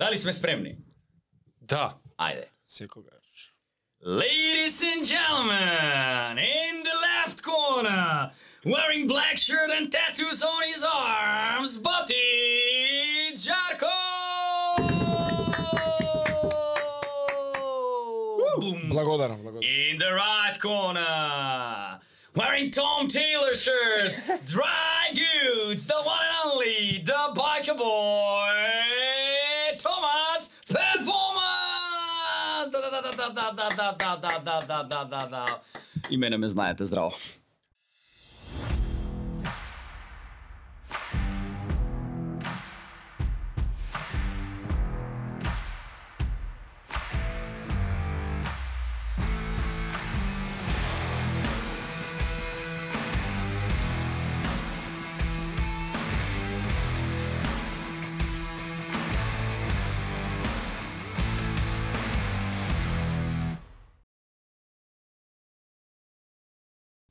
Da li smo spremni? Da. Ajde. Sikogaš. Ladies and gentlemen, in the left corner, wearing black shirt and tattoos on his arms, Bati Jarko! Blagodaram, blagodaram. In the right corner, wearing Tom Taylor shirt, Dry Goods, the one and only, the biker boy, да, да, да, да, да, да, да, да, да, да. И мене ме знаете, здраво.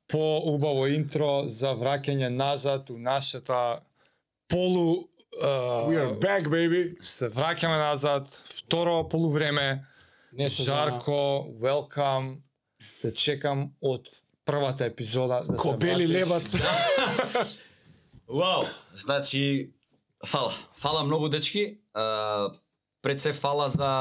По убаво интро за враќање назад у нашата полу We are uh, back, baby. се враќаме назад, второ полувреме. Не се Жарко, welcome. Те чекам од првата епизода да Ко се лебац. Вау, значи, фала. Фала многу, дечки. А, пред се фала за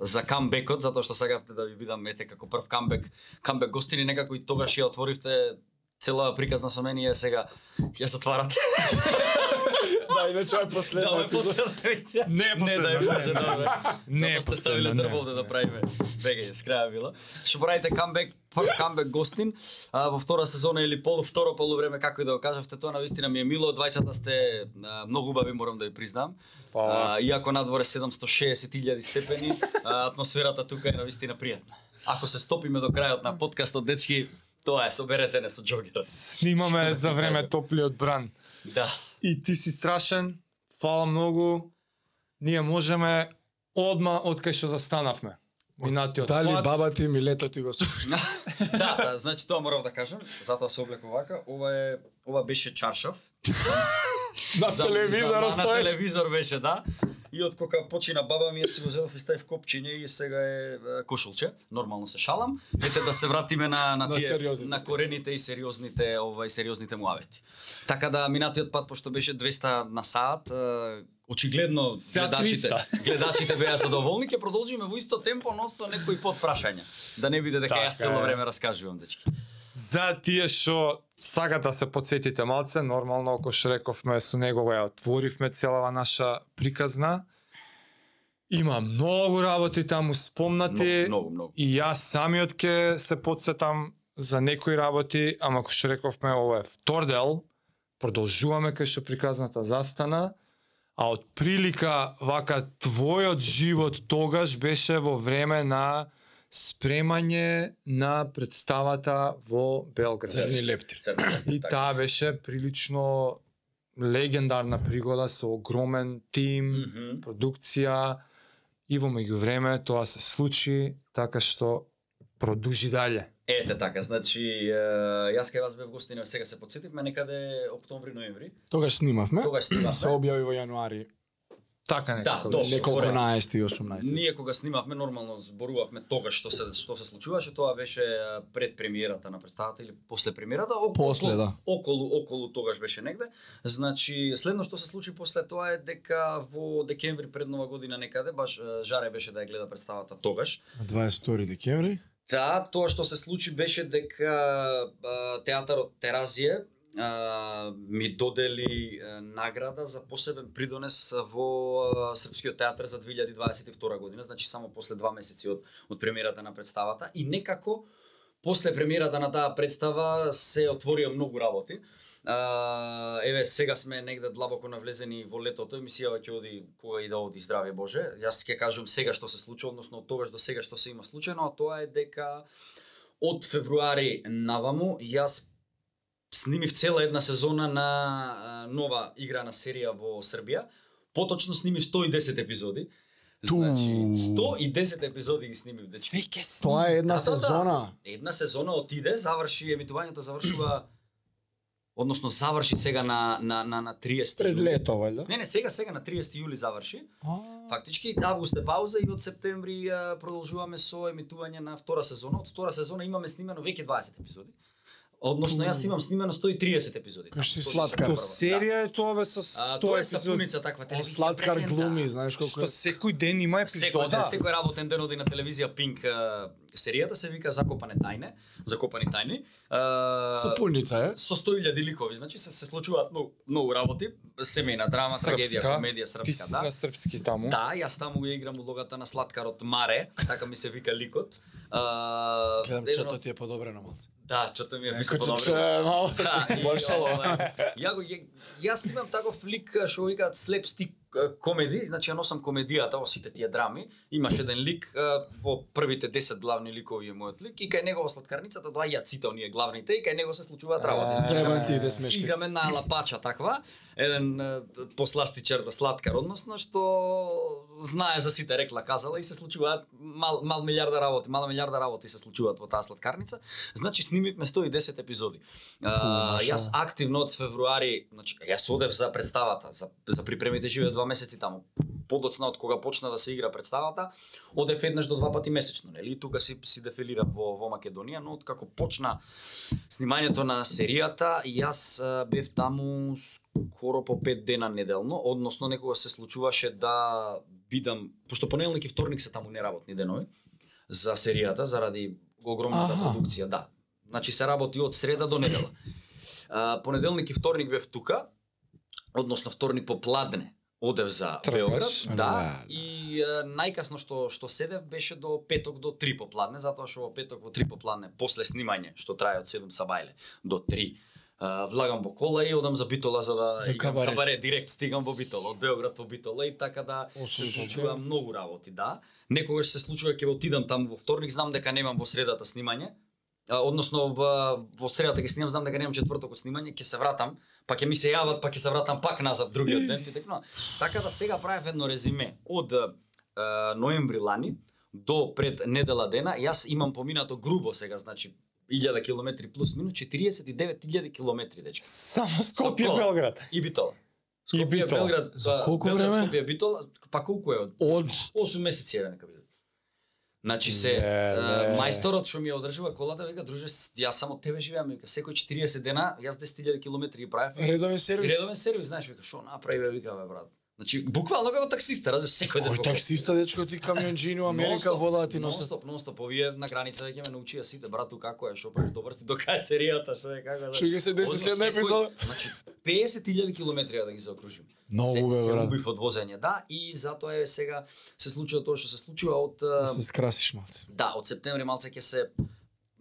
за камбекот, затоа што сакавте да ви бидам ете како прв камбек, камбек гостини некако и тогаш ја отворивте цела приказна со мене и сега ја затварате. Да, иначе е Да, последна ме епизода. последна. Не е Не, да е последна, може, не. добре. Не е Затоа сте ставиле последна, дрво не. овде да правиме. Веќе, с краја било. Што правите камбек, прв камбек гостин, а, во втора сезона или полу второ полувреме како и да го кажавте, тоа на вистина ми е мило, двајцата сте а, многу убави, морам да ви признам. Фала. А, иако надвор е 760.000 степени, а, атмосферата тука е на вистина пријатна. Ако се стопиме до крајот на подкастот, дечки, тоа е, соберете не со джогерот. Снимаме за време топлиот бран. Да. И ти си страшен. Фала многу. Ние можеме одма од кај што застанавме. Минатиот Дали пат. баба ти милето ти го слуша? да, да, значи тоа морав да кажам, затоа се облеков вака. Ова е ова беше чаршав. На телевизорот за- На стоеш. телевизор беше, да. И од кога почина баба ми си го зедов и ставив копчиње и сега е кошулче. Нормално се шалам. Ете да се вратиме на на На тие на корените и сериозните овај сериозните муавети. Така да минатиот пат пошто беше 200 на саат, очигледно гледачите 300. гледачите беа задоволни, ќе продолжиме во исто темпо, но со некои подпрашања. Да не биде дека Така јас цело време раскажувам дечки. За тие што сакате да се подсетите малце, нормално, ако што рековме, со него го ја отворивме целава наша приказна. Има многу работи таму спомнати. Многу, многу, многу. И јас самиот ке се подсетам за некои работи, ама кој што рековме, ова е втор дел, продолжуваме кај што приказната застана, а од прилика вака твојот живот тогаш беше во време на спремање на представата во Белград. Црни лептир. И така. таа беше прилично легендарна пригода со огромен тим, Мгм. продукција и во меѓувреме тоа се случи така што продужи дале. Ете така, значи јас кај вас бев гостина, сега се подсетивме некаде октомври ноември. Тогаш снимавме. Тогаш снимавме. Се објави во јануари. Така некако Да. Неколку коректно. 11 и 18. Ние кога снимавме нормално зборувавме тогаш што се што се случуваше, тоа беше пред премиерата на представата или после премиерата, околу, После, да. околу околу тогаш беше негде. Значи следно што се случи после тоа е дека во декември пред нова година некаде баш Жаре беше да ја гледа представата тогаш. На 22 декември. Да, тоа што се случи беше дека а, театарот Теразије а, ми додели а, награда за посебен придонес во а, Српскиот театар за 2022 година, значи само после два месеци од од премиерата на представата и некако после премиерата на таа представа се отворија многу работи. А, еве сега сме негде длабоко навлезени во летото, емисијава ќе оди кога и да оди здраве Боже. Јас ќе кажам сега што се случи, односно од тогаш до сега што се има случајно, а тоа е дека од февруари наваму јас снимив цела една сезона на нова играна серија во Србија. Поточно снимив 110 епизоди. Значи, 110 епизоди ги снимив, дечки. Тоа е една Да, да, да. сезона. Една сезона отиде, заврши емитувањето завршува односно заврши сега на на на на 30 Пред лето, вајда? Не, не, сега сега на 30 јули заврши. А, Фактички август е пауза и од септември а, продолжуваме со емитување на втора сезона. Од втора сезона имаме снимено веќе 20 епизоди. Односно јас имам снимено 130 епизоди. Тоа сладкар. што серија е тоа бе со А, 100 тоа е сапуница таква телевизија. сладкар глуми, знаеш колку Што секој ден има Секој, епизода. секој работен ден оди на телевизија Пинк серијата се вика Закопане тајне, Закопани тајни. Сапуница е. со 100.000 ликови, значи се, се случуваат многу, многу работи, семејна драма, трагедија, комедија, Ти српска, си да. на српски таму. Да, јас таму го играм улогата на сладкарот Маре, така ми се вика ликот. Гледам, чето ти е подобрено малце. Да, чото ми е Некој подобро. мало да се ја ја, јас имам таков лик што викаат слепстик а, комеди, значи ја носам комедијата во сите тие драми. Имаш еден лик а, во првите 10 главни ликови е мојот лик и кај него во сладкарницата доаѓаат сите оние главните и кај него се случуваат работи. Заебанци и смешки. Играме на лапача таква, еден посластичар сладкар, односно што знае за сите рекла казала и се случуваат мал, мал милиарда работи, мала милиарда работи се случуваат во таа сладкарница. Значи снимивме 110 епизоди. А, јас активно од февруари, значи јас одев за представата, за, за припремите живеев два месеци таму. Подоцна од кога почна да се игра представата, одев еднаш до два пати месечно, нели? И тука си си дефилирам во во Македонија, но откако почна снимањето на серијата, јас бев таму скоро по 5 дена неделно, односно некогаш се случуваше да бидам, пошто понеделник и вторник се таму неработни денови за серијата заради огромната Аха. продукција, да. Значи се работи од среда до недела. А, понеделник и вторник бев тука, односно вторник попладне одев за Тргаш. Београд, да, Да, и а, најкасно што што седев беше до петок до 3 попладне, затоа што во петок во 3 попладне после снимање што трае од 7 сабајле до 3 а, влагам во кола и одам за Битола за да За кабарет. кабаре директ стигам во Битола, од Београд во Битола и така да се случува многу работи, да. Некогаш се случува ќе отидам таму во вторник, знам дека немам во средата снимање, односно во, во средата ќе снимам, знам дека немам четвртокот снимање, ќе се вратам, па ќе ми се јават, па ќе се вратам пак назад другиот ден, ти текно. Така да сега правев едно резиме од е, ноември лани до пред недела дена, јас имам поминато грубо сега, значи 1000 километри плюс минус 49.000 километри дечка. Само Скопје. Белград. И Битола. И Скопје. Белград, За па, колку Белград, време? Скопје, Битола, па колку е од Од 8 месеци еве нека биде. Значи се е, мајсторот што ми ја одржува колата вика друже јас само тебе живеам вика секој 40 дена јас 10.000 километри ги правев. редовен сервис. Редовен сервис знаеш вика што направи бе вика бе брат. Значи буквално како таксиста, разбираш секој ден. Кој таксиста дечко ти камионџини у Америка Нон-стоп, вода ти носат. Нонстоп, нонстоп, овие на граница веќе ме научија сите, брату како е, што правиш, добар си, дока е серијата, што е, како е. Што ќе се деси следна епизода? Значи 50.000 километри да ги заокружим. Многу, се, бе, се брат. убив од возење, да, и затоа е сега се случува тоа што се случува од Да се скрасиш малце. Да, од септември малце ќе се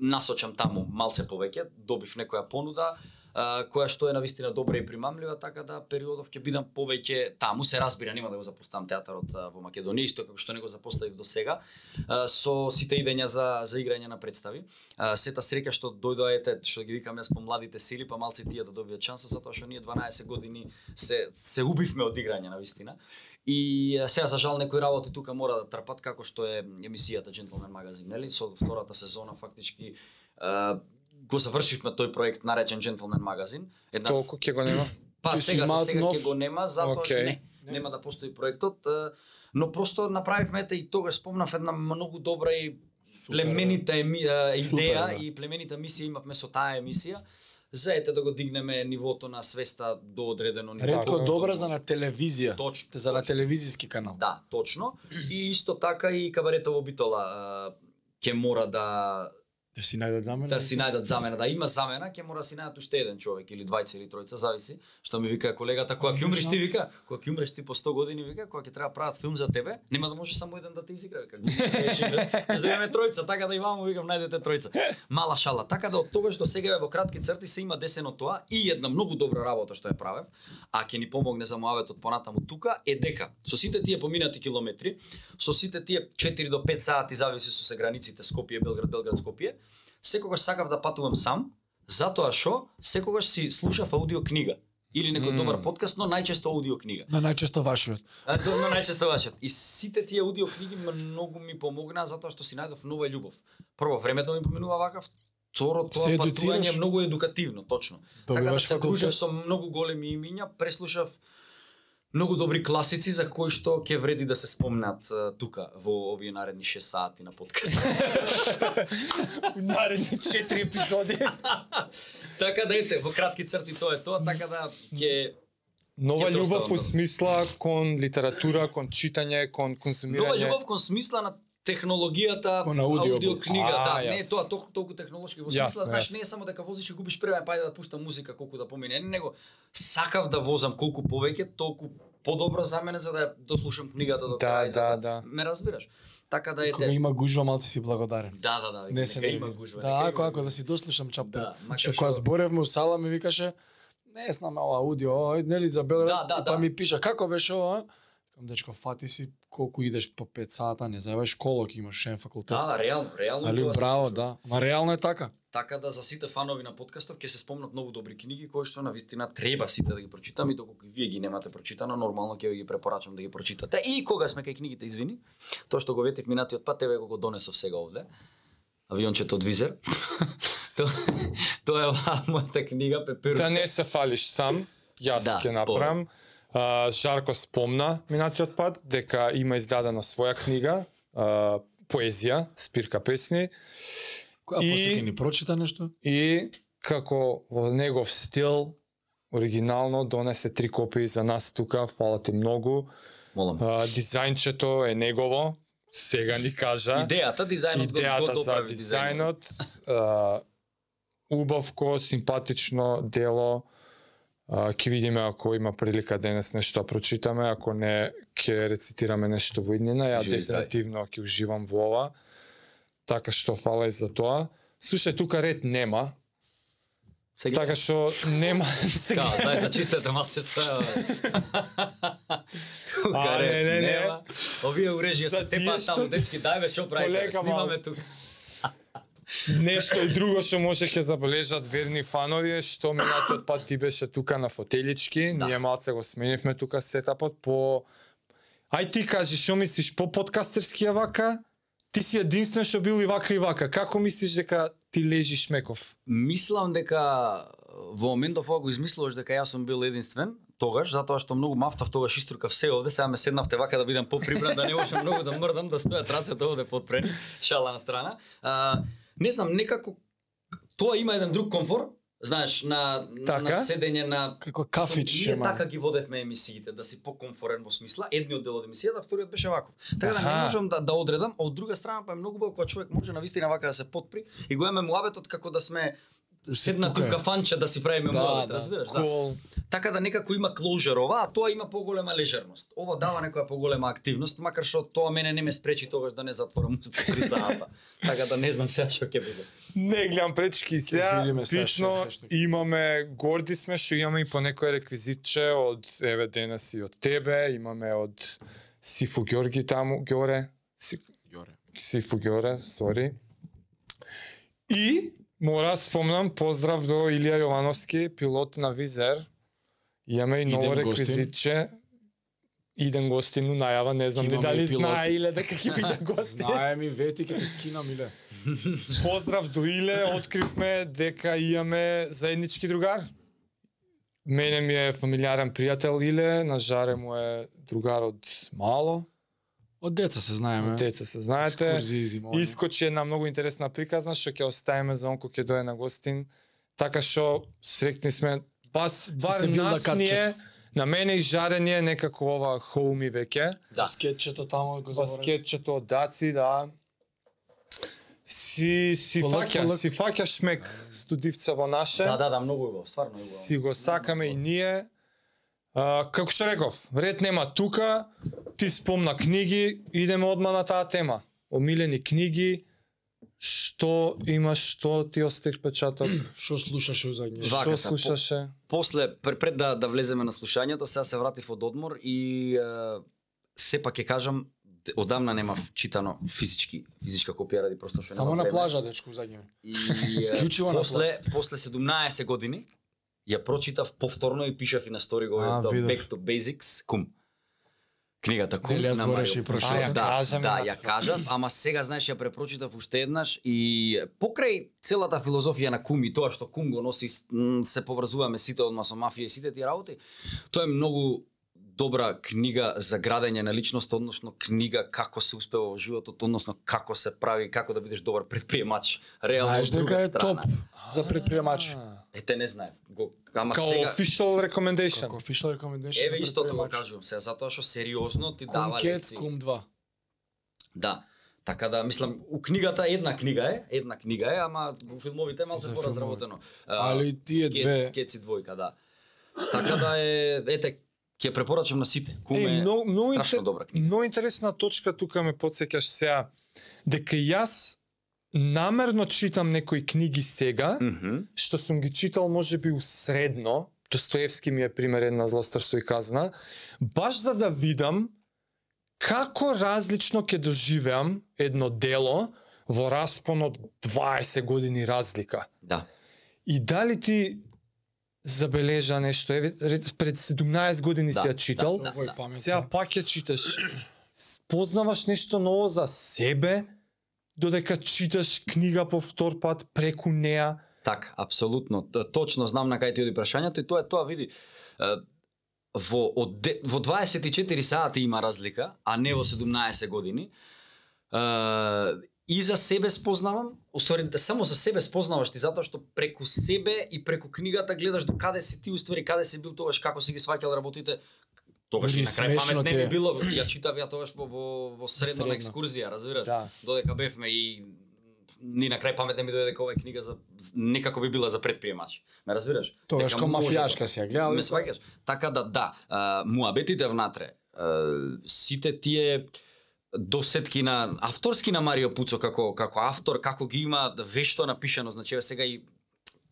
насочам таму малце повеќе, добив некоја понуда, која што е навистина добра и примамлива, така да периодов ќе бидам повеќе таму, се разбира, нема да го запоставам театарот во Македонија, исто како што не го запоставив до сега, со сите идења за за играње на представи. Сета среќа што дојдоаете, што ги викам јас по младите сили, па малце тие да добијат шанса, затоа што ние 12 години се се убивме од играње на вистина. И сега за жал некои работи тука мора да трпат како што е емисијата Gentleman Magazine, нели? Со втората сезона фактички го завршивме тој проект наречен Gentleman Magazine. Една Колку ќе го нема? Па сега за имаат сега ќе го нема затоа што Окей. не, нема да постои проектот, но просто направивме ете и тогаш спомнав една многу добра и Супер, племенита еми, а, идеја Супер, да. и племенита мисија имавме со таа емисија. За ете да го дигнеме нивото на свеста до одредено ниво. Ретко Така. добра за на телевизија. Точно, За на телевизиски канал. Да, точно. И исто така и кабарета во Битола ќе мора да Да си најдат за мене. да си најдат замена, да има замена, ќе мора да си најдат уште еден човек или двајца или тројца, зависи. Што ми вика колегата, кога ќе умреш ти вика, кога ќе умреш ти по 100 години вика, кога ќе треба прават филм за тебе, нема да може само еден да те изигра вика. Земеме тројца, така да и ваму викам најдете тројца. Мала шала. Така да од тогаш до сега во кратки црти се има десено тоа и една многу добра работа што ја правев, а ќе ни помогне за муаветот понатаму тука е дека со сите тие поминати километри, со сите тие 4 до 5 сати зависи со се границите Скопје, Белград, Белград, Скопје, секогаш сакав да патувам сам, затоа што секогаш си слушав аудио книга или некој Мм. добар подкаст, но најчесто аудио книга. На најчесто вашиот. А, до- но најчесто вашиот. И сите тие аудио книги многу ми помогнаа затоа што си најдов нова љубов. Прво, времето ми поминува вака, второ тоа Се патување е многу едукативно, точно. така да Добиваш се факултет. кружев со многу големи имиња, преслушав многу добри класици за кои што ќе вреди да се спомнат тука во овие наредни 6 сати на подкаст. Наредни 4 епизоди. така да ете, во кратки црти тоа е тоа, така да ќе Нова љубов добро. смисла кон литература, кон читање, кон консумирање. нова љубов кон смисла на технологијата, аудио- аудио книга, А, да, не е јас. тоа толку, толку технолошки во смисла, знаеш, јасно. не е само дека возиш и губиш време, па да пуштам музика колку да помине, не, него сакав да возам колку повеќе, толку подобро за мене за да ја дослушам книгата до Да, крај, за да, да. Ме разбираш? Така да Кога ете. има гужва, малци си благодарен. Да, да, да, Не се има гужва. Да, ако ако да си дослушам чаптер. Да, кога зборевме у сала ми викаше не знам ова аудио, нели забеле, Да, да, па да. ми пиша како беше ова? Кам дечко фати си колку идеш по 5 сата, не заебаш колок имаш шен факултет. Да, да, реално, реално Али браво, да. Ма реално е така. Така да за сите фанови на подкастов ќе се спомнат многу добри книги кои што на вистина треба сите да ги прочитаме и доколку вие ги немате прочитано, нормално ќе ви ги препорачам да ги прочитате. И кога сме кај книгите, извини, тоа што го ветив минатиот пат, тебе го донесов сега овде. Авиончето од Визер. тоа, е мојата книга Пеперу. Да не се фалиш сам, јас Да, ќе направам. А, Жарко спомна минатиот пат дека има издадена своја книга, а, поезија, спирка песни Која И- после ќе ни прочита нешто? и како во негов стил оригинално донесе три копии за нас тука, фала ти многу. Молам. А, дизајнчето е негово, сега ни кажа. Идејата, дизајнот го, го идејата за дизајнот. дизајнот, а, убавко, симпатично дело. А, ќе видиме ако има прилика денес нешто да прочитаме, ако не ќе рецитираме нешто во иднина, ја Живи здрави. дефинитивно ќе уживам во ова. Така што фала и за тоа. Слушај, тука ред нема, Сега, така што нема сега. Као, знаеш, за чистата маса што е. А, Тука не, ред не, не. нема. Овие урежија се тепаат таму, што- дечки, дајме што правите, снимаме тука. Нешто и друго што може ќе забележат верни фанови е што минатиот пат ти беше тука на фотелички, Да. ние малце го сменивме тука сетапот по Ај ти кажи што мислиш по подкастерски е вака? Ти си единствен што бил и вака и вака. Како мислиш дека ти лежиш меков? Мислам дека во моментов ова го измислуваш дека јас сум бил единствен, тогаш, затоа што многу мафтав тогаш иструкав се овде, сега ме седнавте вака да бидам поприбран, да не можам многу да мрдам, да стојат рацете овде подпрени, шала на страна. А, не знам, некако тоа има еден друг комфор, знаеш, на, Така? на седење на Како кафич Ние шема. така ги водевме емисиите, да си покомфорен во смисла. Едниот дел од емисијата, вториот беше ваков. Така да не можам да, да одредам, а од друга страна па е многу убаво кога човек може на вистина вака да се подпри и го имаме муабетот како да сме седнати у е. кафанче да си правиме Да, муабет, да. разбираш, да. Кол. Така да некако има клоужер ова, а тоа има поголема лежерност. Ова дава некоја поголема активност, макар што тоа мене не ме спречи тогаш да не затворам устата три сата. така да не знам сега што ќе биде. Не гледам пречки сега. видиме сега Пично имаме горди сме што имаме и по некој реквизитче од еве денес и од тебе, имаме од Сифу Ѓорги таму. Си, Јоре. Сифу Ѓоре, сори. И мора спомнам поздрав до Илија Јовановски, пилот на Визер. Имаме и ново реквизитче. Иден гостин у најава, не знам Имаме дали знае или дека ќе биде гостин. Знае ми вети ќе те скинам иле. Поздрав до Иле, откривме дека имаме заеднички другар. Мене ми е фамилиарен пријател Иле, на Жаре му е другар од мало. Од деца се знаеме. Деца се знаете. Искочи една многу интересна приказна што ќе оставиме за онко ќе дое на гостин. Така што срекни сме бас бар се нас да ни капче. е на мене и Жаре ни е некако ова хоуми веќе. Да. Скетчето таму го заборавив. Баскетчето од Даци, да. Си си фаќа, си фаќа шмек студивца во наше. Да, да, да, многу убаво, стварно убаво. Си го сакаме и ние. А, како што реков, ред нема тука, ти спомна книги, идеме одма на таа тема. Омилени книги, што имаш, што ти оставиш печаток, Што слушаше? Вака што слушаше? После пред, пред да да влеземе на слушањето, сега се вратив од одмор и е, сепак ќе кажам одамна немав читано физички физичка копија ради просто што Само нема на време. плажа дечко узаѓнje. И е, на после после 17 години ја прочитав повторно и пишав и на стори го А. Back to Basics, кум. Книгата Кум Нели на Марио. А, ја да, кажа да, ја кажав, ама сега знаеш ја препрочитав уште еднаш и покрај целата филозофија на Кум и тоа што Кум го носи се поврзуваме сите одма со мафија и сите тие работи. Тоа е многу добра книга за градење на личност, односно книга како се успева во животот, односно како се прави, како да бидеш добар предприемач. Реално Знаеш дека е страна. топ за предприемачи. Ете не знаев. Го, ама Као сега official recommendation. Како official recommendation Еве истото го кажувам сега, затоа што сериозно ти дава Кец, лекции. Кум 2. Да. Така да, мислам, у книгата една книга е, една книга е, ама во филмовите е малце За поразработено. Али тие Кец, две Кец и двојка, да. Така да е, ете, ќе препорачам на сите. Кум Е, многу, многу, страшно добра книга. Многу интересна точка тука ме подсеќаш сега дека јас намерно читам некои книги сега, Мгм. што сум ги читал можеби усредно, Достоевски ми е пример една злострство и казна, баш за да видам како различно ќе доживеам едно дело во распон од 20 години разлика. Да. И дали ти забележа нешто, еве рец- пред 17 години Да, си ја читал, да, памет. сега пак ја читаш. Познаваш нешто ново за себе, додека читаш книга по втор пат преку неа. Так, апсолутно. Точно знам на кај ти оди прашањето и тоа е тоа, види. Во, од, во 24 сати има разлика, а не во 17 години. И за себе спознавам, уствари само за себе спознаваш ти затоа што преку себе и преку книгата гледаш до каде си ти уствари каде си бил тогаш како си ги сваќал работите тогаш и на крај памет не би било ја читав ја тогаш во во, во средно, Средно. на екскурзија разбираш Да. додека бевме и ни на крај памет не ми дојде дека ова е книга за некако би била за предприемачи. Ме разбираш? Тогаш Дека ко може мафијашка да- си ја гледал. Ме сваќаш? Така да да, а, муабетите внатре, а, сите тие досетки на авторски на Марио Пуцо како како автор, како ги има вешто напишано, значи сега и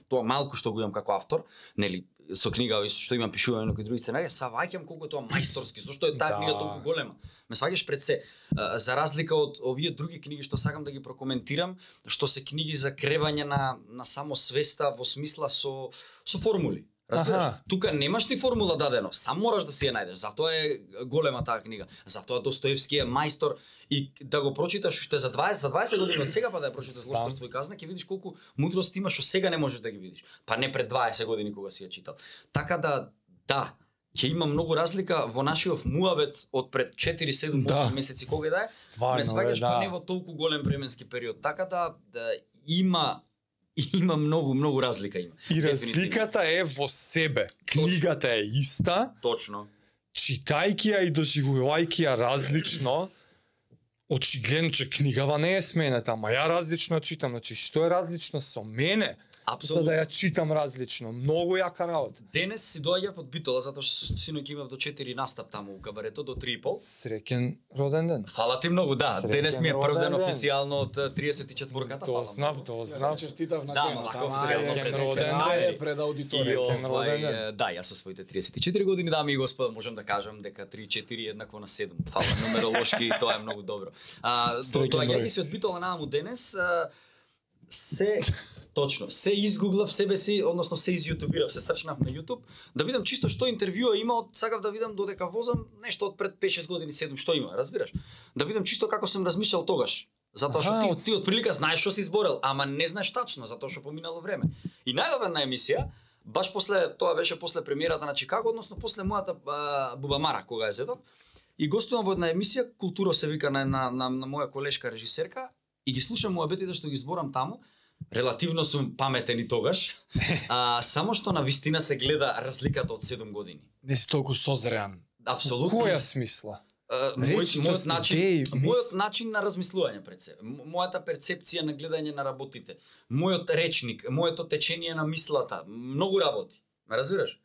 тоа малку што го имам како автор, нели со книга што имам пишувано некои други сценарии, са ваќам колку тоа мајсторски, зошто е таа Да. книга толку голема. Ме сваќаш пред се. За разлика од овие други книги што сакам да ги прокоментирам, што се книги за кревање на на самосвеста во смисла со со формули. Разбираш? Аха. Тука немаш ти формула дадено, сам мораш да си ја најдеш. Затоа е голема таа книга. Затоа Достоевски е мајстор и да го прочиташ уште за 20 за 20 години од сега па да ја прочиташ Стам. Злошторство и казна, ќе видиш колку мудрост има што сега не можеш да ги видиш. Па не пред 20 години кога си ја читал. Така да да, ќе има многу разлика во нашиот муабет од пред 4, 7, 8 Да. месеци кога да е. Стварно, ме сваќаш бе, па да. не во толку голем временски период. Така да, да има има многу многу разлика има. И разликата е во себе. Книгата е иста, Точно. читајќи ја и доживувајќи ја различно, очигледно че книгава не е сменета, ама ја различно читам. Значи, што е различно со мене, за Апсолутно. да ја читам различно. Многу јака работа. Денес си доаѓав од Битола затоа што синоќ имав до 4 настап таму у кабарето до 3 и пол. Среќен роден ден. Фала ти многу, да. Среќен Денес ми е прв ден официјално од 34-ката. То знав, то Јас знав. ти честитав на Да, денот. ма, ама среќен роден ден. Ајде пред аудиторија. Среќен роден ден. да, јас со своите 34 години, дами и господа, можам да кажам дека 3-4 еднакво на 7. Фала нумеролошки тоа е многу добро. А, доаѓајќи се од Битола нааму денес, се точно, се изгуглав себе си, односно се изјутубирав, се срчнав на YouTube, да видам чисто што интервјуа има, од сакав да видам додека возам нешто од пред 5-6 години, 7 што има, разбираш? Да видам чисто како сум размишljал тогаш. Затоа што ти, од- ти од прилика знаеш што си изборел, ама не знаеш тачно, затоа што поминало време. И најдов една емисија, баш после тоа беше после премиерата на Чикаго, односно после мојата а, Бубамара кога ја зедов. И гостувам во една емисија, Културо се вика на една на, на моја колешка режисерка и ги слушам муабетите што ги зборам таму. Релативно сум паметен и тогаш. А, само што на вистина се гледа разликата од 7 години. Не си толку созреан. Апсолутно. Која смисла? Uh, мој, мојот начин, идеи, мојот начин на размислување пред се, м- мојата перцепција на гледање на работите, мојот речник, моето течение на мислата, многу работи. Ме разбираш?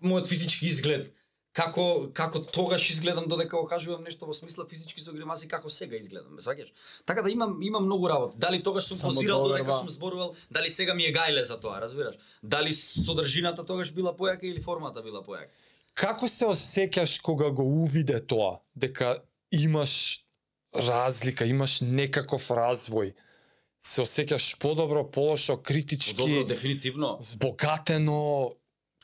Мојот физички изглед, како како тогаш изгледам додека го кажувам нешто во смисла физички со гримаси како сега изгледам, ме сваќаш? Така да имам имам многу работи. Дали тогаш сум позирал додека сум зборувал, дали сега ми е гајле за тоа, разбираш? Дали содржината тогаш била појака или формата била појака? Како се осеќаш кога го увиде тоа, дека имаш разлика, имаш некаков развој? Се осеќаш подобро, полошо, критички, Добро, дефинитивно. збогатено,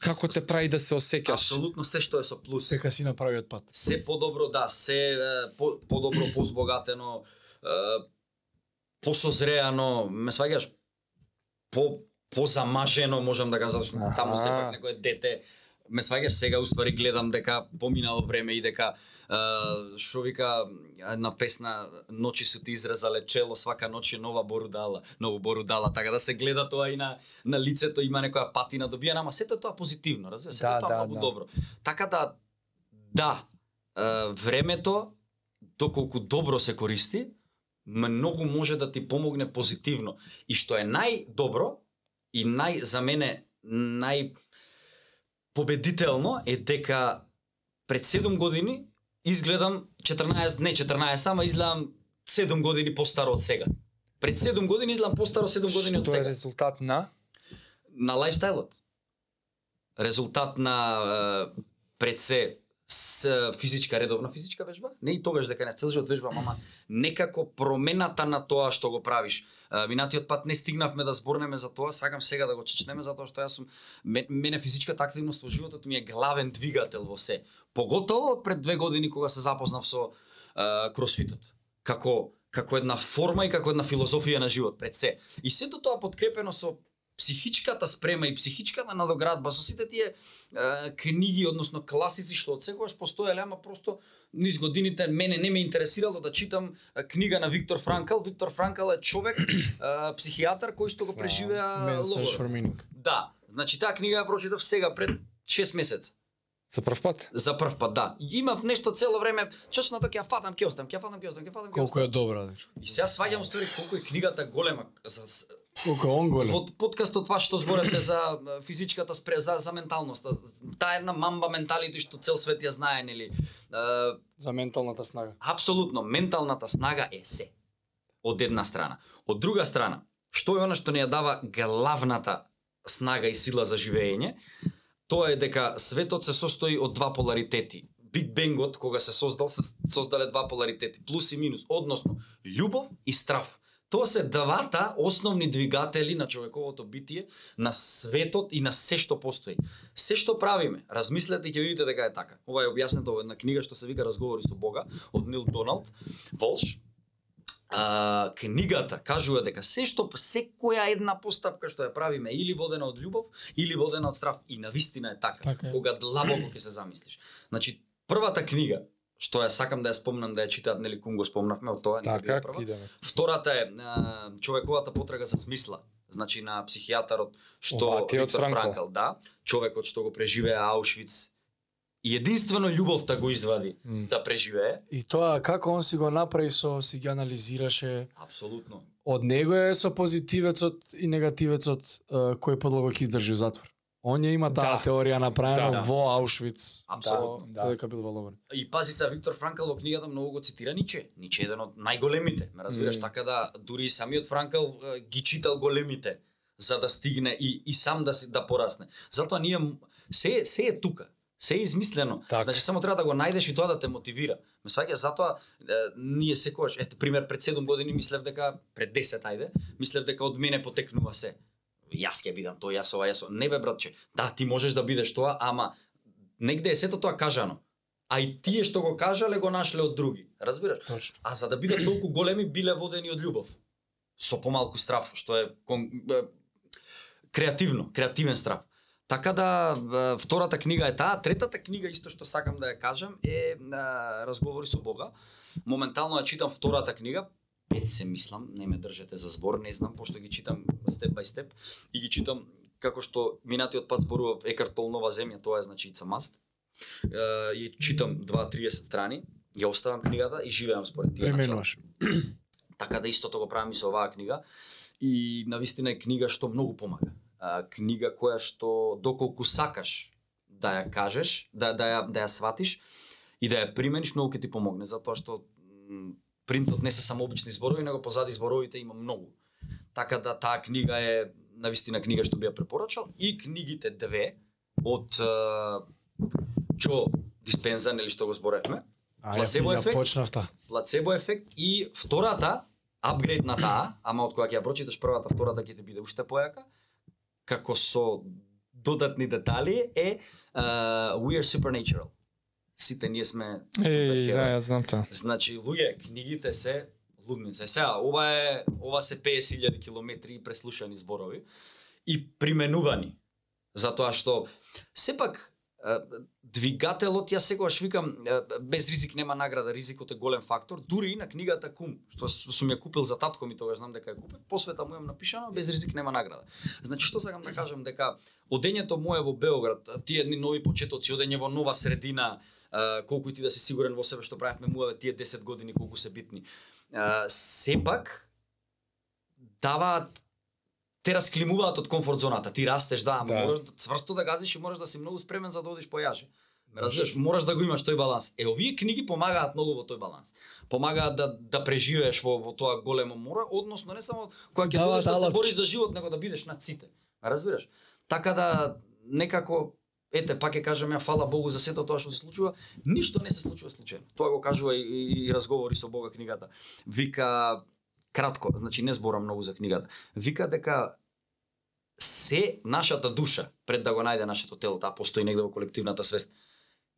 како те прави да се осеќаш. Апсолутно се што е со плюс. Дека си направиот пат. Се подобро, да, се по, подобро, позбогатено, посозреано, ме сваѓаш по позамажено, можам да кажам, зашто Аха. таму сепак некое дете ме сваѓаш сега уствари гледам дека поминало време и дека што вика една песна ночи се ти изрезале чело свака ноќ е нова борудала ново борудала така да се гледа тоа и на на лицето има некоја патина добиена ама сето тоа позитивно разбира сето Да, тоа да, многу да. добро. Така да да времето доколку добро се користи многу може да ти помогне позитивно. И што е најдобро и нај за мене нај победително е дека пред 7 години изгледам 14, не 14, ама изгледам 7 години постаро од сега. Пред 7 години изгледам постаро 7 години од Што е сега. резултат на На лајфстајлот. Резултат на е, пред се с физичка редовна физичка вежба, не и тогаш дека не цел живот вежбам, ама некако промената на тоа што го правиш. Минатиот пат не стигнавме да зборнеме за тоа, сакам сега да го чечнеме затоа што јас сум мен- мене физичката активност во животот ми е главен двигател во се. Поготово од пред две години кога се запознав со е, кросфитот. Како како една форма и како една филозофија на живот пред се. И сето тоа подкрепено со психичката спрема и психичката надоградба со сите тие е, книги, односно класици што од секогаш постоеле, ама просто низ годините мене не ме интересирало да читам книга на Виктор Франкл. Виктор Франкл е човек, е, психијатар кој што го преживеа логорот. Да, значи таа книга ја прочитав сега пред 6 месеца. За прв пат? За прв пат, да. Имав нешто цело време, чачно тоа ќе ја фатам, ќе остам, ќе ја фатам, ќе остам, ќе фатам, ќе Колку остам. е добра, дечко. И сега сваѓам ствари колку е книгата голема. За, Колку он голем. Под подкастот това што зборевте за физичката спре за за менталноста, таа една мамба менталити што цел свет ја знае, нели? За менталната снага. апсолутно менталната снага е се. Од една страна. Од друга страна, што е она што ни ја дава главната снага и сила за живење? Тоа е дека светот се состои од два поларитети. Биг Бенгот, кога се создал, се создале два поларитети, плюс и минус, односно љубов и страв. Тоа се двата основни двигатели на човековото битие, на светот и на се што постои. Се што правиме, размислете и ќе видите дека е така. Ова е објаснето во една книга што се вика Разговори со Бога од Нил Доналд Волш. А, книгата кажува дека се што секоја една постапка што ја правиме или водена од љубов или водена од страв и на вистина е така, Така е. кога длабоко ќе се замислиш. Значи првата книга што ја сакам да ја спомнам да ја читаат нели кум го спомнавме од тоа Така, прва. идеме. Втората е а, човековата потрага за смисла. Значи на психијатарот што Ова Виктор Франкл. Франкл, да, човекот што го преживеа Аушвиц и единствено љубовта го извади М. да преживее. И тоа како он си го направи со си ги анализираше Апсолутно. од него е со позитивецот и негативецот кој подлого ќе издржи у затвор. Он ја има таа Да. теорија направена Да. во Аушвиц. Апсолутно. Да, додека бил во логор. И пази се, Виктор Франкл во книгата многу го цитира Ниче. Ниче е еден од најголемите, ме разбираш, Мм. така да дури и самиот Франкл ги читал големите за да стигне и, и сам да си да порасне. Затоа ние се се е тука. Се е измислено. Така. Значи само треба да го најдеш и тоа да те мотивира. Ме сваќаш затоа е, ние секогаш, ето пример пред 7 години мислев дека пред 10 ајде, мислев дека од мене потекнува се. Јас ќе бидам тоа, јас ова, јас ова. Не бе братче, да ти можеш да бидеш тоа, ама негде е сето тоа кажано. А и тие што го кажале го нашле од други. Разбираш? Точно. А за да бидат толку големи биле водени од љубов. Со помалку страв, што е кон... е, креативно, креативен страв. Така да втората книга е таа, третата книга исто што сакам да ја кажам е, Разговори со Бога. Моментално ја читам втората книга, пет се мислам, не ме држете за збор, не знам, пошто ги читам степ бај степ и ги читам како што минатиот пат зборував Екарт Тол Нова земја, тоа е значи It's a must. Е, и читам 2-30 страни, ја оставам книгата и живеам според тие начала. Така да истото го правам и со оваа книга. И навистина е книга што многу помага. А, книга која што доколку сакаш да ја кажеш, да, да, ја, да ја сватиш и да ја примениш, многу ќе ти помогне, затоа што принтот не се само обични зборови, него позади зборовите има многу. Така да таа книга е навистина книга што би ја препорачал и книгите две од Джо Диспенза, нели што го зборевме, Плацебо ефект? почнавта. плацебо ефект и втората апгрейд на таа, ама од кога ќе ја прочиташ првата, втората ќе ти биде уште појака, како со додатни детали е uh, We are supernatural. Сите ние сме Еј, да, ја знам тоа. Значи, луѓе, книгите се лудница. Сега, ова е ова се 50.000 километри преслушани зборови и применувани. Затоа што сепак двигателот ја секогаш викам без ризик нема награда, ризикот е голем фактор, дури и на книгата Кум, што сум ја купил за татко ми тогаш знам дека ја купив, посвета му имам напишано без ризик нема награда. Значи што сакам да кажам дека одењето мое во Београд, тие едни нови почетоци, одење во нова средина, колку и ти да си сигурен во себе што правевме муаве тие 10 години колку се битни. Сепак даваат те расклимуваат од комфорт зоната. Ти растеш, да, ама Да. мораш да цврсто да газиш и мораш да си многу спремен за да одиш по јаже. Ме разбираш, мораш да го имаш тој баланс. Е, овие книги помагаат многу во тој баланс. Помагаат да да преживееш во во тоа големо море, односно не само кога ќе Даваат додеш да се бориш за живот, него да бидеш над сите. Ме разбираш? Така да некако ете пак ќе кажам ја фала Богу за сето тоа што се случува, ништо не се случува случајно. Тоа го кажува и, и, и разговори со Бога книгата. Вика кратко, значи не зборам многу за книгата. Вика дека се нашата душа пред да го најде нашето тело, таа постои негде во колективната свест.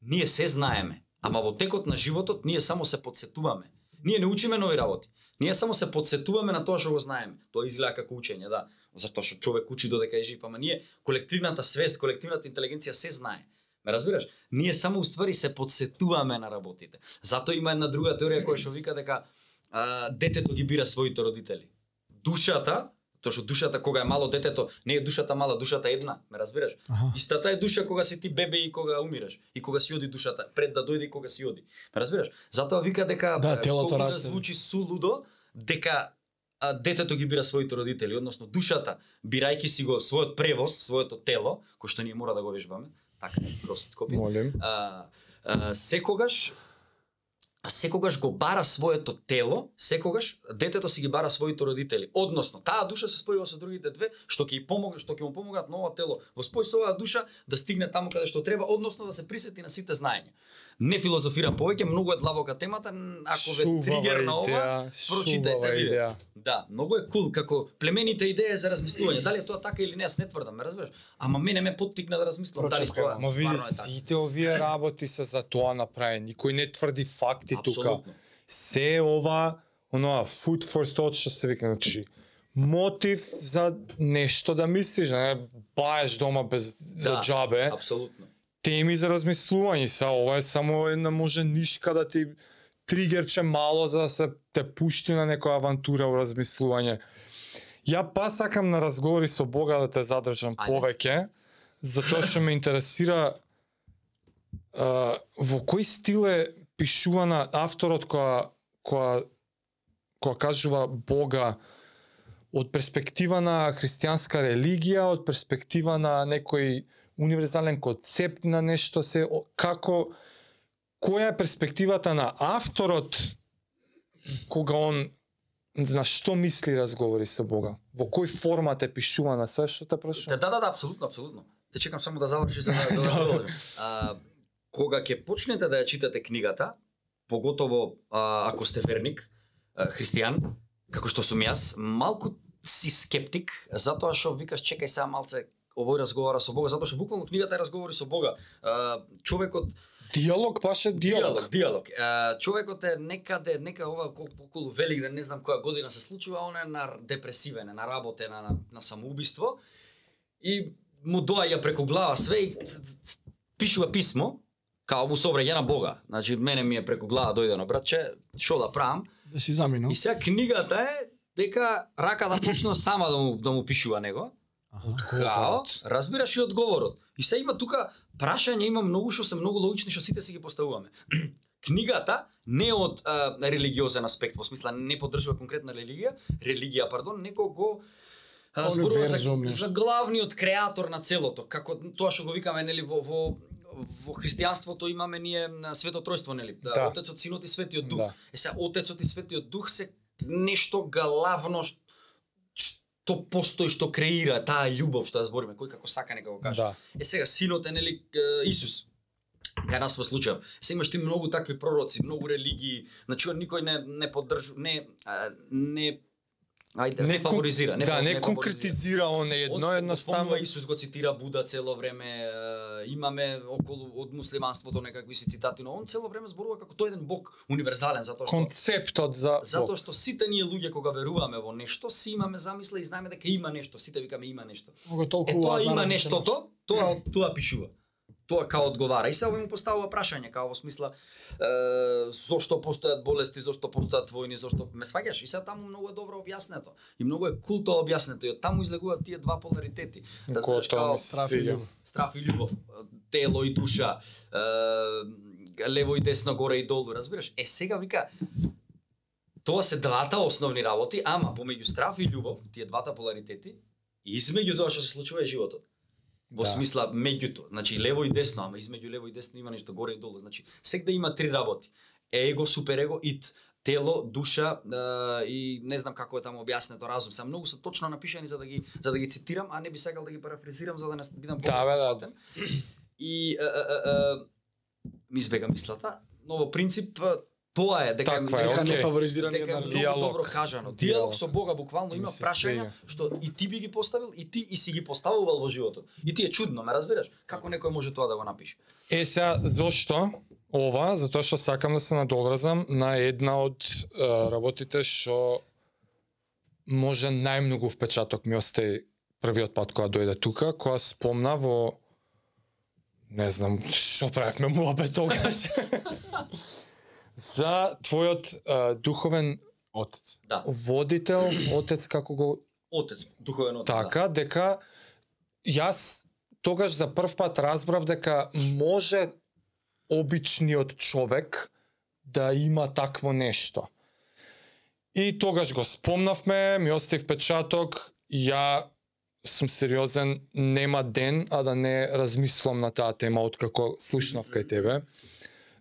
Ние се знаеме, ама во текот на животот ние само се подсетуваме. Ние не учиме нови работи. Ние само се подсетуваме на тоа што го знаеме. Тоа изгледа како учење, да. Затоа што човек учи додека е жив, ама ние колективната свест, колективната интелигенција се знае. Ме разбираш? Ние само уствари се подсетуваме на работите. Затоа има една друга теорија која што вика дека а, детето ги бира своите родители. Душата, тоа што душата кога е мало детето, не е душата мала, душата е една, ме разбираш? Аха. Истата е душа кога си ти бебе и кога умираш и кога си оди душата, пред да дојде и кога си оди. Ме разбираш? Затоа вика дека Да, телото да звучи сулудо, дека а, детето ги бира своите родители, односно душата, бирајќи си го својот превоз, своето тело, кој што ние мора да го вежбаме, така е, кроскопи, Молим. а, а, секогаш секогаш го бара своето тело, секогаш детето си ги бара своите родители. Односно, таа душа се спојува со другите две, што ќе помог, што ќе му помогнат на ова тело во спој со оваа душа да стигне таму каде што треба, односно да се присети на сите знаења. Не филозофирам повеќе, многу е длабока темата, ако ве Шубава тригер на ова, прочитајте видео. Да, многу е кул како племените идеи за размислување. Дали е тоа така или не, јас не тврдам, ме разбираш? Ама мене ме поттикна да размислувам дали тоа Ма види, стварно е така. сите овие работи се за тоа направени. Никој не тврди факти тука. Се ова, онова, food for thought, што се вика, значи, мотив за нешто да мислиш, да не баеш дома без за Да, џабе. Апсолутно. Теми за размислување, са ова е само една може нишка да ти тригерче мало за да се те пушти на некоја авантура во размислување. Ја па сакам на разговори со Бога да те задржам Ајде. повеќе, затоа што ме интересира а, во кој стил е пишувана авторот која која која кажува Бога од перспектива на христијанска религија, од перспектива на некој универзален концепт на нешто се како која е перспективата на авторот кога он за што мисли разговори со Бога? Во кој формат е пишувана све што те Да, прашувам? да, да, да, апсолутно, апсолутно. Те чекам само да завршиш за да, да продолжим. А, кога ќе почнете да ја читате книгата, поготово а, ако сте верник, а, христијан, како што сум јас, малку си скептик, затоа што викаш чекај сега малце овој разговара со Бога, затоа што буквално книгата е разговори со Бога. Човекот Диалог баше диалог. Диалог, диалог. Е, човекот е некаде, нека ова околу Великден, не знам која година се случува, он е на депресивен, на работен, на, на, на самоубиство и му доаѓа преку глава све и пишува писмо, као му се обраќа на Бога. Значи, мене ми е преку глава дојдено, братче, што да правам? Да си заминал. И сега книгата е дека рака да почне сама да му, да му пишува него, Као, разбираш и одговорот. И се има тука прашање, има многу што се многу логични што сите си ги поставуваме. Книгата не од а, религиозен аспект, во смисла не поддржува конкретна религија, религија, пардон, неко го а, зборува за, за главниот креатор на целото, како тоа што го викаме нели во во во христијанството имаме ние на свето тројство нели, да, Да. Отецот, Синот и Светиот Дух. Да. Е сега Отецот и Светиот Дух се нешто главно ш- што постои, што креира таа љубов што ја збориме, кој како сака нека го каже. Да. Е сега синот е нели Исус. Кај нас во случај. Се имаш ти многу такви пророци, многу религии, значи никој не не поддржу, не не Ајде, не, фаворизира, не, да, не, фаворизира. конкретизира он едно, едноставно. Исус го цитира Буда цело време, имаме околу од муслиманството некакви си цитати, но он цело време зборува како тој еден бог универзален затоа што концептот за затоа што сите ние луѓе кога веруваме во нешто, си имаме замисла и знаеме дека има нешто, сите викаме има нешто. Е тоа има нештото, тоа тоа пишува. Тоа као одговара. И сега му поставува прашање, као во смисла е, зошто постојат болести, зошто постојат војни, зошто ме сваѓаш? И сега таму многу е добро објаснето. И многу е култо објаснето и од таму излегуваат тие два поларитети. Разбираш као страф и љубов. страф и љубов, тело и душа, е, лево и десно, горе и долу, разбираш? Е сега вика тоа се двата основни работи, ама помеѓу страф и љубов, тие двата поларитети, измеѓу тоа што се случува е животот. Во Да. смисла меѓуто, значи лево и десно, ама измеѓу лево и десно има нешто горе и долу. Значи сегде има три работи. Его, суперего, ит, тело, душа е, и не знам како е таму објаснето разум. Са многу се точно напишани за да ги за да ги цитирам, а не би сакал да ги парафразирам за да не бидам Да, да. И е, е, е, е, ми избега мислата, но во принцип тоа е дека Таква е, дека Дека не окей. фаворизира ни дека е. Диалог. добро кажано. Диалог. Диалог со Бога буквално има прашања што и ти би ги поставил и ти и си ги поставувал во животот. И ти е чудно, ме разбираш? Како некој може тоа да го напише? Е, сега, зошто ова? Затоа што сакам да се надоврзам на една од е, работите што може најмногу впечаток ми остави првиот пат кога дојде тука, кога спомна во не знам што правевме му опет тогаш. за твојот е, духовен Отец. Да, водител, отец како го отец, духовен отец. Така, дека јас тогаш за прв пат разбрав дека може обичниот човек да има такво нешто. И тогаш го спомнавме, ми остави впечаток, ја сум сериозен, нема ден, а да не размислам на таа тема откако слушнав кај тебе.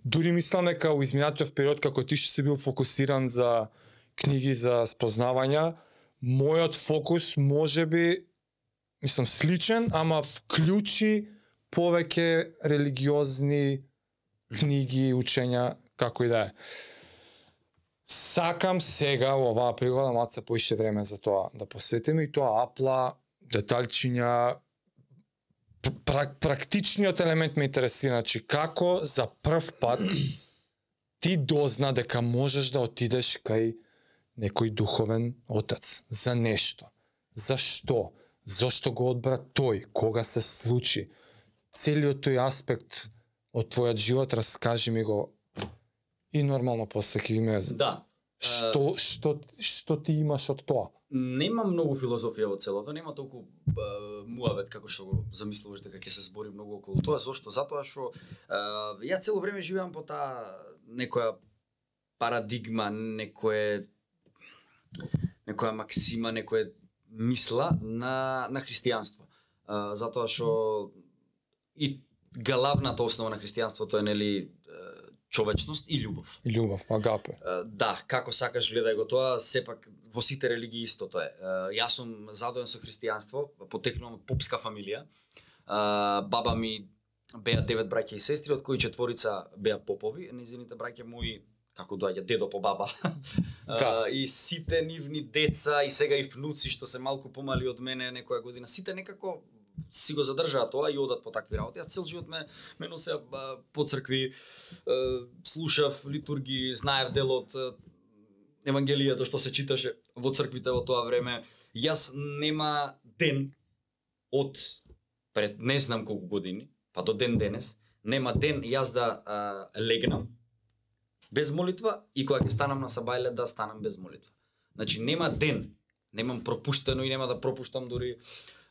Дури мислам дека у изминатиот период како ти што си бил фокусиран за книги за спознавања, мојот фокус може би мислам сличен, ама вклучи повеќе религиозни книги, учења, како и да е. Сакам сега во оваа пригода малце поише време за тоа да посветиме и тоа апла, деталчиња, практичниот елемент ме интересира, значи како за прв пат ти дозна дека можеш да отидеш кај некој духовен отец за нешто. Зашто? Зошто го одбра тој? Кога се случи? Целиот тој аспект од твојот живот раскажи ми го и нормално после ќе ме Да што што што ти имаш од тоа? Нема многу филозофија во целото, нема толку е, муавет како што го замислуваш дека ќе се збори многу околу тоа. Зошто? Затоа што е, ја цело време живеам по таа некоја парадигма, некое некоја максима, некоја мисла на на христијанство. Е, затоа што и главната основа на христијанството е нели е, човечност и љубов. Љубов, агапе. Е, Да, како сакаш гледај го тоа, сепак во сите религии истото е. Јас сум задоен со христијанство, потекнувам од попска фамилија. Баба ми беа девет браќа и сестри, од кои четворица беа попови, незините браќа мои како доаѓа дедо по баба. Да. И сите нивни деца и сега и внуци што се малку помали од мене некоја година, сите некако си го задржаа тоа и одат по такви работи. Јас цел живот ме ме носеа по цркви, слушав литурги, знаев делот од што се читаше во црквите во тоа време. Јас нема ден од пред не знам колку години, па до ден денес, нема ден јас да а, легнам без молитва и кога ќе станам на сабајле да станам без молитва. Значи нема ден, немам пропуштено и нема да пропуштам дури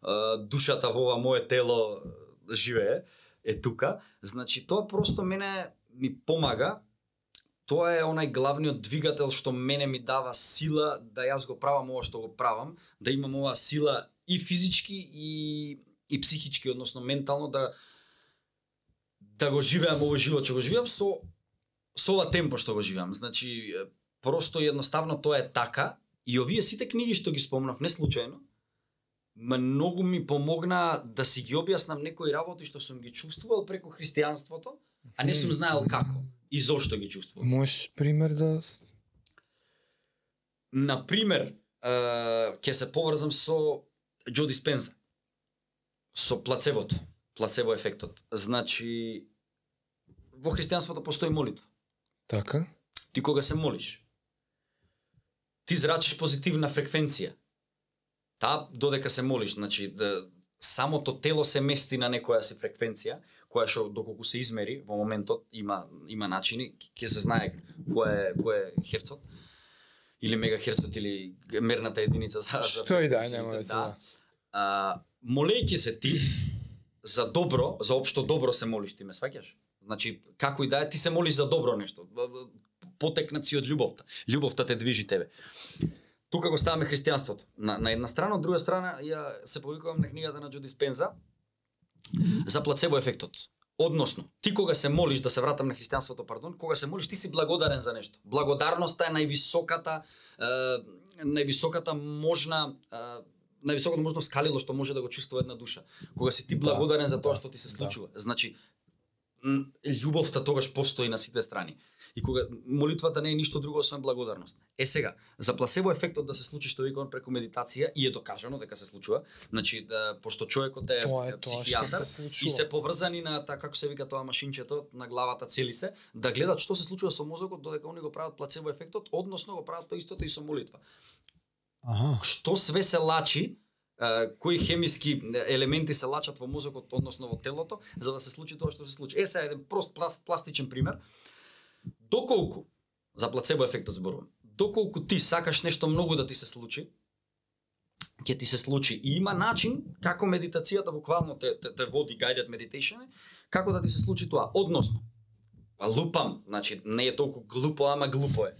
душата во ова мое тело живее е тука. Значи тоа просто мене ми помага тоа е онај главниот двигател што мене ми дава сила да јас го правам ова што го правам, да имам оваа сила и физички и и психички, односно ментално да да го живеам овој живот што го живеам со со ова темпо што го живеам. Значи просто едноставно тоа е така и овие сите книги што ги спомнав не случајно многу ми помогна да си ги објаснам некои работи што сум ги чувствувал преку христијанството, а не сум знаел како и зошто ги чувствувам. Можеш пример да На пример, ќе се поврзам со Џо Диспенза. Со плацебото, плацебо ефектот. Значи во христијанството постои молитва. Така? Ти кога се молиш, ти зрачиш позитивна фреквенција. Таа додека се молиш, значи да, самото тело се мести на некоја си фреквенција, која што доколку се измери во моментот има има начини, ќе се знае кој е кој е херцот или мегахерцот или мерната единица за за Што и да, нема веќе. да. А, молејќи се ти за добро, за општо добро се молиш ти, ме сваќаш? Значи, како и да е, ти се молиш за добро нешто. Потекнат си од љубовта. Љубовта те движи тебе. Тука го ставаме христијанството. На, на една страна, од друга страна, ја се повикувам на книгата на Џо Диспенза за плацебо ефектот. Односно, ти кога се молиш, да се вратам на христијанството, пардон, кога се молиш, ти си благодарен за нешто. Благодарноста е највисоката, е, највисоката можна, е, највисокото можно скалило што може да го чувствува една душа. Кога си ти благодарен за тоа да, што ти се да. случува. Значи, м, љубовта тогаш постои на сите страни. И кога молитвата не е ништо друго освен благодарност. Е сега, за пласебо ефектот да се случи што викам преку медитација и е докажано дека се случува. Значи да пошто човекот е Тоа е психијатар се и се поврзани на та како се вика тоа машинчето на главата цели се да гледат што се случува со мозокот додека они го прават плацебо ефектот, односно го прават тоа истото и со молитва Аха. што све се лачи, кои хемиски елементи се лачат во мозокот, односно во телото, за да се случи тоа што се случи. Е, сега еден прост пласт, пластичен пример. Доколку, за плацебо ефектот зборувам, доколку ти сакаш нешто многу да ти се случи, ќе ти се случи. И има начин како медитацијата буквално те, те, те води guided meditation, како да ти се случи тоа. Односно, па лупам, значи не е толку глупо, ама глупо е.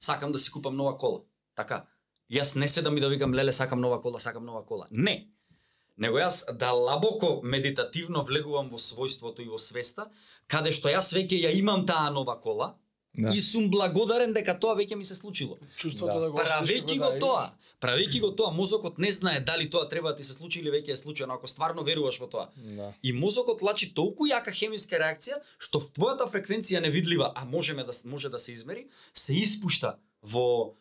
Сакам да си купам нова кола. Така. Јас не седам и да викам леле сакам нова кола, сакам нова кола. Не. Него јас да лабоко медитативно влегувам во својството и во свеста, каде што јас веќе ја имам таа нова кола Да. и сум благодарен дека тоа веќе ми се случило. Чувството Да. да, го Правејќи го да тоа, правејќи го тоа, мозокот не знае дали тоа треба да ти се случи или веќе е случено, ако стварно веруваш во тоа. Да. И мозокот лачи толку јака хемиска реакција што в твојата фреквенција невидлива, а можеме да може да се измери, се испушта во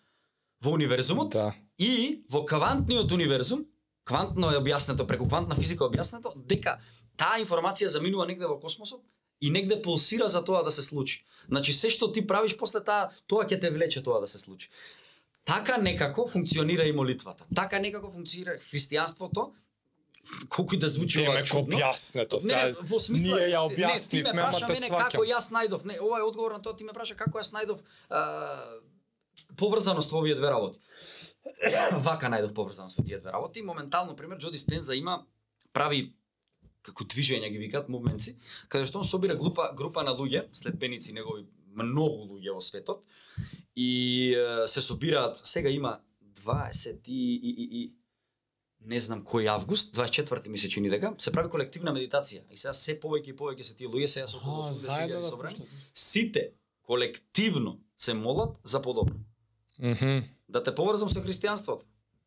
во универзумот Да. и во квантниот универзум, квантно е објаснето преку квантна физика е објаснето дека таа информација заминува негде во космосот и негде пулсира за тоа да се случи. Значи се што ти правиш после таа, тоа ќе те влече тоа да се случи. Така некако функционира и молитвата. Така некако функционира христијанството, колку и да звучи ова чудно. објаснето, Не, не, во смисла, ние ја не, ти ме објаснивме, праша мене како јас најдов, не, ова е одговор на тоа, ти ме праша како јас најдов а, поврзаност во овие две работи. Вака најдов поврзаност во тие две работи. Моментално, пример, Џо Диспенза има прави како движења ги викаат мувменци, каде што он собира група група на луѓе, следбеници негови многу луѓе во светот и е, се собираат, сега има 20 и, и, и, и не знам кој август, 24 ми се чини дека, се прави колективна медитација. И сега се повеќе и повеќе се тие луѓе, сега се околу Аха, 80 заедно да собрани. Сите колективно се молат за подобро. Мгм. Да те поврзам со христијанството.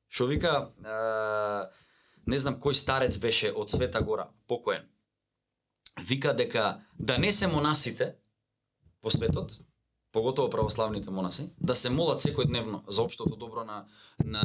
Што вика, е, не знам кој старец беше од Света Гора, покоен. Вика дека да не се монасите по светот, поготово православните монаси, да се молат секојдневно за општото добро на на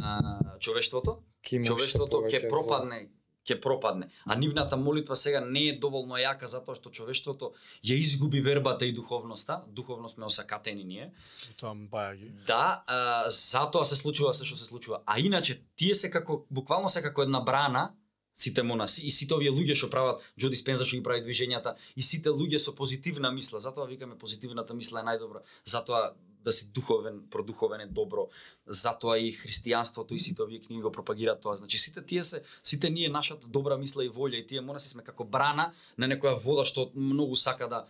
човештвото, човештвото ќе пропадне ќе пропадне. А нивната молитва сега не е доволно јака затоа што човештвото ја изгуби вербата и духовноста. Духовно сме осакатени ние. Тоа баја ги. Да, а, затоа се случува се што се случува. А иначе тие се како буквално се како една брана сите монаси и сите овие луѓе што прават Џо Диспенза што ги прави движењата и сите луѓе со позитивна мисла. Затоа викаме позитивната мисла е најдобра. Затоа да си духовен, продуховен е добро. Затоа и христијанството и сите овие книги го пропагираат тоа. Значи сите тие се сите ние нашата добра мисла и волја и тие монаси сме како брана на некоја вода што многу сака да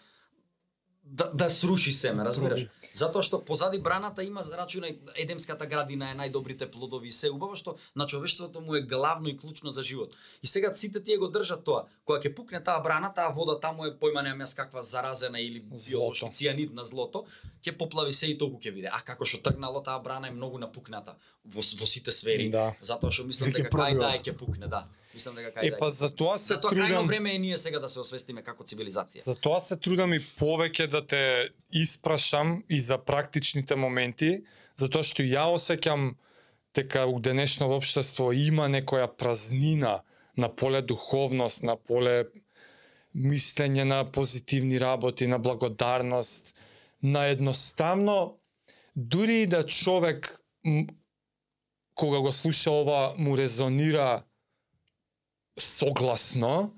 да, да сруши семе, разбираш? Затоа што позади браната има зарачуна Едемската градина е најдобрите плодови и се убаво што на човештвото му е главно и клучно за живот. И сега сите тие го држат тоа. Кога ќе пукне таа брана, таа вода таму е појма јас каква заразена или биолошки Злото. цијанид на злото, ќе поплави се и толку ќе биде. А како што тргнало таа брана е многу напукната во, во сите сфери. Да. Затоа што мислам дека кај да ќе пукне, да. Мислам дека кај Е да па за тоа се Затоа крајно трудам. време е ние сега да се освестиме како цивилизација. За тоа се трудам и повеќе да те испрашам и за практичните моменти, затоа што ја осеќам дека у денешното општество има некоја празнина на поле духовност, на поле мислење на позитивни работи, на благодарност, на едноставно дури и да човек кога го слуша ова му резонира согласно,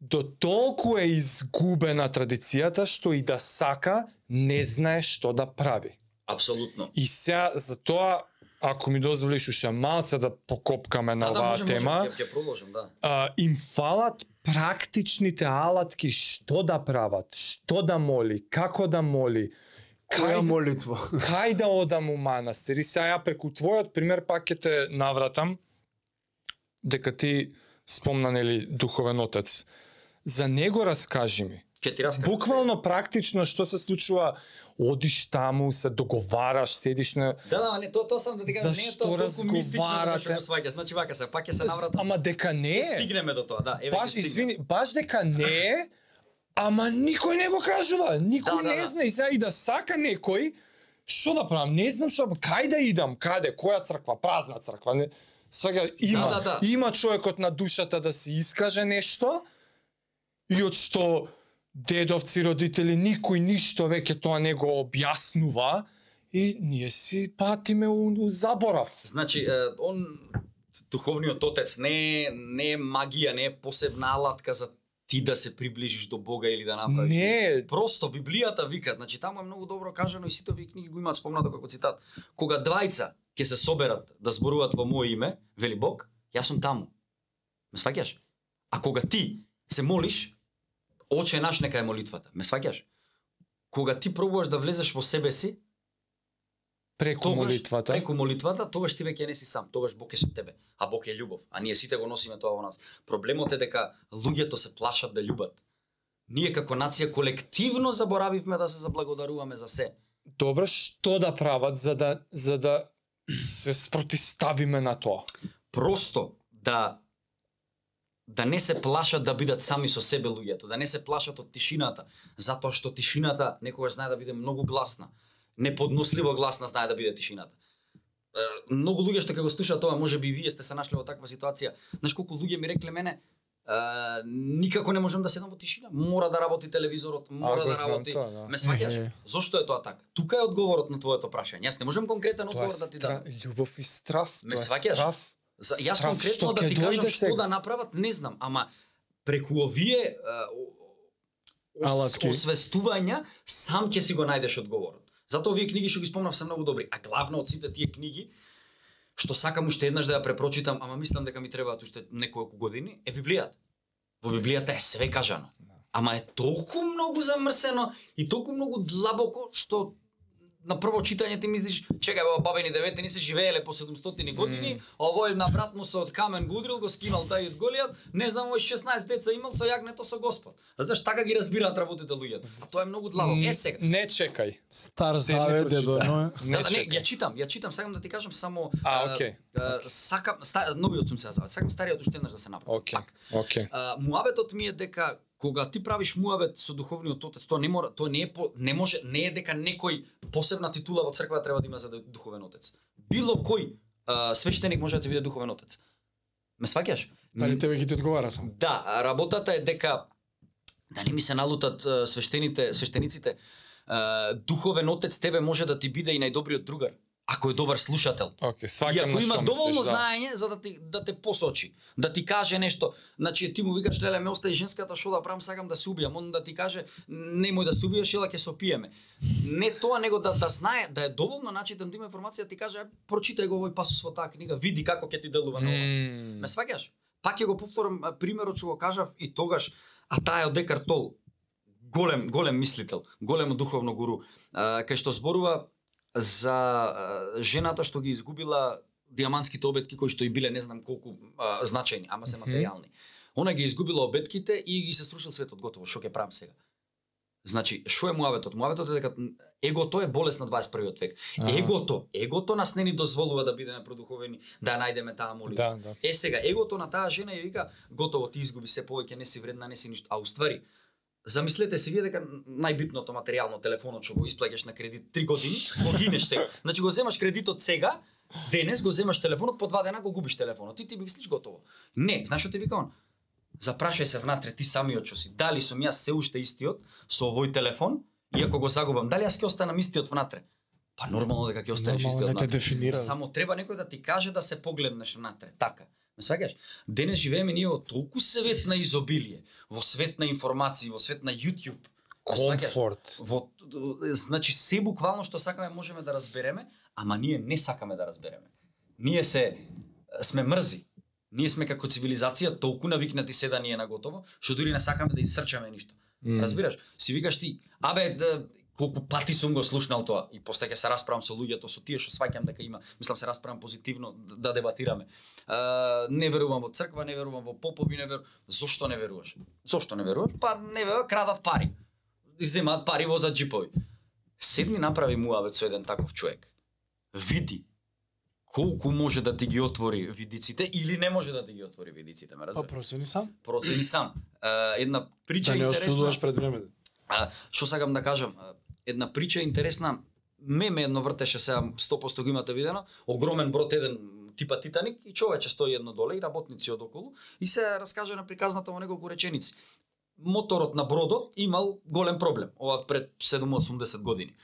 до толку е изгубена традицијата што и да сака не знае што да прави. Апсолутно. И сега за тоа ако ми дозволиш уште малце да покопкаме на Да, да, оваа можем, тема, можем, ќе, ќе продолжим, да. а, им фалат практичните алатки што да прават, што да моли, како да моли, Која кај, молитва? кај да одам у манастир. И сега ја преку твојот пример пак ќе те навратам дека ти спомна нели духовен отец. За него раскажи ми. Ќе ти раскажам. Буквално практично што се случува, одиш таму, се договараш, седиш на Да, да, не, тоа тоа сам да ти кажам, не е тоа толку мистично да што го сваќаш. Значи вака се, пак ќе се навратам. Ама дека не е. Стигнеме до тоа, да. Еве Баш, извини, баш дека не е, ама никој не го кажува. Никој Да, да, не да. знае. И сега и да сака некој, што да правам? Не знам што, кај да идам, каде, која црква, празна црква. Не, сега има, Да, да, да. има човекот на душата да се искаже нешто, и од што дедовци, родители, никој ништо веќе тоа не го објаснува, и ние си патиме у, у заборав. Значи, е, он духовниот отец не е не е магија, не е посебна алатка за ти да се приближиш до Бога или да направиш. Не, Просто Библијата вика, значи таму е многу добро кажано и сите овие книги го имаат спомнато како цитат. Кога двајца ќе се соберат да зборуваат во моје име, вели Бог, јас сум таму. Ме сваќаш? А кога ти се молиш, оче наш нека е молитвата. Ме сваќаш? Кога ти пробуваш да влезеш во себе си, преку тогаш, молитвата. Преку молитвата, тогаш ти веќе не си сам, тогаш Бог е со тебе, а Бог е љубов, а ние сите го носиме тоа во нас. Проблемот е дека луѓето се плашат да љубат. Ние како нација колективно заборавивме да се заблагодаруваме за се. Добро, што да прават за да за да се спротиставиме на тоа? Просто да да не се плашат да бидат сами со себе луѓето, да не се плашат од тишината, затоа што тишината некогаш знае да биде многу гласна. Неподносливо гласна знае да биде тишината. Е, многу луѓе што ќе го слушаат тоа, може би и вие сте се нашли во таква ситуација. Знаеш колку луѓе ми рекле мене, никако не можам да седам во тишина. Мора да работи телевизорот, мора го да работи. тоа, да. Ме сваќаш? Ехе. Зошто е тоа така? Тука е одговорот на твоето прашање. Јас не можам конкретен одговор да ти дадам. стра... љубов и страв. Ме тоа е сваќаш? Страв. За, јас конкретно да ти кажам што сега. да направат, не знам, ама преку овие Алатки. освестувања сам ќе си го најдеш одговорот. Затоа овие книги што ги спомнав се многу добри, а главно од сите тие книги што сакам уште еднаш да ја препрочитам, ама мислам дека ми требаат уште неколку години, е Библијата. Во Библијата е све кажано. Ама е толку многу замрсено и толку многу длабоко што на прво читање ти мислиш, чекај баба бабени девете ни се живееле по 700 години, mm. овој на брат му се од камен го удрил, го скинал тај од Голијат, не знам овој 16 деца имал со јагнето со Господ. Знаеш, така ги разбираат работите луѓето. А тоа е многу длабоко. Е сега. Не чекај. Стар завет е до. Не Да, да, не, ја читам, ја читам, сакам да ти кажам само А, окей, а, сакам ста, новиот сум се завет. Сакам стариот уште еднаш да се направи. Океј. Пак. Океј. А, муабетот ми е дека кога ти правиш муабет со духовниот отец, тоа не мора, тоа не е по, не може, не е дека некој посебна титула во црква треба да има за да е духовен отец. Било кој а, свештеник може да ти биде духовен отец. Ме сваќаш? Дали тебе ги ти одговара сам? Да, работата е дека да не ми се налутат свештените, свештениците, а, духовен отец тебе може да ти биде и најдобриот другар, ако е добар слушател. Океј, И ако има доволно мислиш, да. знаење за да ти да те посочи, да ти каже нешто, значи ти му викаш леле ме остави женската што да правам, сакам да се убијам, он да ти каже немој да се убиеш, ела ќе се опиеме. Не тоа него да да знае да е доволно начитан да има информација да ти каже «Е, прочитај го овој пасус во таа книга, види како ќе ти делува на ова. Мм. Ме сваќаш? Пак ќе го повторам примерот што го кажав и тогаш, а таа е од Декарт Тол, голем голем мислител, големо духовно гуру, кај што зборува за а, жената што ги изгубила диамантските обетки кои што и биле не знам колку а, значајни, ама се материјални. Она ги изгубила обетките и ги се струшил светот готово, што ќе правам сега? Значи, што е муаветот? Муаветот е дека егото е болест на 21 век. Аха. Егото, егото нас не ни дозволува да бидеме продуховени, да најдеме таа молитва. Да, да. Е сега, егото на таа жена ја вика, готово ти изгуби се повеќе, не си вредна, не си ништо. А уствари, замислете се вие дека најбитното материјално телефонот што го исплаќаш на кредит 3 години, го гинеш сега. Значи го земаш кредитот сега, Денес го земаш телефонот, по два дена го губиш телефонот. Ти ти мислиш готово. Не, знаеш што ти вика он? Запрашај се внатре ти самиот што си. Дали сум јас се уште истиот со овој телефон, и ако го загубам, дали јас ќе останам истиот внатре? Па нормално дека ќе останеш истиот внатре. Само треба некој да ти каже да се погледнеш внатре. Така. Ме сваќаш? Денес живееме ние во толку свет на изобилие, во свет на информации, во свет на YouTube. Комфорт. Во значи се буквално што сакаме можеме да разбереме, ама ние не сакаме да разбереме. Ние се сме мрзи. Ние сме како цивилизација толку навикнати се да ни е наготово, што дури не сакаме да исрчаме ништо. М. Разбираш? Си викаш ти, абе, да, колку пати сум го слушнал тоа и после ќе се расправам со луѓето, со тие што сваќам дека има, мислам се расправам позитивно да, дебатираме. А, не верувам во црква, не верувам во попови, не верувам. Зошто не веруваш? Зошто не веруваш? Па не верувам, крадат пари. Земаат пари возат джипови. Седни направи муавет со еден таков човек. Види колку може да ти ги отвори видиците или не може да ти ги отвори видиците, ме Па разбираш? процени сам. Процени сам. А, една прича Да не интересна. осудуваш пред време. Што сакам да кажам, една прича интересна, меме едно вртеше сега 100% го имате видено, огромен брод еден типа Титаник и човече стои едно доле и работници од околу и се раскаже на приказната во неколку реченици. Моторот на бродот имал голем проблем, ова пред 7-80 години.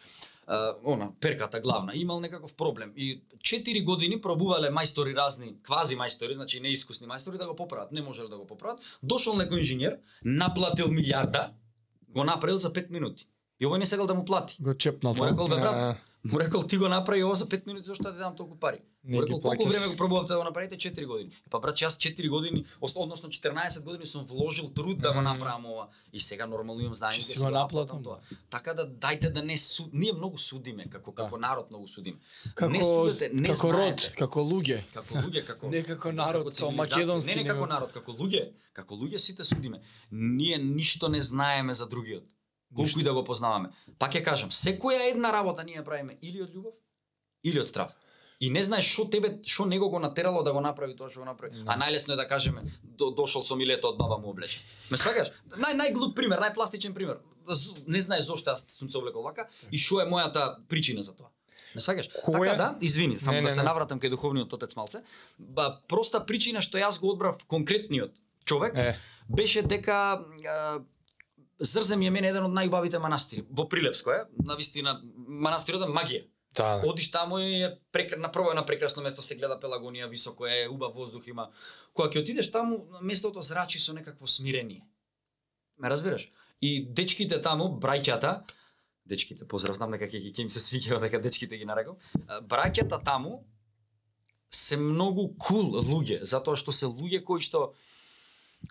Uh, она, перката главна, имал некаков проблем и 4 години пробувале мајстори разни, квази мајстори, значи неискусни мајстори да го поправат, не можеле да го поправат. Дошол некој инженер, наплатил милиарда, го направил за 5 минути. И овој не сакал да му плати. Го чепнал Му рекол, бе, брат, му рекол, ти го направи ова за 5 минути, зашто да ти дам толку пари? Не Му рекол, колку време го пробувавте да го направите? 4 години. Па брат, јас 4 години, ос- односно 14 години сум вложил труд да го направам ова. И сега нормално имам знаење си го наплатам, тоа. Така да дајте да не суд... ние многу судиме како како народ многу судиме. Како не судете, не како знаете. род, како луѓе. Како луѓе, како Не како народ, како македонски Не, не како народ, како луѓе, како луѓе сите судиме. Ние ништо не знаеме за другиот. Колку и да го познаваме. Пак ќе кажам, секоја една работа ние ја правиме или од љубов, или од страв. И не знаеш што тебе, што него го натерало да го направи тоа што го направи. А најлесно е да кажеме до, дошол со милето од баба му облече. Ме сваќаш? Нај најглуп пример, најпластичен пример. Не знаеш зошто јас сум се облекол вака и што е мојата причина за тоа. Ме сваќаш? Која- Така да, извини, само Не, да не, се не. навратам кај духовниот отец малце. Ба проста причина што јас го одбрав конкретниот човек Е, беше дека Зрзем е мене еден од најубавите манастири во Прилепско е, на вистина манастирот е магија. да. Одиш таму и е прекр... на прво е на прекрасно место, се гледа Пелагонија, високо е, убав воздух има. Кога ќе отидеш таму, местото зрачи со некакво смирение. Ме разбираш? И дечките таму, браќата, дечките, поздрав, знам дека ќе им се свиѓа дека дечките ги нарекам. а, Браќата таму се многу кул cool луѓе, затоа што се луѓе кои што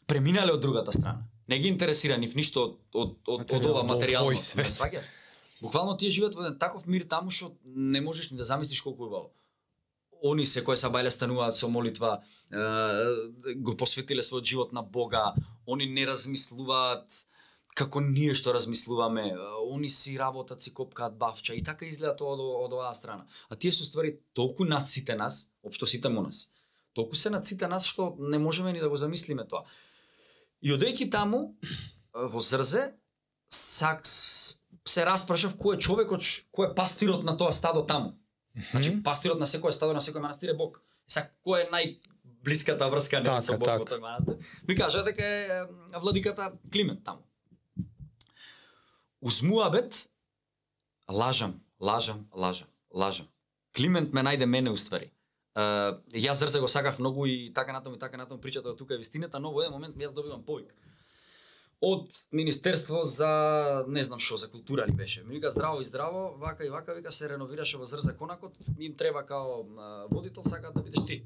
преминале од другата страна. Не ги интересира нив ништо од од од, од Материјал, ова материјално. свет. сваќаш? Буквално тие живеат во еден таков мир таму што не можеш ни да замислиш колку е убаво. Они се кои са бајле стануваат со молитва, е, го посветиле својот живот на Бога, они не размислуваат како ние што размислуваме, они си работат, си копкаат бавча и така изгледа тоа од, од оваа страна. А тие се ствари толку над сите нас, општо сите монаси, толку се над сите нас што не можеме ни да го замислиме тоа. И одејќи таму, е, во Зрзе, сак, се распрашав кој е човекот, кој е пастирот на тоа стадо таму. Значи, Мгм. пастирот на секој стадо, на секој манастир е Бог. Сега, кој е најблиската врска нели, Така, со Бог така. во тој манастир? Ми кажа дека е е, владиката Климент таму. Уз муабет, лажам, лажам, лажам, лажам. Климент ме најде мене уствари. Uh, јас Зрзе го сакав многу и така натаму и така натаму причата од тука е вистината, но во еден момент јас добивам повик од Министерство за не знам што, за култура ли беше. Ми вика здраво и здраво, вака и вака, вика се реновираше во Зрзе конакот, им треба као водител, сакаат да бидеш ти.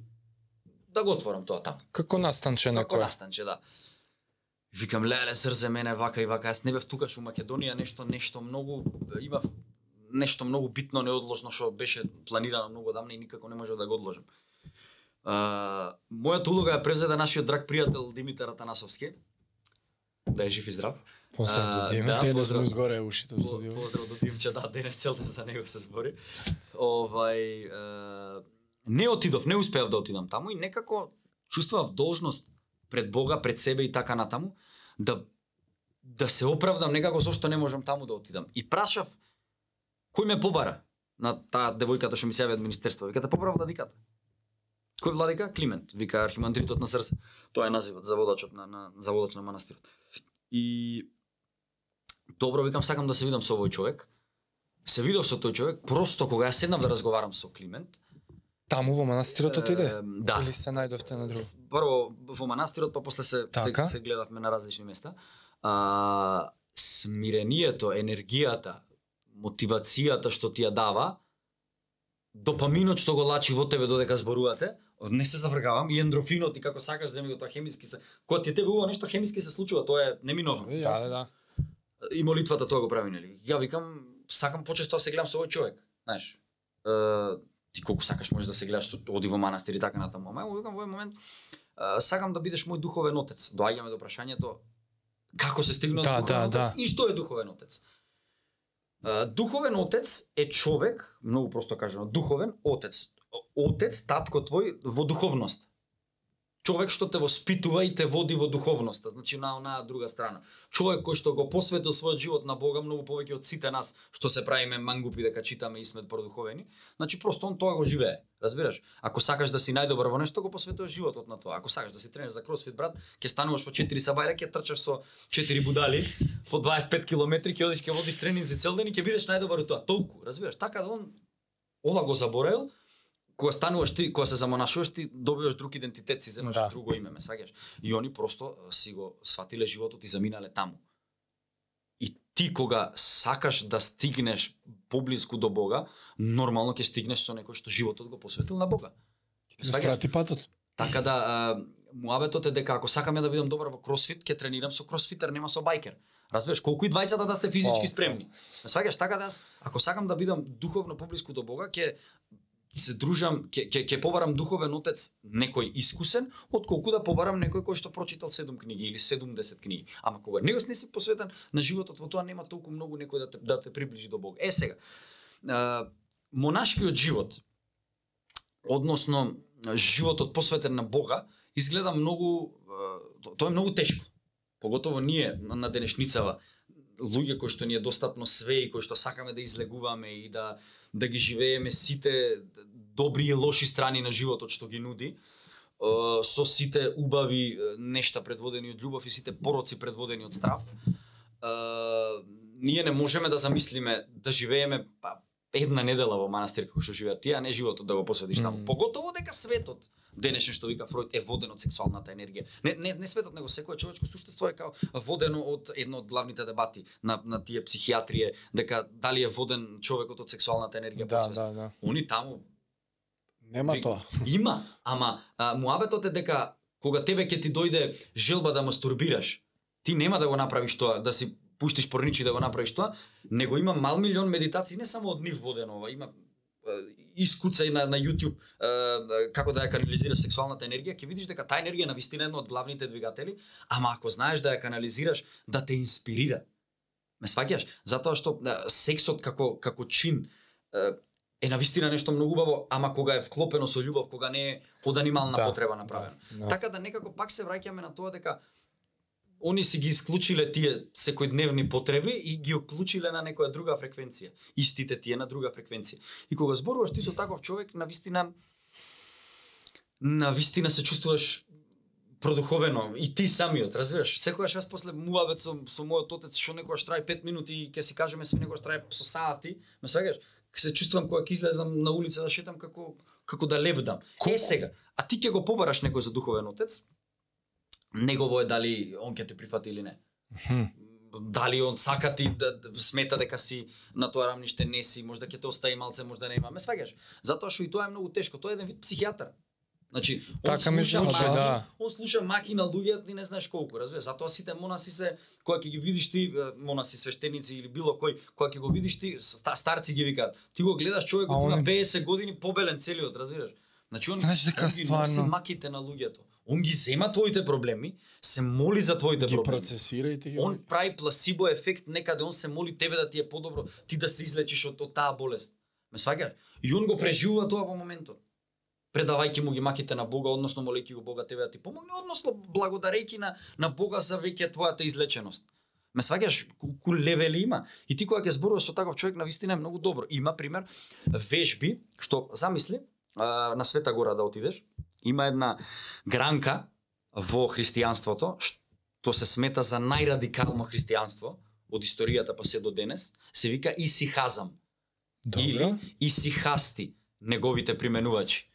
Да го отворам тоа таму. Како настанче Како некој? настанче, да. Викам, леле, Зрзе мене вака и вака, јас не бев тука у Македонија, нешто, нешто многу, имав нешто многу битно неодложно што беше планирано многу одамна и никако не можев да го одложам. А, мојата улога ја превзеде нашиот драг пријател Димитар Атанасовски. Да е жив и здрав. Поздрав А, за Дима. да. Денес му изгоре ушите во студио. Поздрав до Димче, да, денес цел ден за него се збори. Овај е, не отидов, не успеав да отидам таму и некако чувствував должност пред Бога, пред себе и така натаму да да се оправдам некако зошто не можам таму да отидам. И прашав кој ме побара. на таа девојката што ми се јави од министерство. Викате побрав владиката. Кој владика? Климент, вика архимандритот на срце. Тоа е називот за водачот на, на за водач на манастирот. И добро викам сакам да се видам со овој човек. Се видов со тој човек, просто кога ја седнав да разговарам со Климент, Таму во манастирот отиде? е, да. Или се најдовте на друго? Прво во манастирот, па после се, Така. се, се гледавме на различни места. А, смирението, енергијата, мотивацијата што ти ја дава, допаминот што го лачи во тебе додека зборувате, не се завргавам, и ендрофинот и како сакаш земи го тоа хемиски се. Кога ти тебе убаво нешто хемиски се случува, тоа е неминовно. Да, да, да. И молитвата тоа го прави, нели? Ја викам, сакам почесто да се гледам со овој човек, знаеш. Е, ти колку сакаш можеш да се гледаш, што оди во манастир и така натаму. Ама ево викам во овој момент е, сакам да бидеш мој духовен отец. Доаѓаме до прашањето како се стигна Да, до духовен да, отец да. и што е духовен отец. Духовен отец е човек, многу просто кажано, духовен отец. Отец, татко твој во духовност. Човек што те воспитува и те води во духовноста, значи на онаа друга страна. Човек кој што го посветил својот живот на Бога многу повеќе од сите нас што се правиме мангупи дека читаме и сме продуховени, значи просто он тоа го живее. Разбираш? Ако сакаш да си најдобар во нешто, го посветуваш животот на тоа. Ако сакаш да си тренер за кросфит, брат, ќе стануваш во 4 сабајра, ќе трчаш со 4 будали по 25 километри, ќе одиш ќе водиш тренинзи цел ден и ќе бидеш најдобар во тоа. Толку, разбираш? Така да он ова го заборел, кога стануваш ти, кога се замонашуваш ти добиваш друг идентитет, си земаш Да. друго име, ме сваќаш. И они просто си го сватиле животот и заминале таму. И ти кога сакаш да стигнеш поблиску до Бога, нормално ќе стигнеш со некој што животот го посветил на Бога. Ти скрати патот. Така да а, муабетот е дека ако сакам ја да бидам добар во кросфит, ќе тренирам со кросфитер, нема со байкер. Разбираш, колку и двајцата да сте физички спремни. Ме сваќаш така да јас, ако сакам да бидам духовно поблиску до Бога, ќе се дружам, ке, ке, ке побарам духовен отец некој искусен, отколку да побарам некој кој што прочитал 7 книги или 70 книги. Ама кога него не си посветен на животот во тоа нема толку многу некој да те да те приближи до Бог. Е сега, а, монашкиот живот односно животот посветен на Бога изгледа многу а, тоа е многу тешко. Поготово ние на на денешницава луѓе кои што ни е достапно све и кои што сакаме да излегуваме и да да ги живееме сите добри и лоши страни на животот што ги нуди, со сите убави нешта предводени од љубов и сите пороци предводени од страв. Ние не можеме да замислиме да живееме па, една недела во манастир како што живеат тие, а не животот да го посветиш таму. Мм. Поготово дека светот денешен што вика Фройд е воден од сексуалната енергија. Не не не светот него секое човечко суштество е као водено од едно од главните дебати на на тие психијатрие дека дали е воден човекот од сексуалната енергија Да, подсвесно. да, да. Они таму Нема Ви- тоа. Има, ама а, муабетот е дека кога тебе ќе ти дојде желба да мастурбираш, ти нема да го направиш тоа, да си пуштиш порничи да го направиш тоа, него има мал милион медитации не само од нив водено ова, има искуцај на на YouTube е, како да ја канализираш сексуалната енергија, ќе видиш дека таа енергија е навистина едно од главните двигатели, ама ако знаеш да ја канализираш, да те инспирира. Ме сваќаш? Затоа што е, сексот како како чин е, е навистина нешто многу убаво, ама кога е вклопено со љубов, кога не е од анимална Да, потреба направено. да. Така да некако пак се враќаме на тоа дека они си ги исклучиле тие секојдневни потреби и ги уклучиле на некоја друга фреквенција. Истите тие на друга фреквенција. И кога зборуваш ти со таков човек, на вистина на вистина се чувствуваш продуховено и ти самиот, разбираш? Секогаш јас после муабет со, со мојот отец што некогаш трае 5 минути и ќе си кажеме све некогаш трае со сати, ме сваќаш? Се чувствувам кога ќе излезам на улица да шетам како како да лебдам. Е сега, а ти ќе го побараш некој за духовен отец? Негово е дали он ќе те прифати или не. Дали он сака ти да, да смета дека си на тоа рамниште не си, можда ќе те остави малце, можда нема. Ме сваѓаш? Затоа што и тоа е многу тешко. Тоа е еден вид психијатар. Значи, он Така ми слуша маки, да. он слуша маки на луѓе, ти не знаеш колку, разбираш? Затоа сите монаси се кога ќе ги видиш ти монаси свештеници или било кој, кога ќе го видиш ти ста- старци ги викаат. Ти го гледаш човекот А има они- 50 години побелен целиот, разбираш? Значи он, Знаеш дека он ги носи стварно- маките на луѓето. Он ги зема твоите проблеми, се моли за твоите Ги проблеми. процесира и ги Он прави пласибо ефект, некаде он се моли тебе да ти е подобро, ти да се излечиш од, од таа болест. Ме сваќаш? И он го преживува тоа во моментот. Предавајќи му ги маките на Бога, односно молејќи го Бога тебе да ти помогне, односно благодарејќи на на Бога за веќе твојата излеченост. Ме сваќаш колку левели има. И ти кога ќе зборуваш со таков човек на вистина е многу добро. Има пример вежби што замисли а, на Света Гора да отидеш. Има една гранка во христијанството што се смета за најрадикално христијанство од историјата па се до денес, се вика Исихазам Добро. или Исихасти, неговите применувачи.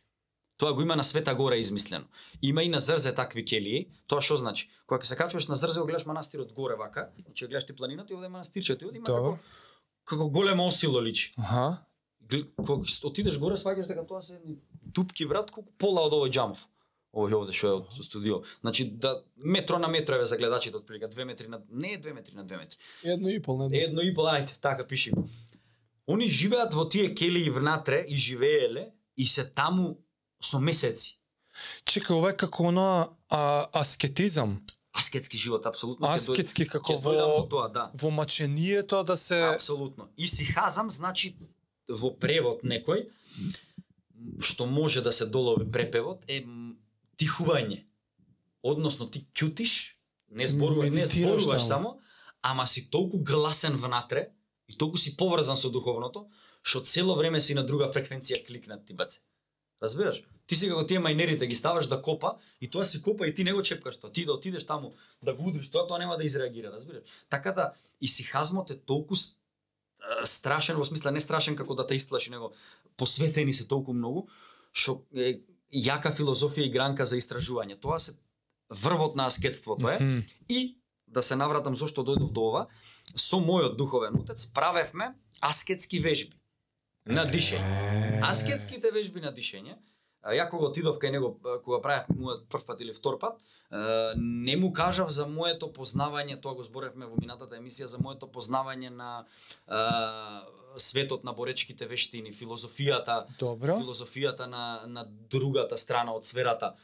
Тоа го има на Света Гора измислено. Има и на Зрзе такви келии. Тоа што значи? Кога се качуваш на Зрзе, го гледаш манастирот горе вака, значи гледаш ти планината и овде е манастирчето, и овде има како како големо осило личи. Аха. Кога отидеш горе, сваќаш дека тоа се дупки брат, колку пола од овој џамов. Овој овде што е од студио. Значи да метро на метро еве за гледачите отприлика 2 метри на не е 2 метри на 2 метри. Едно и пол, не. Едно и пол, ајде, така пиши. Они живеат во тие келии внатре и живееле и се таму со месеци. Чекај, ова е како оно а, аскетизам. Аскетски живот, апсолутно. Аскетски како ќе дојдам во тоа, да. во мачението да се Апсолутно. И сихазам значи во превод некој што може да се долови препевод е тихување. Односно ти ќутиш, не зборуваш, не зборуваш само, ама си толку гласен внатре и толку си поврзан со духовното, што цело време си на друга фреквенција кликнат ти баце. Разбираш? Ти си како тие мајнерите ги ставаш да копа и тоа си копа и ти не го чепкаш тоа. Ти да отидеш таму да го удриш тоа, тоа нема да изреагира, разбираш? Така да и сихазмот е толку страшен во смисла не страшен како да те истлаши, него посветени се толку многу што е јака филозофија и гранка за истражување. Тоа се врвот на аскетството е. Мгм. И да се навратам зошто дојдов до ова, со мојот духовен отец правевме аскетски вежби на дишење. Аскетските вежби на дишење, ја кога отидов кај него, кога правев мојот прв пат или втор пат, не му кажав за моето познавање, тоа го зборевме во минатата емисија, за моето познавање на светот на боречките вештини, филозофијата, Добро. филозофијата на, на другата страна од сферата.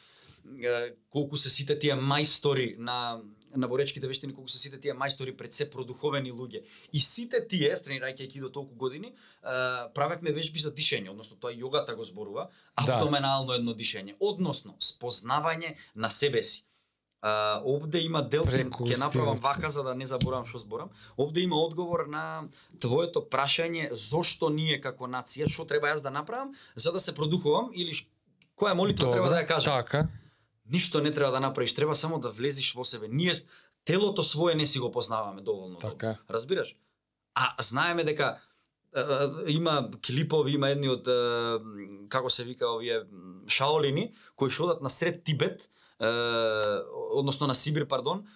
Колку се сите тие мајстори на на боречките вештини, колку се сите тие мајстори пред се продуховени луѓе. И сите тие, тренирајќи до толку години, правевме вежби за дишење, односно тоа јогата го зборува, Да. абдоменално едно дишење, односно спознавање на себе си. А, овде има дел, ќе направам вака за да не заборавам што зборам. Овде има одговор на твоето прашање зошто ние како нација, што треба јас да направам за да се продухувам или која молитва треба да ја кажам. Така. Ништо не треба да направиш, треба само да влезеш во себе. Ние телото свое не си го познаваме доволно добро. Така. Разбираш? А знаеме дека има клипови, има едни од како се вика овие шаолини кои што одат на сред Тибет, односно на Сибир, пардон,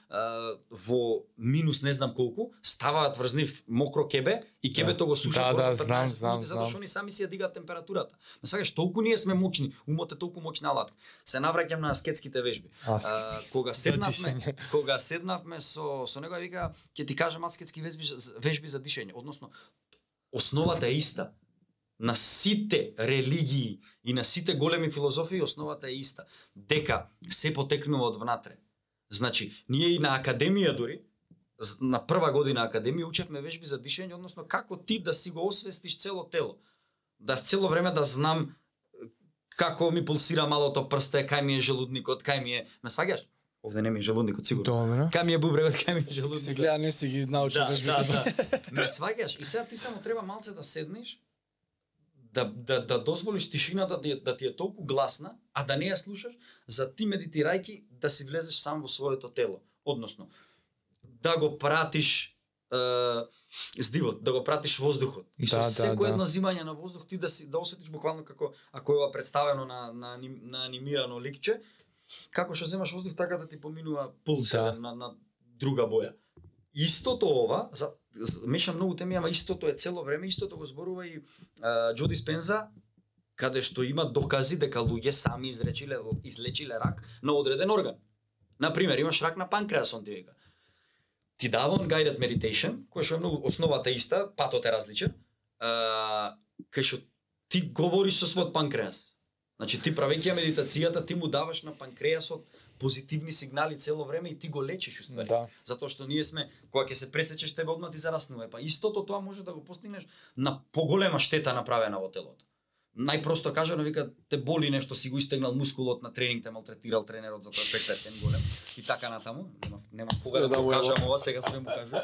во минус не знам колку, ставаат врз нив мокро кебе и кебето го сушат Да, да, 15 знам, минути, знам, затоа што они сами си ја дигаат температурата. Ме сакаш толку ние сме мочни, умот е толку моćна алатка. Се навраќам на аскетските вежби. А, кога седнавме, кога седнавме со со него ја вика ќе ти кажам аскетски вежби вежби за дишење, односно основата е иста. На сите религии и на сите големи филозофии основата е иста. Дека се потекнува од внатре. Значи, ние и на академија дури, на прва година академија учевме вежби за дишење, односно како ти да си го освестиш цело тело. Да цело време да знам како ми пулсира малото прсте, кај ми е желудникот, кај ми е... Ме сваѓаш? Овде не ми е желудникот, сигурно. Добро. Кај ми е бубрегот, кај ми е желудникот. Се гледа, не си ги научи Да, вежбите. да, да. Ме сваѓаш и сега ти само треба малце да седнеш, да, да, да дозволиш тишината да, да ти е толку гласна, а да не ја слушаш, за ти медитирајки да си влезеш сам во своето тело. Односно, да го пратиш е, здивот, да го пратиш воздухот. И со Да, да, секој да. едно зимање на воздух ти да си да осетиш буквално како ако е ова представено на на, на анимирано ликче, како што земаш воздух така да ти поминува пулс Да. на, на друга боја. Истото ова, за, мешам многу теми, ама истото е цело време, истото го зборува и а, Джо Диспенза, каде што има докази дека луѓе сами изречиле, излечиле рак на одреден орган. Например, имаш рак на панкреасом, ти вика. Ти дава он guided meditation, кој што е многу основата е иста, патот е различен, а, кај што ти говориш со својот панкреас. Значи ти правеќи медитацијата, ти му даваш на панкреасот позитивни сигнали цело време и ти го лечиш уствари. Да. Затоа што ние сме кога ќе се пресечеш тебе одма ти зараснува. Па истото тоа може да го постигнеш на поголема штета направена во телото. најпросто кажано вика те боли нешто си го истегнал мускулот на тренинг те малтретирал тренерот за тоа 5 ден голем и така натаму нема нема кога да, да го кажам ова сега све му кажу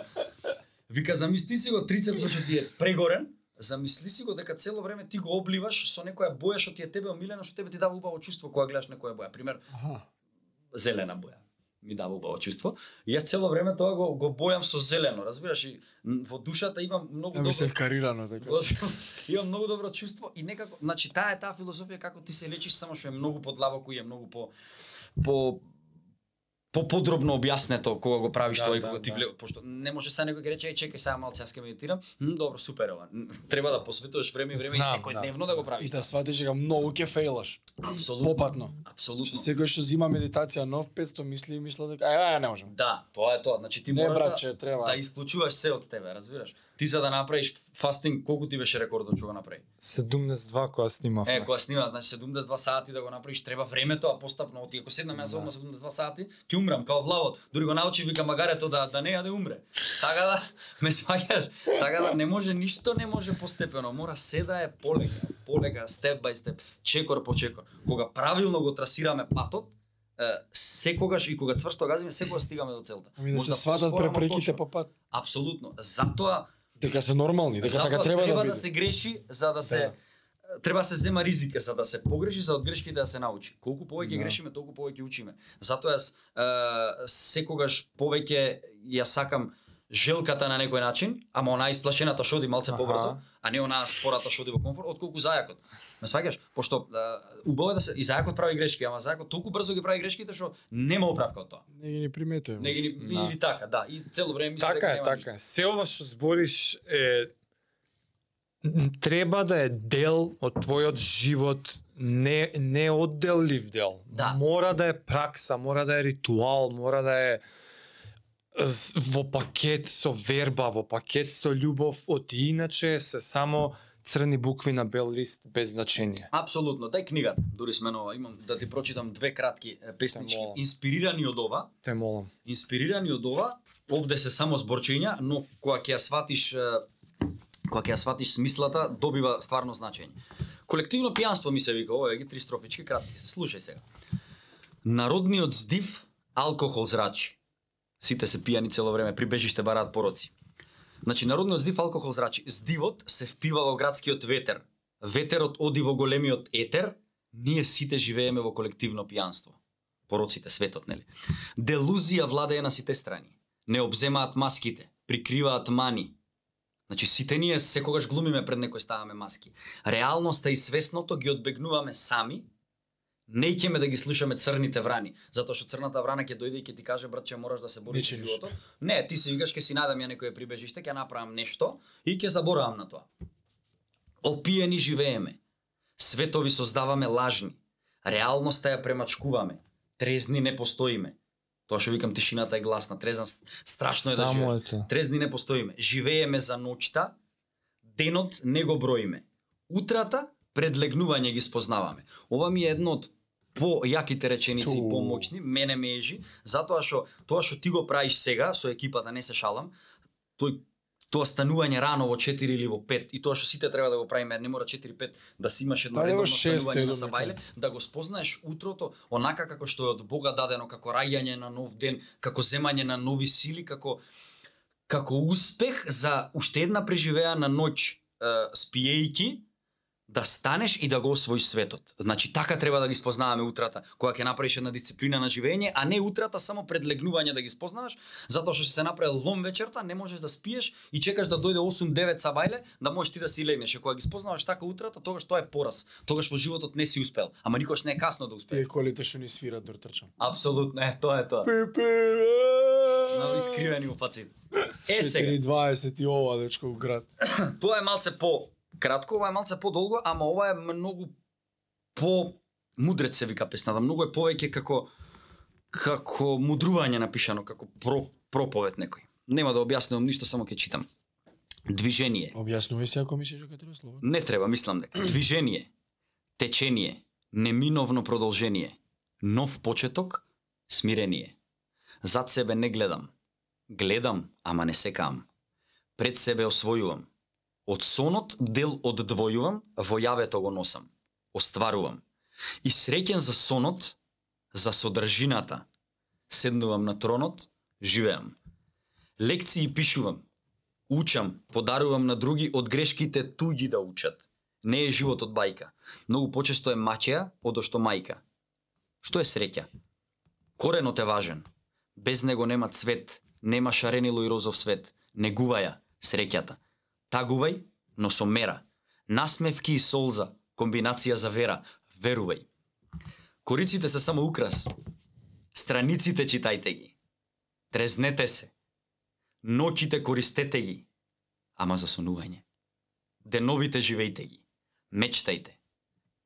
вика замисли си го трицепсот што ти е прегорен замисли си го дека цело време ти го обливаш со некоја боја што ти е тебе омилена што тебе ти дава убаво чувство кога гледаш некоја боја пример Аха. Зелена боја ми дава убаво чувство. И јас цело време тоа го, го бојам со зелено, разбираш? И во душата имам многу Ја ми се добро вкарирано така. имам многу добро чувство и некако, значи таа е таа филозофија како ти се лечиш само што е многу подлабоко и е многу по по по подробно објаснето кога го правиш Да, тоа и да, кога ти да. гледа, пошто не може сега некој ќе рече, еј чекај сега малце јас ќе медитирам. М, добро, супер ова. Треба да посветуваш време и време Знам, и секојдневно да, го правиш. И да сватиш дека многу ќе фейлаш. Апсолутно. Попатно. Апсолутно. Што секој што зима медитација нов 500 мисли и мисла дека ај, ај, не можам. Да, тоа е тоа. Значи ти Не, мораш братче, да, треба. да исклучуваш се од тебе, разбираш? Ти за да направиш фастинг, колку ти беше рекордот што го направи? 72 кога снимавме. Е, кога снима, значи 72 сати да го направиш, треба времето, а постапно, оти ако седнам јас одма 72 сати, ќе умрам као влавот. Дури го научи вика магарето да да не ја да умре. Така да ме сваќаш. Така да не може ништо не може постепено, мора се да е полека, полека, степ бај степ, чекор по чекор. Кога правилно го трасираме патот, секогаш и кога цврсто газиме, секогаш стигаме до целта. Ами да се сватат поспорно, препреките по пат. Апсолутно. Затоа Дека се нормални, дека така треба, треба да да, се греши за да се треба се зема ризика за да се погреши за од грешките да се научи. Колку повеќе Да. грешиме, толку повеќе учиме. Затоа јас е, секогаш повеќе ја сакам желката на некој начин, ама онаа исплашената што оди малце Аха. побрзо, а не онаа спората што оди во комфорт, отколку зајакот. Ме сваќаш? Пошто убаво е да се и зајакот прави грешки, ама зајакот толку брзо ги прави грешките што нема оправка од тоа. Не ги ни приметуваме. Не ги ни- Да. или така, да, и цело време дека Така е, нема така е. Се ова што збориш е треба да е дел од твојот живот, не не одделив дел. Да. Мора да е пракса, мора да е ритуал, мора да е во пакет со верба, во пакет со љубов, од иначе се само црни букви на бел лист без значење. Апсолутно, дај книгата. Дури сменува, имам да ти прочитам две кратки песнички инспирирани од ова, Те молам. инспирирани од ова, овде се само зборчиња, но кога ќе ја сватиш кога ќе ја сватиш смислата, добива стварно значење. Колективно пијанство ми се вика, ова е ги три строфички кратки, се слушај сега. Народниот здив алкохол зрачи. Сите се пијани цело време, при бежиште бараат пороци. Значи, народниот здив алкохол зрачи. Здивот се впива во градскиот ветер. Ветерот оди во големиот етер, ние сите живееме во колективно пијанство. Пороците, светот, нели? Делузија владее на сите страни. Не обземаат маските, прикриваат мани. Значи, сите ние секогаш глумиме пред некој ставаме маски. Реалноста и свесното ги одбегнуваме сами, не ќеме да ги слушаме црните врани, затоа што црната врана ќе дојде и ќе ти каже брат че мораш да се бориш со животот. Не, ти си викаш ќе си најдам ја некое прибежиште, ќе направам нешто и ќе заборавам на тоа. Опиени живееме. Светови создаваме лажни. Реалноста ја премачкуваме. Трезни не постоиме. Тоа што викам тишината е гласна, трезна страшно е да живееш. Трезни не постоиме. Живееме за ноќта, денот не го броиме. Утрата пред легнување ги спознаваме. Ова ми е едно од појаките реченици и Ту. помоćни, мене ме ежи, затоа што тоа што ти го правиш сега со екипата, не се шалам, тој тоа станување рано во 4 или во 5 и тоа што сите треба да го правиме, не мора 4-5 да си имаш едно Да, редовно во шест, станување на сабајле, да го спознаеш утрото онака како што е од Бога дадено, како раѓање на нов ден, како земање на нови сили, како како успех за уште една преживеана ноќ е, спиејки да станеш и да го освоиш светот. Значи така треба да ги спознаваме утрата, кога ќе направиш една дисциплина на живење, а не утрата само пред легнување да ги спознаваш, затоа што се направил лом вечерта, не можеш да спиеш и чекаш да дојде 8-9 сабајле, да можеш ти да си легнеш. Кога ги спознаваш така утрата, тогаш тоа е пораз. Тогаш во животот не си успел, ама никош не е касно да успееш. Тие колите што ни свират дор трчам. Апсолутно, е, тоа е тоа. Нови искривени во фаците. Е сега. 4.20 и ова дечко град. Тоа е малце по кратко, ова е малце подолго, ама ова е многу по мудрец се вика песната, многу е повеќе како како мудрување напишано, како про, проповед некој. Нема да објаснувам ништо, само ќе читам. Движение. Објаснувај се ако мислиш дека треба слово. Не треба, мислам дека. Движение, течение, неминовно продолжение, нов почеток, смирение. Зад себе не гледам. Гледам, ама не секам. Пред себе освојувам. Од сонот дел оддвојувам, во јавето го носам. Остварувам. И среќен за сонот, за содржината. Седнувам на тронот, живеам. Лекции пишувам, учам, подарувам на други од грешките туѓи да учат. Не е живот од бајка. Многу почесто е маќеја одошто мајка. Што е среќа? Коренот е важен. Без него нема цвет, нема шаренило и розов свет. Негувај ја, среќата. Тагувај, но со мера. Насмевки и солза, комбинација за вера. Верувај. Кориците се само украс. Страниците читајте ги. Трезнете се. Ноќите користете ги. Ама за сонување. Деновите живејте ги. Мечтајте.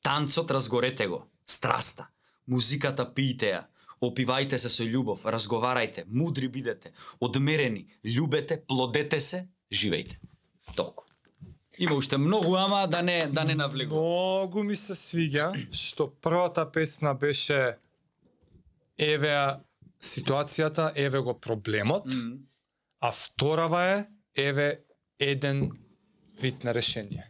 Танцот разгорете го. Страста. Музиката пијте ја. Опивајте се со љубов, разговарајте, мудри бидете, одмерени, љубете, плодете се, живејте. Толку. Има уште многу, ама да не да не навлегувам. Многу ми се свиѓа што првата песна беше еве ситуацијата, еве го проблемот, Мгм. а вторава е еве еден вид на решение.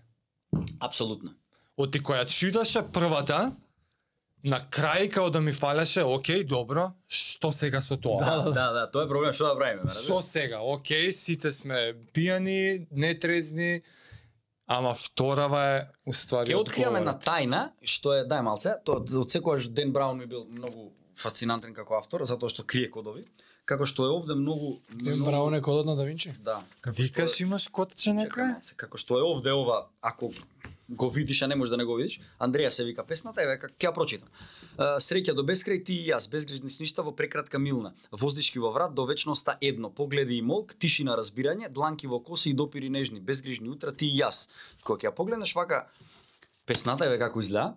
Апсолутно. Оти која читаше првата, на крај као да ми фалеше, окей, добро, што сега со тоа? Да, да, да, тоа е проблем, што да правиме, ме Што сега? Окей, сите сме пијани, нетрезни, ама вторава е уствари Ке откриваме одговорот. една тајна, што е, дај малце, тоа од секогаш Ден Браун ми бил многу фасцинантен како автор, затоа што крие кодови, како што е овде многу Ден многу- Браун е кодот на Да Винчи? Да. како Викаш што е- имаш котче Чекај некој? како што е овде ова, ако го видиш, а не можеш да не го видиш, Андреја се вика песната, еве ќе ја прочитам. Среќа до безкрај ти и јас, безгрижни сништа во прекратка милна. Воздишки во врат до вечноста едно, погледи и молк, тишина разбирање, дланки во коси и допири нежни, безгрижни утра ти и јас. Кога ќе ја погледнеш вака песната еве како изгледа,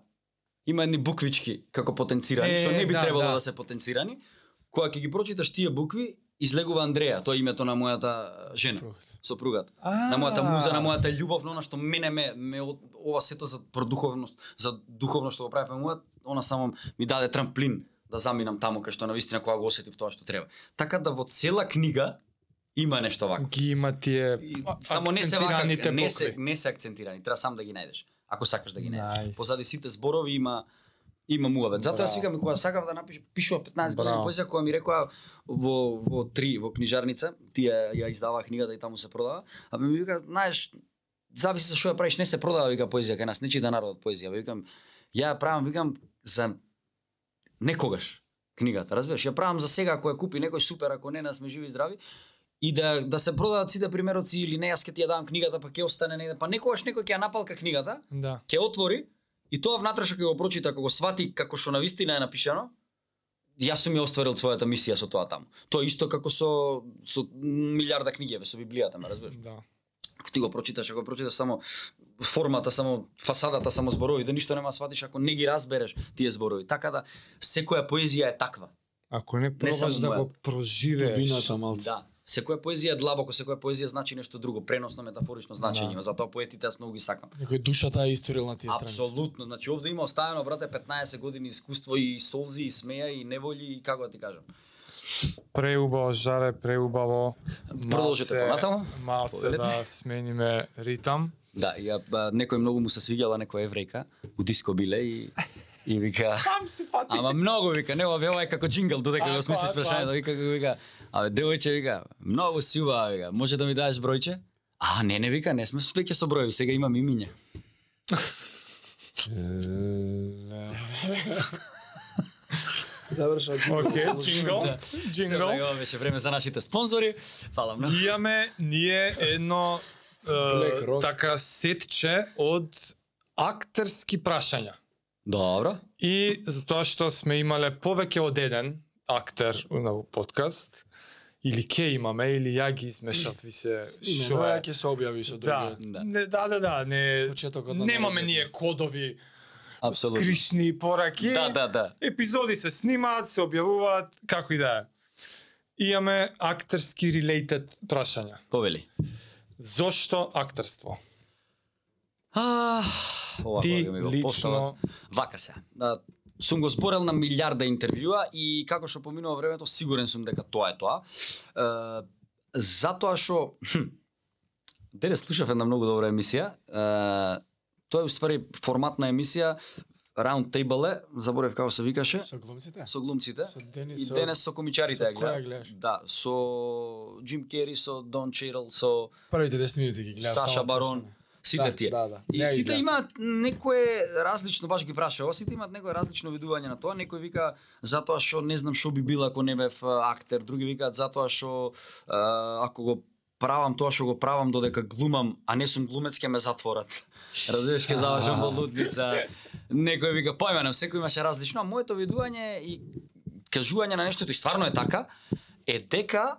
има едни буквички како потенцирани, Е, што не би да, требало да. да. се потенцирани. Кога ќе ги прочиташ тие букви, излегува Андреја, тоа е името на мојата жена, сопругата. На мојата муза, на мојата љубов, на она што мене ме, ме ова сето за продуховност, за духовно што го правиме мојат, она само ми даде трамплин да заминам таму кај што навистина кога го осетив тоа што треба. Така да во цела книга има нешто вако. Ги има тие Само не се вака, не се не се акцентирани, треба сам да ги најдеш. Ако сакаш да ги најдеш. Најс. Позади сите зборови има има муавет. Затоа јас викам кога сакав да напишам, пишува 15 години Браво. поезија која ми рекоа во во три во книжарница, тие ја издаваа книгата и таму се продава, а ми вика, знаеш, зависи за што ја правиш, не се продава вика поезија кај нас, не чита народот поезија. Викам, ја правам, викам за некогаш книгата, разбираш? Ја правам за сега ако ја купи некој супер, ако не, нас сме живи и здрави. И да да се продават сите примероци или не, јас ќе ти ја дам книгата, па ќе остане негде. Па некогаш некој ќе ја напалка книгата, Да. ќе отвори и тоа внатре што ќе го прочита, ако го свати како што навистина е напишано, јас сум ја остварил својата мисија со тоа таму. Тоа е исто како со со милиарда книги, со Библијата, ме разбираш? Да. Ако ти го прочиташ, ако го прочиташ само формата, само фасадата, само зборовите, ништо нема да сватиш ако не ги разбереш тие зборови. Така да секоја поезија е таква. Ако не пробаш само да го мојата. проживееш. Малце. Да. Секоја поезија е длабоко, секоја поезија значи нешто друго, преносно, метафорично значење. Да. Затоа поетите јас многу ги сакам. Некој душата е историл на тие страници. Апсолутно. Значи овде има оставено брате 15 години искуство и солзи и смеја и неволи и како да ти кажам. Преубаво жаре, преубаво. Продолжете понатаму. Малце да смениме ритам. Да, ја некој многу му се свиѓала некоја еврејка у диско биле и и вика Там си фати. Ама многу вика, не ова е како джингл додека Ако, го смислиш ако, прашањето, вика како вика, а девојче вика, многу си убава вика, може да ми дадеш бројче? А, не, не вика, не сме веќе со броеви, сега имам имиња. Завршува Окей, джингл. Да. Джингл. Сега беше време за нашите спонзори. Фала многу. Имаме ние едно е, така сетче од актерски прашања. Добро. И затоа што сме имале повеќе од еден актер на подкаст, или ке имаме, или ја ги измешав и се Имено ја ќе се објави со Да, другиот. Да. не, да, да, да, не, Почетокот на немаме ние кодови, Апсолутно. скришни пораки. Да, да, да. Епизоди се снимаат, се објавуваат, како и да е. Имаме актерски related прашања. Повели. Зошто актерство? А, ова Ти го лично- постават. Вака се. Да, сум го зборел на милиарда интервјуа и како што поминува времето, сигурен сум дека тоа е тоа. Е, затоа што Денес слушав една многу добра емисија. Е, тоа е уствари формат на емисија Round Table заборев како се викаше, Со глумците? со глумците. Со Денис, И денес со комичарите со ја која гледам. гледаш? Да, со Джим Кери, со Дон Чейрл, со Првите 10 минути ги гледав. Саша Барон, пресаме. Сите Да, тие. да, да. И Не сите имаат некое различно, баш ги прашав, сите имаат некое различно видување на тоа. Некој вика затоа што не знам што би бил ако не бев актер, други викаат затоа што ако го правам тоа што го правам додека глумам, а не сум глумец ќе ме затворат. Разбираш, ќе завршам во лудница. Некој вика, појме, секој имаше различно, а моето видување и кажување на нештото и стварно е така, е дека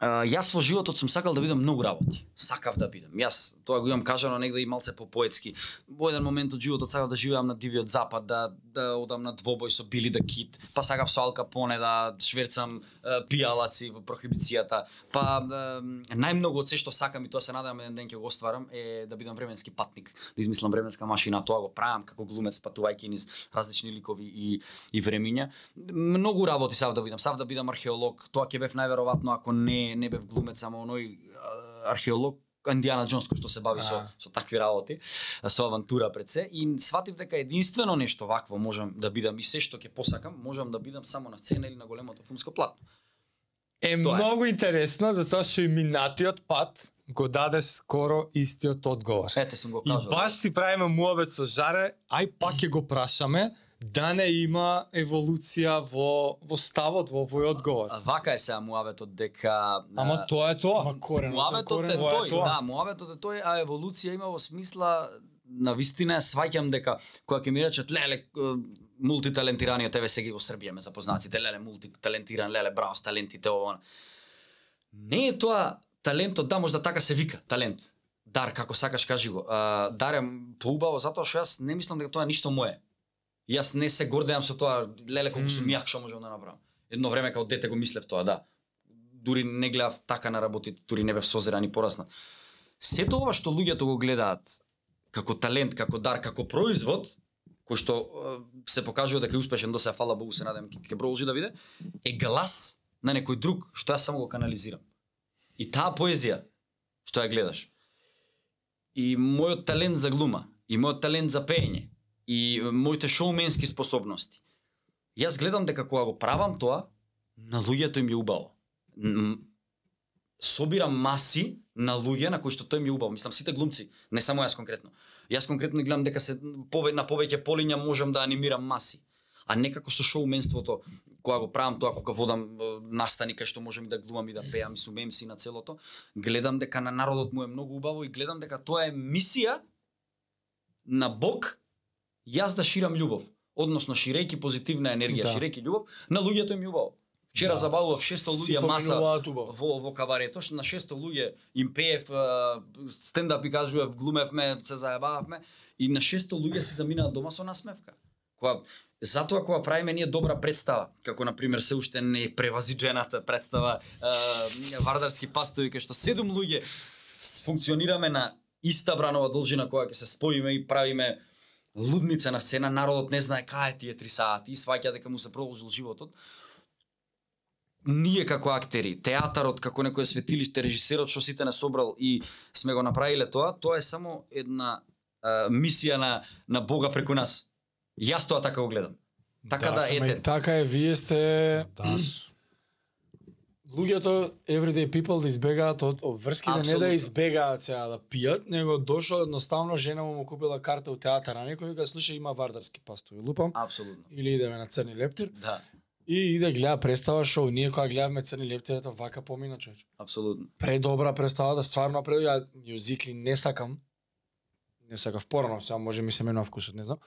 јас во животот сум сакал да видам многу работи. Сакав да бидам. Јас тоа го имам кажано негде и малце по поетски. Во еден момент од животот сакав да живеам на дивиот запад, да да одам на двобој со Били да Кит, па сакав со Ал Капоне да шверцам е, пијалаци во прохибицијата. Па е, најмногу од се што сакам и тоа се надевам еден ден ќе го остварам е да бидам временски патник, да измислам временска машина, тоа го правам како глумец патувајќи низ различни ликови и и времиња. Многу работи сав да бидам, сав да бидам археолог, тоа ќе бев најверојатно ако не не бев глумец, само оној археолог Индиана Джонс кој што се бави со со такви работи, со авантура пред се и сватив дека единствено нешто вакво можам да бидам и се што ќе посакам, можам да бидам само на сцена или на големото филмско платно. Е Тоа е. многу интересно затоа што и минатиот пат го даде скоро истиот одговор. Ете сум го И кажал. баш си правиме муабет со Жаре, ај пак ќе го прашаме да не има еволуција во во ставот, во овој одговор. А, Вака е сега муабетот дека Ама тоа е тоа. Ама коренот, Муабетот е корен, е тој, тоа. да, муабетот е тој, а еволуција има во смисла на вистина сваќам дека кога ќе ми речат леле е, мултиталентираниот еве сега во Србија ме запознаците леле мултиталентиран леле браво с талентите ова она. Не е тоа талентот, да, може да така се вика, талент. Дар, како сакаш кажи го. А, дар е поубаво затоа што јас не мислам дека тоа е ништо мое. Јас не се гордеам со тоа, леле колку сум јак што можам да направам. Едно време као дете го мислев тоа, да. Дури не гледав така на работите, дури не бев созран и пораснат. Сето ова што луѓето го гледаат како талент, како дар, како производ, кој што се покажува дека е успешен до сега, фала Богу, се надевам ќе продолжи да биде, е глас на некој друг, што јас само го канализирам. И таа поезија што ја гледаш. И мојот талент за глума, и мојот талент за пеење, и моите шоуменски способности. Јас гледам дека кога го правам тоа, на луѓето им е убаво. Собирам маси на луѓе на кои што тој ми е убаво. Мислам сите глумци, не само јас конкретно. Јас конкретно гледам дека се пове, на повеќе полиња можам да анимирам маси. А некако со шоуменството, кога го правам тоа, кога водам настани кај што можам и да глумам и да пеам и сумем си на целото, гледам дека на народот му е многу убаво и гледам дека тоа е мисија на Бог јас да ширам љубов. Односно ширејќи позитивна енергија, Да. ширејќи љубов, на луѓето им е убаво. Вчера Да. забавував 600 Си луѓе маса во во кабарето, на 600 луѓе им пеев стендап и кажував, глумевме, се заебававме и на 600 луѓе се заминаа дома со насмевка. Кога затоа кога правиме ние добра представа, како на пример се уште не превазиджената представа а, Вардарски пастови кај што седум луѓе функционираме на иста бранова должина која ќе се споиме и правиме лудница на сцена, народот не знае кај е тие три сати и сваќа дека му се продолжил животот ние како актери, театарот како некое светилиште, режисерот што сите не собрал и сме го направиле тоа, тоа е само една а, мисија на на Бога преку нас. Јас тоа така го гледам. Така да, и ете, така е, вие сте Да. Луѓето everyday people да избегаат од обврски да не да избегаат сега да пијат, него дошол едноставно жена му му купила карта у театар, а некој вика слушај има вардарски пастови, лупам апсолутно. или идеме на црни лептир Да, и иде гледа представа шоу. Ние кога гледавме црни лептирата вака помина човече. апсолутно. Предобра представа да стварно пред ја мюзикли не сакам. Не сакав порано, сега може ми се менува вкусот, не знам.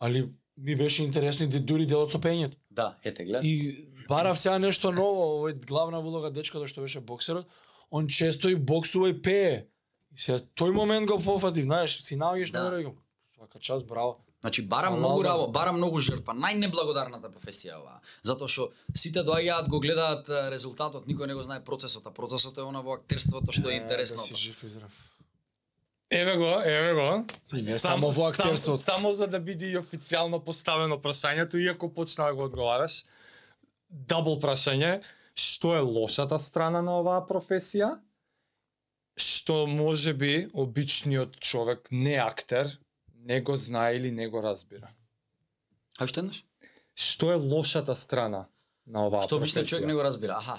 Али ми беше интересно и де- дури делот со пењето. Да, ете глед. И барав сега нешто ново, овој главна улога дечкото што беше боксерот, он често и боксува и пее. И сега тој момент го пофатив, знаеш, си наоѓаш Да. да. на свака час, браво. Значи бара Ала, многу да. раво, бара многу жртва. Најнеблагодарната професија оваа. Затоа што сите доаѓаат го гледаат а, резултатот, никој не го знае процесот, а процесот е она во актерството што е Да интересно. си жив и здрав. Еве го, еве го. И не само во актерството. Само, само за да биде и официјално поставено прашањето, иако почна да го одговараш. Дабл прашање, што е лошата страна на оваа професија? што може би обичниот човек, не актер, не го знае или не го разбира. А што еднаш? Што е лошата страна на оваа Што обичниот човек не го разбира? Аха.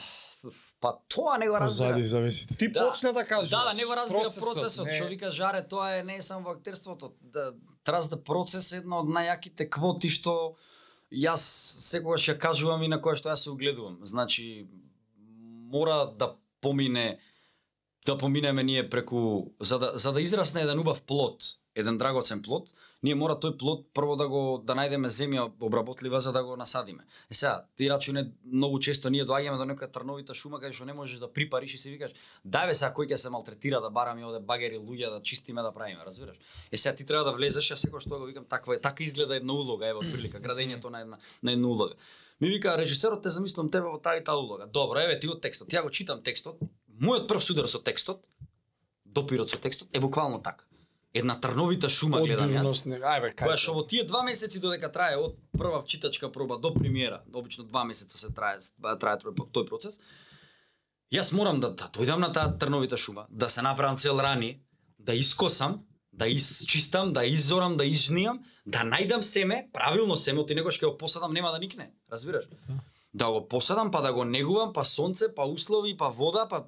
Па тоа не го разбира. Позади зависите. Ти Да. почна да кажеш. Да, да, не го разбира процесот, процесот што вика Жаре, тоа е не е само во актерството. Да, траст да процес е една од најаките квоти што јас секогаш ја кажувам и на која што јас се угледувам. Значи мора да помине да поминеме ние преку за да за да израсне еден убав плод, еден драгоцен плод, ние мора тој плод прво да го да најдеме земја обработлива за да го насадиме. Е сега, ти рачуне многу често ние доаѓаме до некоја трновита шума кај што не можеш да припариш и се викаш, дај бе сега кој ќе се малтретира да бараме овде багери луѓе да чистиме да правиме, разбираш? Е сега ти треба да влезеш, ја секој што го викам таква е, така изгледа една улога, ево прилика, градењето на една на една улога. Ми вика режисерот те замислувам, тебе во таа и таа улога. Добро, еве ти од текстот. Ја го читам текстот. Мојот прв судар со текстот, допирот со текстот е буквално така. Една трновита шума гледам јас. Ајбе, кај. Која што во тие два месеци додека трае од прва читачка проба до премиера, обично два месеца се трае трае тој процес. Јас морам да, да дојдам на таа трновита шума, да се направам цел рани, да искосам, да исчистам, да изорам, да изжнијам, да најдам семе, правилно семе, ти некош ќе го посадам нема да никне, разбираш? Да го посадам, па да го негувам, па сонце, па услови, па вода, па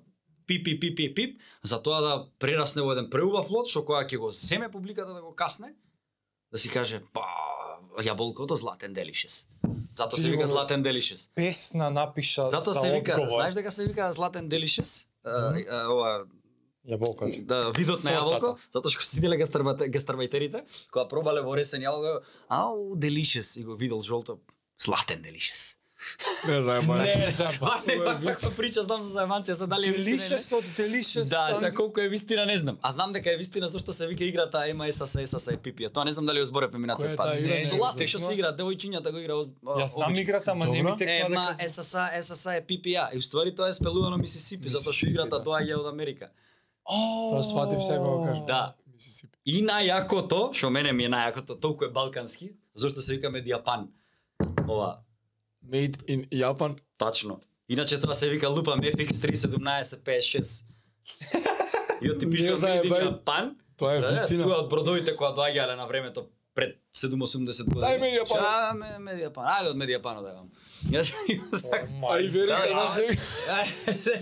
пип, пип, пип, пип, пип, за тоа да прерасне во еден преубав лот, што која ќе го земе публиката да го касне, да си каже, па, јаболкото златен делишес. Зато се вика златен делишес. песна напиша Зато за се вика, одговор. знаеш дека се вика златен делишес? Ова Јаболкот. да видот на јаболко, затоа што сиделе гастарбајтерите, кога пробале во ресен јаболко, ау делишес и го видел жолто, златен делишес. Не заебај. Не, за па што прича, знам за зајманција, се дали е вистина или не. Делишес од Делишес. Да, сега колку е вистина не знам. А знам дека е вистина зашто се вика играта Ема СС СС е Пипија. Тоа не знам дали ја зборевме Која минатиот е пат. Со ластик што се игра, девојчињата го игра од Јас знам играта, ама не ми текна Ема дека СС СС е Пипија. И уствари тоа е спелувано Мисисипи, затоа што играта да. доаѓа од Америка. Тоа сватив сега го кажам. Да. И најакото, што мене ми е најакото, толку е балкански, зашто се вика Медијапан. Ова, Made in Japan. Тачно. Иначе тоа се вика лупам FX31756. И од ти пишува заебај. Медијапан. Тоа е Да, вистина. Тоа од бродовите кои доаѓале на времето пред 7-80 години. Дај Медијапан. Ша, ме- Медијапан. Ајде од Медијапан да вам. Јас и Верица, Да, знаеш ли? Ај,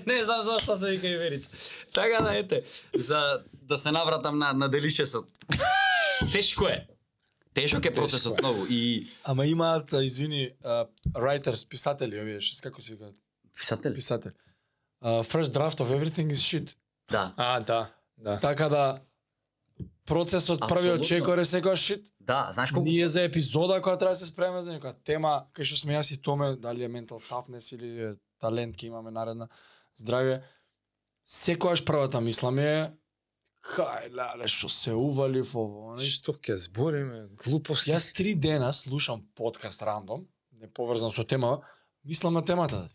Не знам зашто се вика Иверица. Така да ете, за да се навратам на на делишесот. Тешко е. Тешок е процесот многу и Ама имаат, извини, writers, писатели, овие, што како се викаат? писатели. Писатели. Uh, first draft of everything is shit. Да. А, да, да. Така да процесот првиот чекор е секојаш shit. Да, знаеш колку Ние за епизода која треба да се спреме за некоја тема, кај што сме јас и Томе, дали е mental toughness или е талент ќе имаме наредна, здравје. Секојаш првата мисламе е кај леле што се ували во ово. онај. Што ќе збориме? Глупости. Јас три дена слушам подкаст рандом, не поврзан со тема, мислам на темата.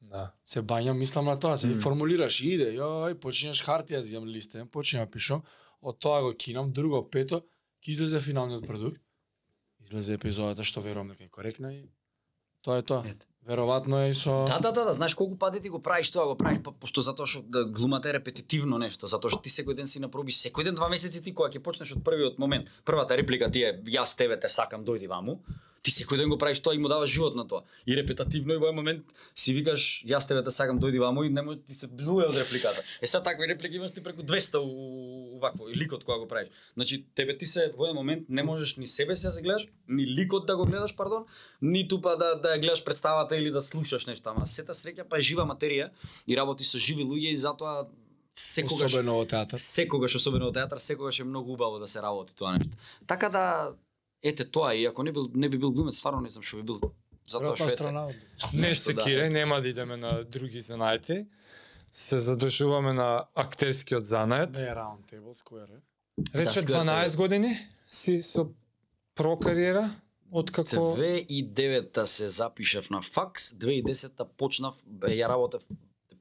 Да. Се бањам, мислам на тоа, се Мм. формулираш, иде, јој, почињаш хартија, зијам листе, почињам пишам, од тоа го кинам, друго, пето, ќе излезе финалниот продукт, излезе епизодата што верувам дека е коректна и тоа е тоа. Ете. Веројатно е и со... Да, да, да, да, знаеш колку пати ти го правиш тоа, го правиш па, пошто затоа што да, глумата е репетитивно нешто, затоа што ти секој ден си на проби, секој ден два месеци ти кога ќе почнеш од првиот момент, првата реплика ти е јас тебе те сакам, дојди ваму. Ти секој ден го правиш тоа и му даваш живот на тоа. И репетативно и во еден момент си викаш јас тебе те сакам, дојди ваму и не може ти се блуе од репликата. Е сега такви реплики имаш ти преку 200 у, вакво и ликот кога го правиш. Значи тебе ти се во еден момент не можеш ни себе се да се гледаш, ни ликот да го гледаш, пардон, ниту па да да ја гледаш представата или да слушаш нешто, ама сета среќа па е жива материја и работи со живи луѓе и затоа секогаш Особено во театар. секогаш особено во театар секогаш е многу убаво да се работи тоа нешто. Така да ете тоа и ако не бил не би бил глумец стварно не знам што би бил затоа што ете. астронавт. Не Нешто, се да. кире, нема да идеме на други занајти. Се задржуваме на актерскиот занајот. Не е round table, square е. Рече Да, скоја 12 години си со про кариера од како 2009 се запишав на факс, 2010 почнав бе, ја работев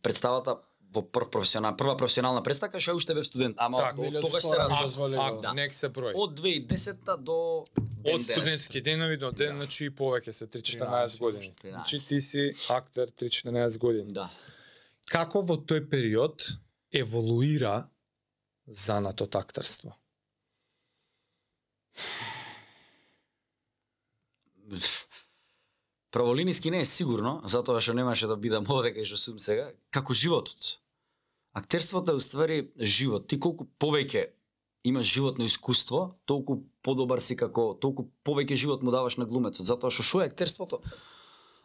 представата во прв професионал, прва професионална представа кај што уште бев студент, ама Так, од, тогаш се второ, работи. а, дозволено. а, Да. нек се број. Од 2010 до ден Од денес. студентски денови до ден, значи и повеќе се 3-14 години. 13. Значи ти си актер 3-14 години. Да. Како во тој период еволуира занато актерство? Праволиниски не е сигурно, затоа што немаше да бидам овде кај што сум сега, како животот. Актерството е уствари живот. Ти колку повеќе имаш животно искуство, толку подобар си како, толку повеќе живот му даваш на глумецот, затоа што што е актерството?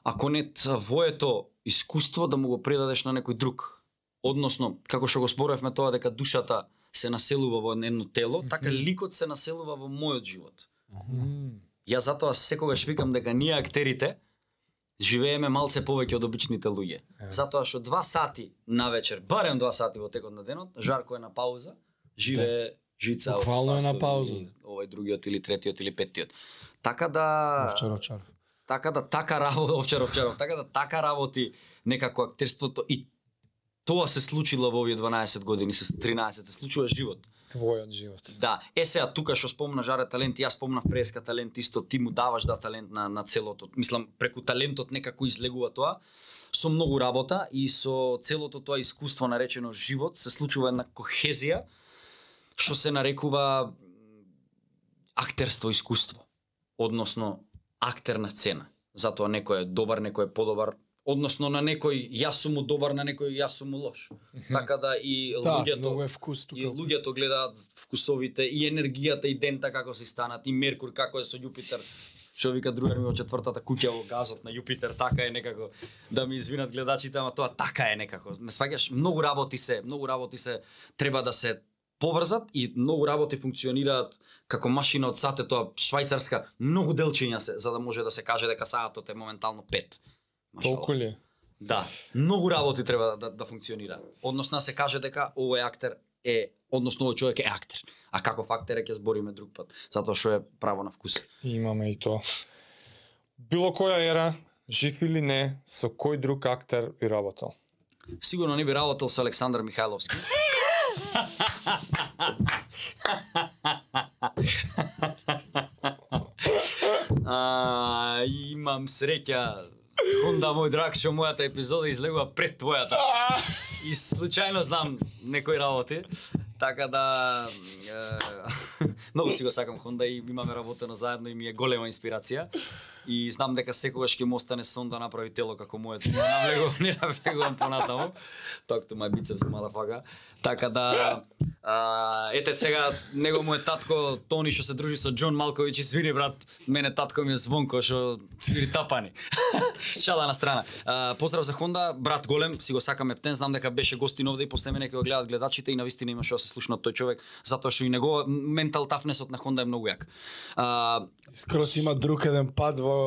Ако не твоето искуство да му го предадеш на некој друг. Односно, како што го споровме тоа дека душата се населува во едно тело, така ликот се населува во мојот живот. Ја затоа секогаш викам дека ние актерите живееме малце повеќе од обичните луѓе. Затоа што два сати на вечер, барем два сати во текот на денот, Жарко е на пауза, живее Жица, Буквално е на пауза. Овој другиот или третиот или петтиот. Така да Овчар, овчар. така да така работи овчар овчаров, така да така работи некако актерството и тоа се случило во овие 12 години, се 13 се случува живот. Твојот живот. Да, е сега тука што спомна Жаре талент, јас спомнав преска талент исто, ти му даваш да талент на на целото. Мислам преку талентот некако излегува тоа со многу работа и со целото тоа искуство наречено живот се случува една кохезија што се нарекува актерство искуство, односно актер на сцена. Затоа некој е добар, некој е подобар, односно на некој јас сум му добар, на некој јас сум му лош. Така да и Да, луѓето многу е вкус тука. И луѓето гледаат вкусовите и енергијата и дента како се станат и Меркур како е со Јупитер. Што вика другар ми во четвртата куќа во газот на Јупитер, така е некако да ми извинат гледачите, ама тоа така е некако. Ме сваќаш, многу работи се, многу работи се треба да се поврзат и многу работи функционираат како машина од сате, тоа швајцарска, многу делчиња се за да може да се каже дека саатот е моментално 5. Толку ли? Да, многу работи треба да, да функционира. Односно се каже дека овој актер е, односно овој човек е актер. А каков актер е ќе збориме друг пат, затоа што е право на вкус. Имаме и то. Било која ера, жив или не, со кој друг актер би работел? Сигурно не би работел со Александар Михайловски. а, имам среќа Хонда мој драг што мојата епизода излегува пред твојата. И случајно знам некои работи. Така да е, многу си го сакам Хонда и имаме работено заедно и ми е голема инспирација. И знам дека секогаш ќе му остане сон да направи тело како моето. Не навлегувам, не навлегувам понатаму. Talk to my biceps, motherfucker. Така да а, ете сега него му е татко Тони што се дружи со Џон Малковиќ и свири брат. Мене татко ми е Звонко што свири тапани. Шала на страна. А, поздрав за Хонда, брат голем, си го сакам ептен, знам дека беше гостин овде и после мене ќе го гледат гледачите и навистина имаше да се слушна од тој човек, затоа што и него ментал тафнесот на Хонда е многу јак. А, Скрос има друг еден пат во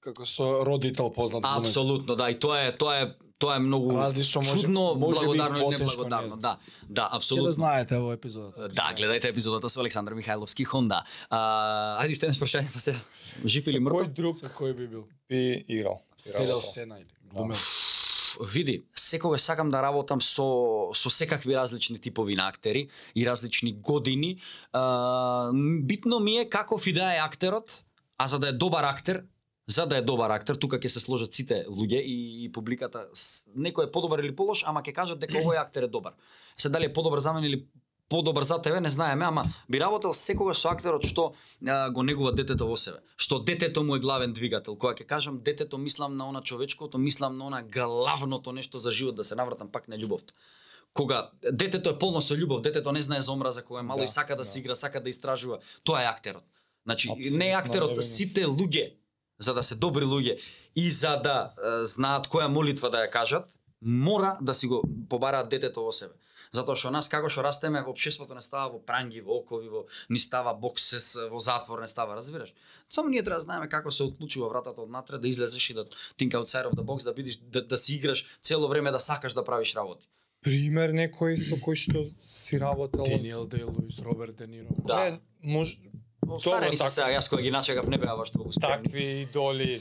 како со родител познат. Апсолутно, да, и тоа е тоа е тоа е многу Различно, може- чудно, може благодарно и потешко, неблагодарно. Да, да, Ќе да апсолутно. знаете во епизодата. Да, гледајте епизодата со Александар Михајловски Хонда. А, ајде уште еднаш прашањето сега. Жив или Со мртов? кој друг Со кој би бил? би играл? Работел? сцена или глумец? Види, секогаш сакам да работам со со секакви различни типови на актери и различни години. А, битно ми е каков и да е актерот, а за да е добар актер, за да е добар актер, тука ќе се сложат сите луѓе и, и публиката. Некој е подобар или полош, ама ќе кажат дека овој актер е добар. Се дали е подобар за мене или подобар за тебе, не знаеме, ама би работел секогаш со актерот што а, го негува детето во себе. Што детето му е главен двигател. Кога ќе кажам детето, мислам на она човечкото, мислам на она главното нешто за живот, да се навратам пак на љубовта. Кога детето е полно со љубов, детето не знае за омраза, кога е мало Да, и сака да, да. се игра, сака да истражува, тоа е актерот. Значи, не Апсолутно, е актерот, сите луѓе, за да се добри луѓе и за да е, знаат која молитва да ја кажат, мора да си го побараат детето во себе. Затоа што нас како што растеме во општеството не става во пранги, во окови, во ни става боксес, во затвор не става, разбираш? Само ние треба да знаеме како се отклучува вратата однатре да излезеш и да think outside of the box, да бидеш да, да си играш цело време да сакаш да правиш работи. Пример некој со кој што си работел? Даниел Дей Луис, Роберт Де Ниро. Да. Не, може, Старени се так- сега, јас кога ги начекав не беа баш толку спремни. такви идоли.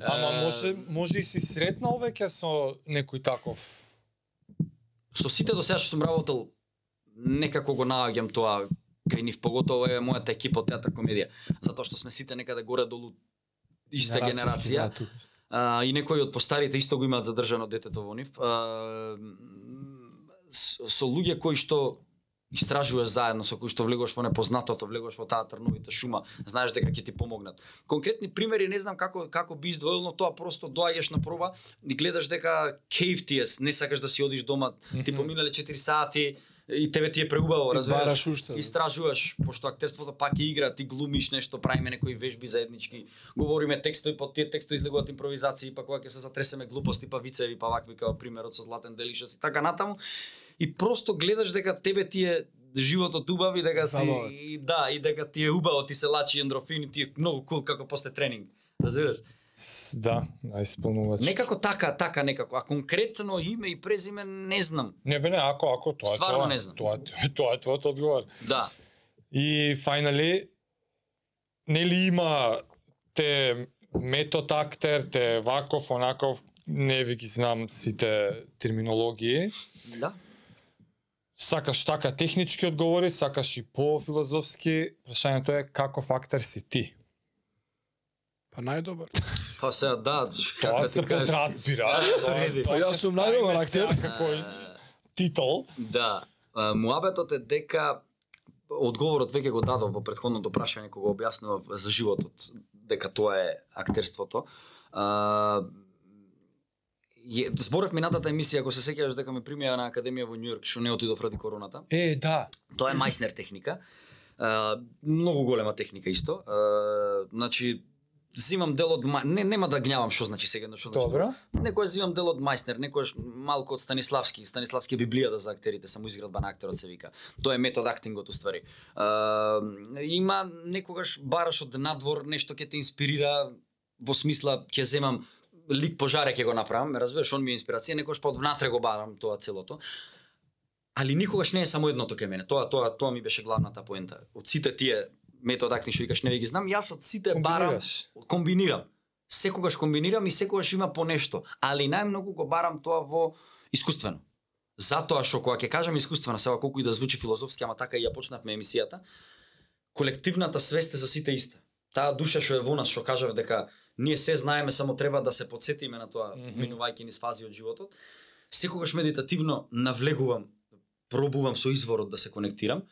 Ама може, може и си сретнал веќе со некој таков? Со сите до сега што сум работел некако го наоѓам тоа кај нив поготово е мојата екипа од театар комедија затоа што сме сите некаде горе долу иста генерација да, а, и некои од постарите исто го имаат задржано детето во нив. А, со луѓе кои што истражуваш заедно со кој што влегуваш во непознатото, влегуваш во таа трновита шума, знаеш дека ќе ти помогнат. Конкретни примери не знам како како би издвоил, но тоа просто доаѓаш на проба и гледаш дека кејф ти е, не сакаш да си одиш дома, ти поминале 4 сати и тебе ти е преубаво, разбираш. уште, да. Истражуваш, пошто актерството пак е игра, ти глумиш нешто, правиме некои вежби заеднички, говориме текстови, по тие текстови излегуваат импровизации, па кога ќе се затресеме глупости, па вицеви, па вакви како примерот со Златен Делишес и така натаму. И просто гледаш дека тебе ти е животот убав и дека си и да, и дека ти е убаво, ти се лачи ендрофини, ти е многу кул како после тренинг. Разбираш? Да, да, исполнувач. Некако така, така некако, а конкретно име и презиме не знам. Не бе не, ако ако тоа е Стварно тоа. не знам. Тоа е тоа е твојот одговор. Да. И фајнали нели има те метод актер, те ваков, онаков, не ви ги знам сите терминологии. Да. Сакаш така технички одговори, сакаш и по-филозофски. Прашањето е каков актер си ти? Па најдобар. Па се, да, како се ти кажеш. подразбира. Тоа- Види. тоа Па јас сум најдобар актер. титул. Да. Муабетот е дека одговорот веќе го дадов во претходното прашање кога го објаснував за животот, дека тоа е актерството. А, е, зборев минатата емисија, ако се сеќаваш дека ме примија на академија во Њујорк, што не отидов ради короната. Е, да. Тоа е мајснер техника. А, многу голема техника исто. А, значи, зимам дел од ма... не нема да гњавам што значи сега што значи. Добро. Некојаш зимам дел од мајснер, некојаш малку од Станиславски, Станиславски е библијата за актерите, само изградба на актерот се вика. Тоа е метод актингот уствари. А, има некогаш бараш од надвор нешто ќе те инспирира во смисла ќе земам лик пожаре ќе го направам, ме разбираш, он ми е инспирација, некогаш па од внатре го барам тоа целото. Али никогаш не е само едното кај мене. Тоа тоа тоа ми беше главната поента. Од сите тие метод актинг што викаш не ви ги знам, јас од сите барам комбинирам. Секогаш комбинирам и секогаш има по нешто, али најмногу го барам тоа во искуствено. Затоа што кога ќе кажам искуствено, сега колку и да звучи филозофски, ама така и ја почнавме емисијата, колективната свест е за сите иста. Таа душа што е во нас, што кажав дека ние се знаеме, само треба да се подсетиме на тоа, Мгм. минувајќи низ фази од животот. Секогаш медитативно навлегувам, пробувам со изворот да се конектирам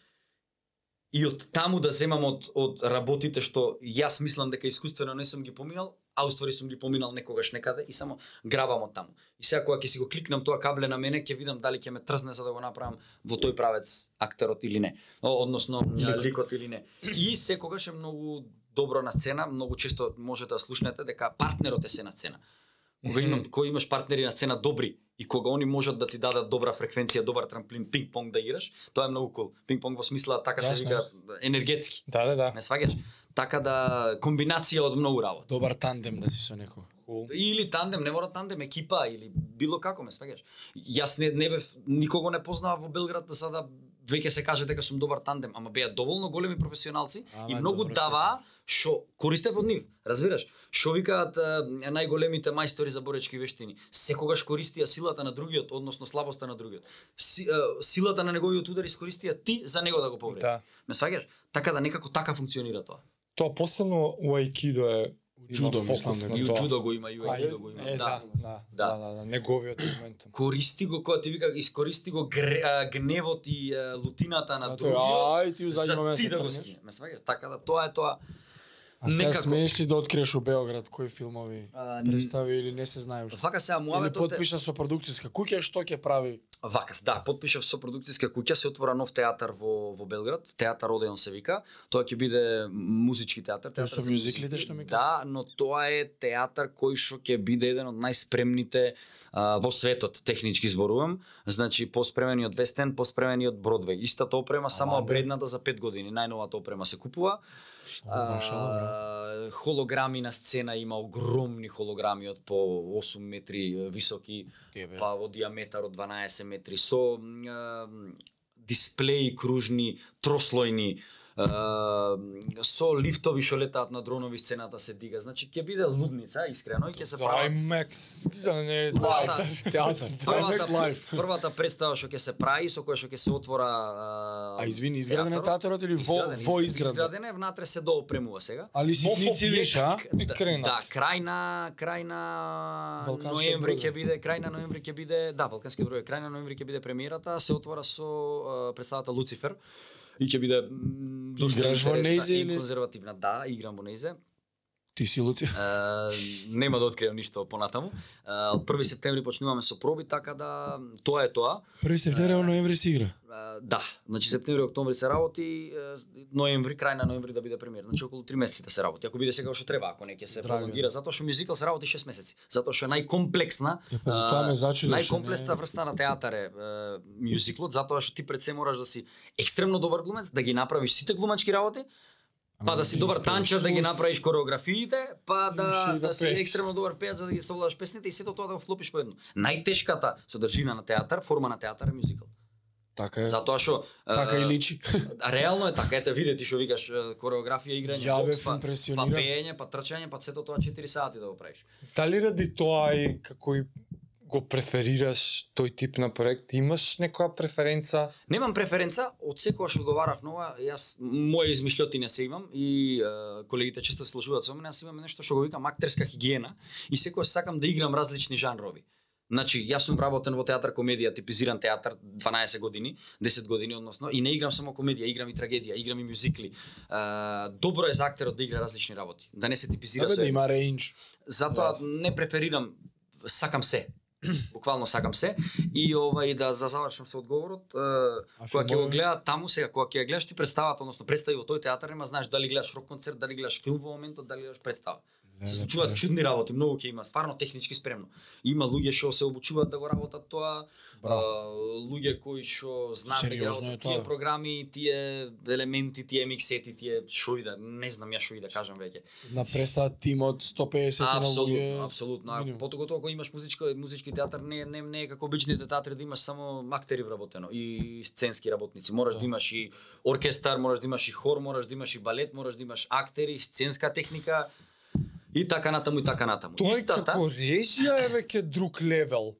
и од таму да земам од од работите што јас мислам дека искуствено не сум ги поминал, а уствари сум ги поминал некогаш некаде и само грабам од таму. И сега кога ќе си го кликнам тоа кабле на мене, ќе видам дали ќе ме трзне за да го направам во тој правец актерот или не, односно ликот, ликот или не. И секогаш е многу добро на цена, многу често можете да слушнете дека партнерот е се на цена. Кога имам кога имаш партнери на цена добри и кога они можат да ти дадат добра фреквенција, добар трамплин, пинг-понг да играш, тоа е многу кул. Пинг-понг во смисла така се вика енергетски. Да, да, да. Ме сваѓаш? Така да комбинација од многу работа. Добар тандем да си со некој. Или тандем, не мора тандем, екипа или било како ме сваѓаш. Јас не не бев никого не познавав во Белград за да веќе се каже дека сум добар тандем, ама беа доволно големи професионалци Ама, и многу даваа што користев од нив, разбираш? Што викаат е, најголемите мајстори за боречки вештини? Секогаш користија силата на другиот, односно слабоста на другиот. Си, е, силата на неговиот удар искористија ти за него да го повредиш. Да. Ме сваѓаш? Така да некако така функционира тоа. Тоа посебно у аикидо е Джудо, мислам дека И у тоа. џудо го има, и Ај, аикидо го има. Е, да, да, Да. да, да, да, неговиот моментум. користи го кога ти вика искористи го гневот и лутината на Да, тој, другиот ај, ти за момент ти се да го тргнеш. скине. Ме сваѓаш? Така да тоа е тоа. А сега Некако. смееш ли да откриеш у Београд кои филмови А, представи или не се знае уште? Вака сега Или потпиша со продукцијска куќа што ќе прави? Вака, да, потпишав со продукцијска куќа, се отвора нов театар во во Белград, театар Одеон се вика. Тоа ќе биде музички театар, театар со мюзиклите што ми кажа? Да, но тоа е театар кој што ќе биде еден од најспремните а, во светот, технички зборувам. Значи поспремени од Вестен, поспремени од Бродвеј. Истата опрема само Ама, бе. апгрейдната за 5 години. Најновата опрема се купува. А, холограми на сцена има огромни холограми од по 8 метри високи, Тебе. па во диаметар од 12 метри со а, дисплеи кружни, трослојни, е, со лифтови што летаат на дронови сцената се дига. Значи ќе биде лудница, искрено, и ќе се прави IMAX, да не Театар. IMAX Live. првата представа што ќе се прави, со која што ќе се отвора А извини, изграден е театарот или во во из- изграден? Изграден е, внатре се доопремува сега. Али ситници а? Да, да, крај на крај на ноември ќе биде крај на ноември ќе биде да Балкански број крај на ноември ќе биде премиерата се отвора со представата Луцифер и ќе биде доста Играш во нејзе или? конзервативна да играм во нејзе Ти си Луци. Е, нема да откриам ништо понатаму. Е, од 1 септември почнуваме со проби, така да тоа е тоа. Први септември во ноември си игра. Е, да, значи септември, октомври се работи, ноември, крај на ноември да биде премиер. Значи околу 3 месеци да се работи. Ако биде сега што треба, ако не ќе се пролонгира, затоа што мюзикал се работи 6 месеци. Затоа што е најкомплексна. Зачудиш, Најкомплексна не- врста на театар е, е мюзиклот, затоа што ти пред се мораш да си екстремно добар глумец, да ги направиш сите глумачки работи, па да си добар танчар да ги направиш кореографиите, па да да да си екстремно добар пеец за да ги совладаш песните и сето тоа да го вклопиш во едно. Најтешката содржина на театар, форма на театар е мюзикал. Така е. Затоа што Така и личи. Реално е така, ете види ти што викаш кореографија, играње, Ја бев па, па пеење, па трчање, па сето тоа 4 сати да го правиш. Дали ради тоа и како и го преферираш тој тип на проект, имаш некоја преференца? Немам преференца, од секогаш одговарав на ова, јас моја измишлјотина се имам и е, колегите често се слушуваат со мене, јас имам нешто што го викам актерска хигиена и секогаш сакам да играм различни жанрови. Значи, јас сум работен во театар комедија, типизиран театар 12 години, 10 години односно, и не играм само комедија, играм и трагедија, играм и мюзикли. Е, добро е за актерот да игра различни работи, да не се типизира Абе со да има рейндж. Затоа Јас- не преферирам, сакам се. Буквално сакам се и ова и да за завршам со одговорот, е, кога ќе го гледа таму сега, кога ќе ја гледаш ти представата, односно представи во тој театар, нема знаеш дали гледаш рок концерт, дали гледаш филм во моментот, дали гледаш представа. Се случуваат чудни работи, многу ќе има, стварно технички спремно. Има луѓе што се обучуваат да го работат тоа, а, луѓе кои што знаат да ги работат тие програми, тие елементи, тие миксети, тие шо и да, не знам ја шо и да кажам веќе. На представа тим од 150 на Апсолутно, луѓе. апсолутно. А минимум. потоготово ако имаш музичко музички театар не не не е како обичните театри да имаш само актери вработено и сценски работници. Мораш да, Да. имаш и оркестар, мораш да имаш и хор, мораш да имаш и балет, мораш да имаш актери, сценска техника и така натаму и така натаму. Тоа е Истата, како режија е веќе друг левел.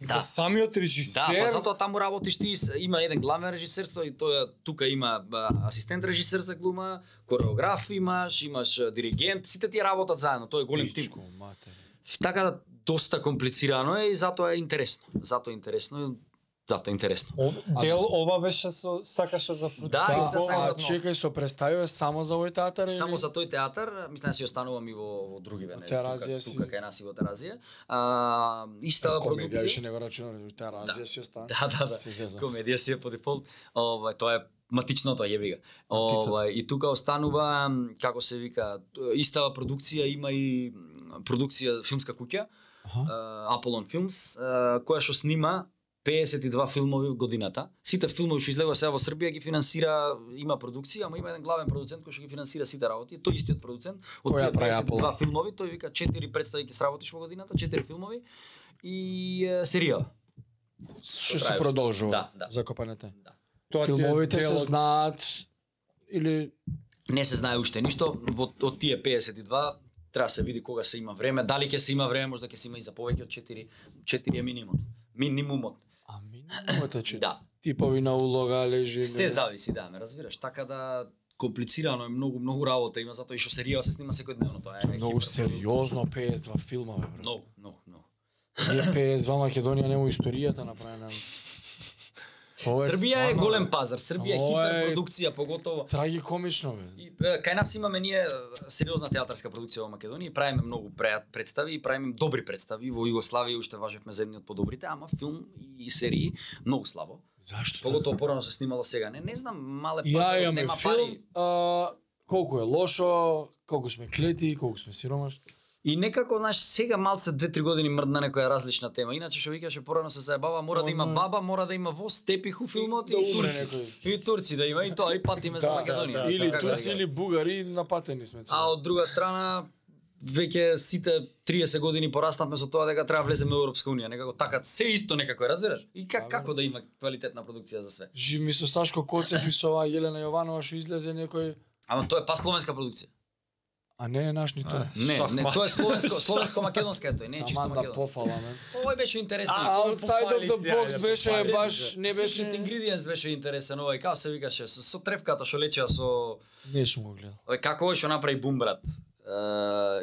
Да. За самиот Да, режисер, па затоа таму работиш ти, има еден главен режисер, и тоа тука има асистент режисер за глума, кореограф имаш, имаш диригент, сите тие работат заедно, тоа е голем тим. Матери. Така да доста комплицирано е и затоа е интересно. Затоа е интересно. Затоа е интересно. О, дел ова беше со сакаше за Да, и Да, се а сакам да чекај со представиве само за овој театар или? Само за тој театар, мислам да си останувам и во, во други вене. Теразија тука, си. тука кај нас и во Теразија. А, истава комедија продукција. више не го рачунам, таа разија си остана. Да, да, Се да. Комедија си е по дефолт. Ова тоа е матичното ga. Матицата. Ова и тука останува како се вика, истава продукција има и продукција филмска куќа. Uh, Films, uh, која што снима 52 филмови во годината. Сите филмови што излегува сега во Србија ги финансира, има продукција, ама има еден главен продуцент кој што ги финансира сите работи. Тој истиот продуцент од тие прави 52 Apollon? филмови, тој вика 4 представи ќе сработиш во годината, 4 филмови и е, серија. Што се продолжува Да, да. закопаните. Да. тоа Филмовите се знаат или Не се знае уште ништо, во од тие 52 треба да се види кога се има време, дали ќе се има време, можда ќе се има и за повеќе од 4, 4 е минимум. Минимумот. А минимумот е че Да. типови на улога лежи. Се зависи, да, ме разбираш. Така да комплицирано е многу многу работа има затоа и што серија се снима секојдневно, тоа е Многу сериозно 52 филма, бе, брат. Многу, многу, многу. Ние 52 Македонија нема историјата направена. Ова Србија е стварно, голем пазар, Србија е е- хиперпродукција, поготово Трагикомично, бе. И, е, кај нас имаме ние е, сериозна театарска продукција во Македонија, и правиме многу представи и правиме добри представи. Во Југославија уште важевме за едни од подобрите, ама филм и серии многу слабо. Зашто? Поготово порано се снимало сега. Не, не знам, мале Ја пазар, имаме нема филм, пари. а, колку е лошо, колку сме клети, колку сме сиромашни. И некако, знаеш, сега малце 2-3 години мрдна некоја различна тема. Иначе што викаше порано се заебава, мора да има баба, мора да има воз, тепих у филмот и, да умре турци. некој. И турци да има и тоа и патиме за Македонија. Или Така турци да или бугари напатени сме. А од друга страна веќе сите 30 години пораснавме со тоа дека треба влеземе во Европска унија, некако така се исто некако, разбираш? И как, Да, како да има квалитетна продукција за све? Жив ми со Сашко Коцев и со Јелена Јованова што излезе некој Ама тоа е па словенска продукција. А не е наш ни тоа. Не, не, тоа е словенско, словенско македонска е тој, не е чисто Таман да македонска. пофала, мен. Овој беше интересен. А, Outside of the box си, беше баш не Secret беше Ingredients беше интересен овој, како се викаше, со, со тревката што лечеа со Не сум го гледал. овој како овој што направи бум брат. Е,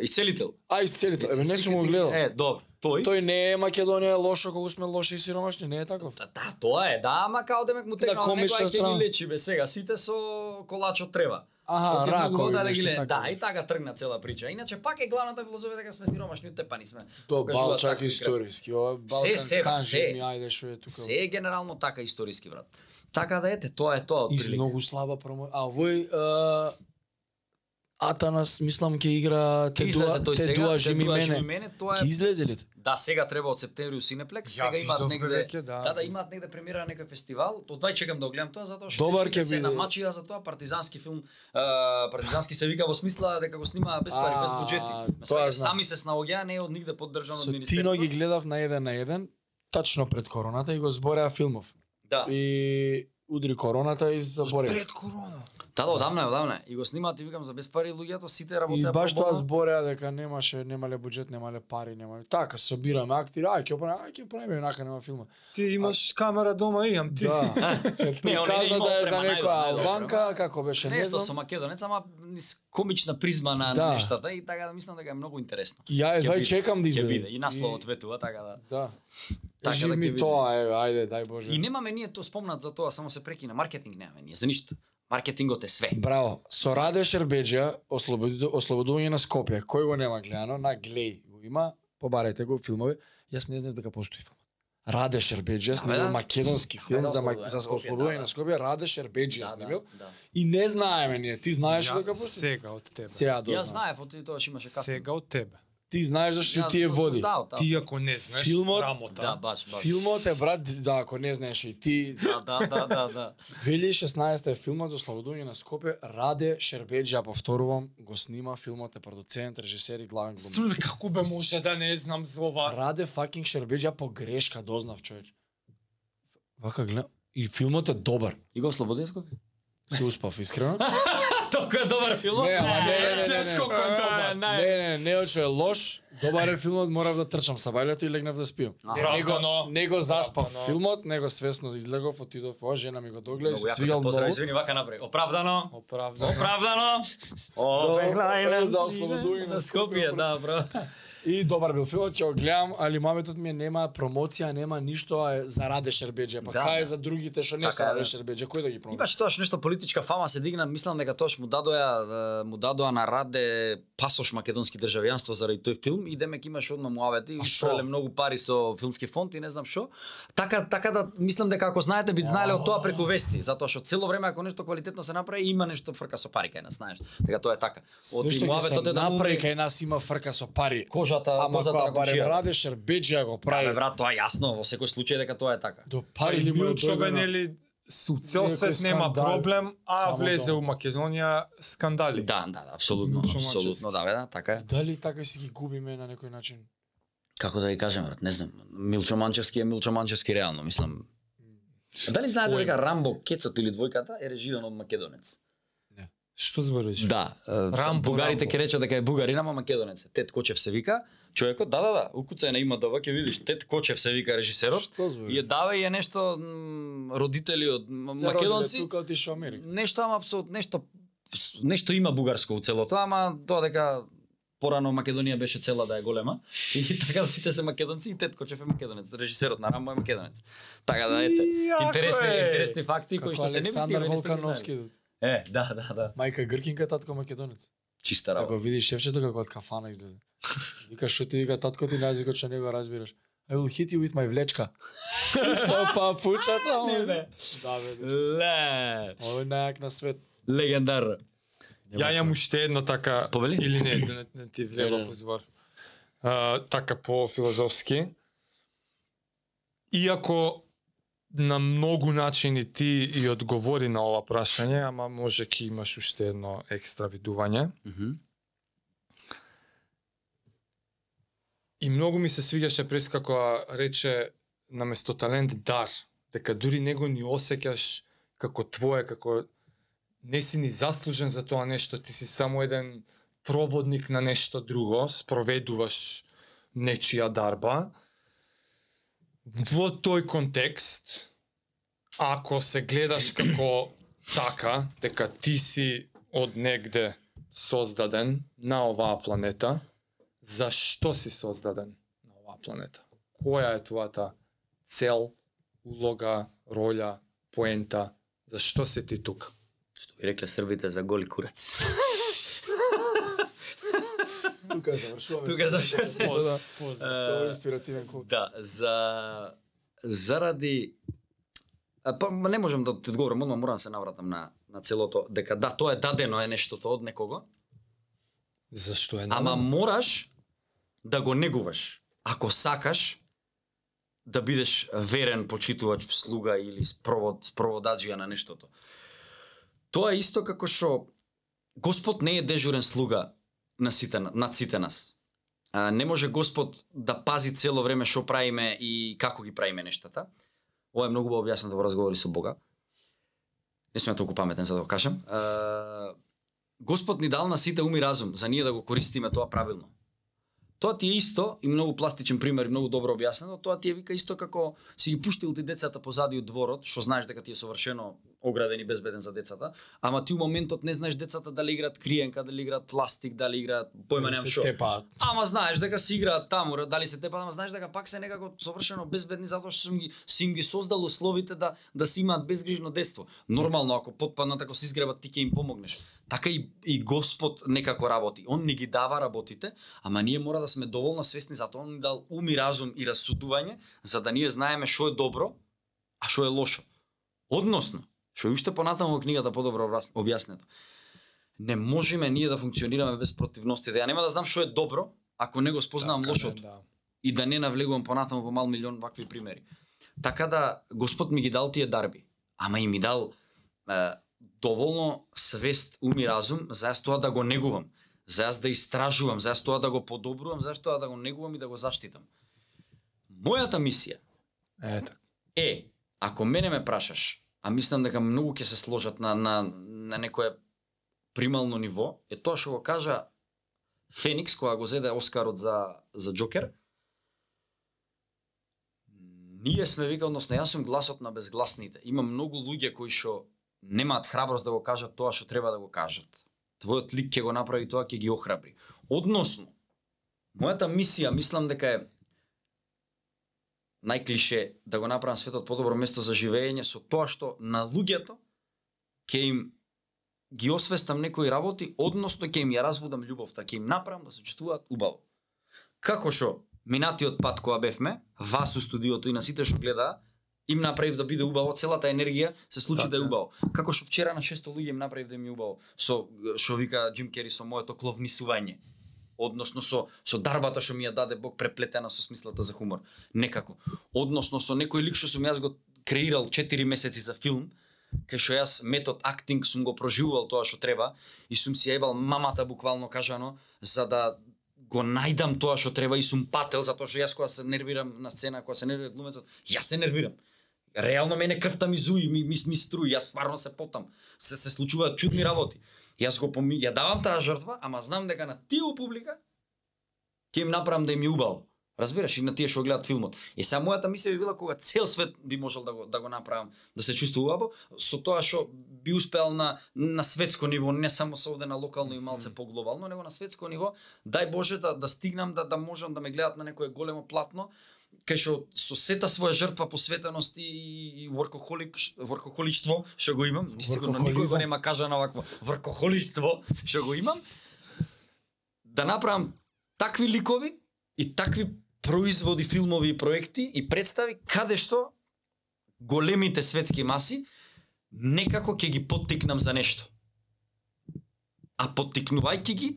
исцелител. А исцелите, еве не сум го Secret- гледал. Е, добро. Тој Тој не е Македонија лошо кога сме лоши и сиромашни, не е таков. Да, да, тоа е, да, ама као демек му текнал комична некој ќе страна. ги лечи бе сега сите со колач од трева. Аха, вода да. Да, и така тргна цела прича. Иначе пак е главната филозофија дека сме сиромашни утепани сме. Тоа Покажуваат Балчак такви историски, ова Се, се, Балкан канжи се. ми ајде што е тука. Се е генерално така историски брат. Така да ете, тоа е тоа од Из многу слаба промо. А овој Атанас мислам ќе игра те дуа тој те сега, дуа жими дуа жими мене. мене, тоа е излезе ли? Да, сега треба од септември у Синеплекс, Ја сега имаат негде веќе, да. да, да имаат негде премиера на некој фестивал. Од вај чекам да го гледам тоа затоа што Добар ќе се биде. намачија за тоа партизански филм. а, партизански се вика во смисла дека го снима без пари, без А, буџети. Тоа сами се снаоѓа, не е од нигде поддржано од Со министерство. Тино ги гледав на еден на еден, тачно пред короната и го збореа филмов. Да. И удри короната и забореа. Пред корона. Да, да, одамна, е, одамна. е. И го снимаат и викам за без пари луѓето сите И работеа баш пробовно. тоа збореа дека немаше немале буџет, немале пари, немале. Така собираме актери, ај ќе правиме, ај ќе правиме нака нема филма. Ти имаш камера дома, имам ти. Да. Е, Приказа да е за некоја албанка, како беше, не Нешто со македонец, ама низ комична призма на Да. нештата и така да мислам дека е многу интересно. И ја едва биде, чекам да Ќе излезе. биде и насловот ветува така да. Да. Така Жив да ќе ми тоа, е, ајде, дај Боже. И немаме ние тоа спомнат за тоа, само се прекина. Маркетинг немаме ние за ништо. Маркетингот е све. Браво. Со Раде ослободи- ослободување на Скопје. Кој го нема гледано? На Глеј го има. Побарајте го филмови. Јас не знаев дека постои филм. Раде Шербеџија Да, снимил да. македонски Да, филм да, за, ма- ослободување за на Скопје, ослободување да, на да. Скопје. Раде Шербеџија Да, да, снимил. да. И не знаеме ние. Ти знаеш Ја дека постои? Сега од тебе. Сега Јас дознав. знаев од тоа што имаше кастинг. Сега од тебе. Ти знаеш зашто ти е од- води. Да, да. Ти ако не знаеш, Филмот- срамота. Да, баш, баш. Филмот е брат, да, ако не знаеш и ти, Да, да, да, да, да. 2016 е филмот за ослободување на Скопје, Раде Шербеџија, повторувам, го снима, филмот е продуцент, режисер и главен глумец. Струе, како бе може да не знам за ова? Раде факинг Шербеџија по грешка дознав човеч. Вака гледам, и филмот е добар. И го ослободи ској? Се успав искрено. Толку е добар филм. Не, ама не, не, не, не, не. колку е добар. Не, не, не, не, че е лош. Добар е филмот, морав да трчам са бајлето и легнав да спиам. Не го заспав Оправдано. филмот, него свесно излегов, отидов, ова жена ми го догледа, и Многу се свигал многу. извини, вака направи. Оправдано. Оправдано. Оправдано. За- за ослободување на на Скопје, да, бро. И добар бил филмот, ќе го гледам, али маметот ми е нема промоција, нема ништо, а е за Раде Шербеџија. Па Да, кај е да. за другите што не Така се Раде да. Шербеџија, кој да ги промоција? Имаше тоаш нешто политичка фама се дигна, мислам дека тоаш му дадоа му дадоа на Раде пасош македонски државјанство заради тој филм и демек имаше одма муавети и А шо? испреле многу пари со филмски фонд и не знам што. Така така да мислам дека ако знаете би знаеле од тоа преку вести, затоа што цело време ако нешто квалитетно се направи има нешто фрка со пари кај нас, знаеш. Дека тоа е така. Ќе се е да направи кај нас има фрка со пари. Кожата, Ама козата кога на барем комшија. Раде Шербеџија го Да, бе, прави. брат, тоа е јасно, во секој случај дека тоа е така. До Па пари и ли му е Милчо бе, дојдено? нели, со цел свет нема проблем, а Само влезе у Македонија скандали. Да, да, да, апсолутно, Милчо апсолутно, да, бе, да, така е. Дали така си ги губиме на некој начин? Како да ја кажем, брат, не знам. Милчо Манчевски е Милчо Манчевски реално, мислам. Дали знаете дека Рамбо Кецот или двојката е режиран од македонец? Што збориш? Да, Рамбо, бугарите ќе речат дека е бугарин, ама македонец. Тет Кочев се вика. Човекот, да, да, да, укуцај на има доба, ќе видиш, Тет Кочев се вика режисерот. Што? И е дава и е нешто родители од македонци. Тука отишо Америка. Нешто ама апсолутно нешто нешто има бугарско у целото, ама тоа дека порано Македонија беше цела да е голема и така да сите се македонци и Тет Кочев е македонец, режисерот на Рамбо е македонец. Така да ете, интересни интересни факти кои што се не Александар Волкановски. Е, да, да, да. Мајка Гркинка, татко македонец. Чиста Ако работа. видиш шефчето како од кафана излезе. Вика што ти вика татко ти на езикот што не го разбираш. I will hit you with my влечка. Со папучата. Не, ама. бе. Да, бе. Ле. Овој најак на свет. Легендар. Ја имам уште едно така Повели? или не, да не, не ти влегов не. во збор. А, така по филозофски. Иако на многу начини ти и одговори на ова прашање, ама може ки имаш уште едно екстра видување. Мгм. И многу ми се свиѓаше прес како рече наместо талент дар, дека дури него ни осеќаш како твое, како не си ни заслужен за тоа нешто, ти си само еден проводник на нешто друго, спроведуваш нечија дарба. Во тој контекст, ако се гледаш како така, дека ти си од негде создаден на оваа планета, зашто си создаден на оваа планета? Која е твојата цел, улога, роља, поента? Зашто си ти тука? Што би рекле србите за голи курац. Тука завршуваме. Тука завршуваме. За да Поздрав. со инспиративен код. Да, за заради а, па не можам да ти одговорам, одма морам да се навратам на на целото дека да, тоа е дадено е нештото од некого, Зашто е ама мораш да го негуваш. Ако сакаш да бидеш верен почитувач, слуга или спровод, спроводаджија на нештото. Тоа е исто како што Господ не е дежурен слуга на сите над сите нас. А, не може Господ да пази цело време што правиме и како ги правиме нештата. Ова е многу бе објаснато во да разговори со Бога. Не сум ја толку паметен за да го кажам. А, Господ ни дал на сите уми разум за ние да го користиме тоа правилно. Тоа ти е исто и многу пластичен пример и многу добро објаснено, тоа ти е вика исто како си ги пуштил ти децата позади од дворот, што знаеш дека ти е совршено ограден и безбеден за децата, ама ти у моментот не знаеш децата дали играат криенка, дали играат ластик, дали играат појма немам што. Тепаат. Ама знаеш дека си играат таму, дали се тепа, ама знаеш дека пак се некако совршено безбедни затоа што сум ги си им ги создал условите да да си имаат безгрижно детство. Нормално ако потпаднат ако се изгребат ти ќе им помогнеш. Така и и Господ некако работи. Он ни ги дава работите, ама ние мора да сме доволно свесни за тоа он ни дал ум и разум и расудување за да ние знаеме што е добро, а што е лошо. Односно, што уште понатаму во книгата подобро објаснето. Не можеме ние да функционираме без противностите. Ја нема да знам што е добро ако не го спознавам Така, лошото Да. и да не навлегувам понатаму во мал милион вакви примери. Така да Господ ми ги дал тие дарби, ама и ми дал е, доволно свест, ум и разум за јас тоа да го негувам, за јас да истражувам, за јас тоа да го подобрувам, за јас тоа да го негувам и да го заштитам. Мојата мисија Е, така. е, ако мене ме прашаш, а мислам дека многу ќе се сложат на, на, на некое примално ниво, е тоа што го кажа Феникс кога го зеде Оскарот за, за Джокер. Ние сме вика, односно јас сум гласот на безгласните. Има многу луѓе кои што немаат храброст да го кажат тоа што треба да го кажат. Твојот лик ќе го направи тоа, ќе ги охрабри. Односно, мојата мисија, мислам дека е најклише да го направам светот подобро место за живење со тоа што на луѓето ќе им ги освестам некои работи, односно ќе им ја разбудам љубовта, ќе им направам да се чувствуваат убаво. Како што минатиот пат кога бевме, вас у студиото и на сите што гледаа, им направив да биде убаво, целата енергија се случи да е Така. убаво. Како што вчера на 600 луѓе им направив да им е убаво, со што вика Джим Кери со моето кловнисување односно со со дарбата што ми ја даде Бог преплетена со смислата за хумор. Некако. Односно со некој лик што сум јас го креирал 4 месеци за филм, кај што јас метод актинг сум го проживувал тоа што треба и сум си јајбал мамата буквално кажано за да го најдам тоа што треба и сум пател затоа што јас кога се нервирам на сцена, кога се нервира глумецот, јас се нервирам. Реално мене крвта ми зуи, ми, ми, ми струи, јас стварно се потам. Се се случуваат чудни работи. Јас го поми... ја давам таа жртва, ама знам дека на тие публика ќе им направам да им е убаво. Разбираш, и на тие што гледат филмот. И сега мојата мисија би била кога цел свет би можел да го да го направам да се чувствува убаво, со тоа што би успеал на на светско ниво, не само со овде на локално и малце поглобално, него на светско ниво, дај Боже да да стигнам да да можам да ме гледат на некое големо платно, кај што со сета своја жртва посветеност и, и воркохолик воркохоличство што го имам, ни сигурно никој го нема кажано вакво воркохоличство што го имам, да направам такви ликови и такви производи, филмови и проекти и представи каде што големите светски маси некако ќе ги поттикнам за нешто. А поттикнувајќи ги,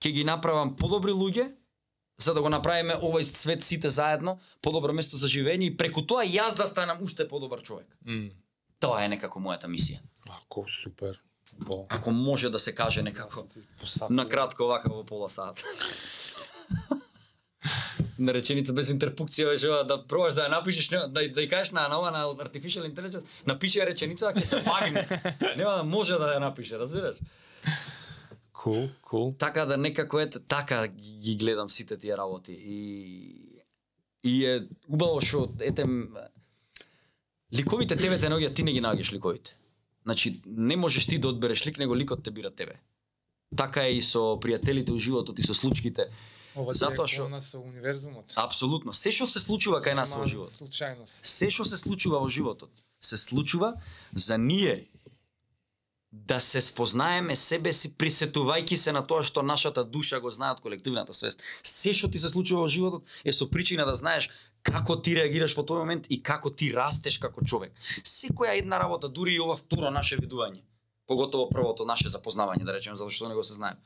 ќе ги направам подобри луѓе, за да го направиме овој свет сите заедно подобро место за живење и преку тоа јас да станам уште подобар човек. М. Тоа е некако мојата мисија. Ако супер. Бо. Ако може да се каже некако. На кратко вака во пола сат. на реченица без интерпукција беше ова, да пробаш да ја напишеш, нема, да, да ја кажеш на, на ова на artificial intelligence, напиши ја реченица, ќе се багне. Нема да може да ја напише, разбираш? Кул, кул. Така да некако ете така ги гледам сите тие работи и и е убаво што ете ликовите тебе те наоѓаат, ти не ги наоѓаш ликовите. Значи не можеш ти да одбереш лик, него ликот те бира тебе. Така е и со пријателите у животот и со случките. Ова Затоа Затоа што- со универзумот. Апсолутно. Се што се случува кај нас во Нема живот. Случајност. Се што се случува во животот, се случува за ние да се спознаеме себе си присетувајќи се на тоа што нашата душа го знаат колективната свест. Се што ти се случува во животот е со причина да знаеш како ти реагираш во тој момент и како ти растеш како човек. Секоја една работа, дури и ова второ наше видување, поготово првото наше запознавање, да речеме, затоа што не го се знаем.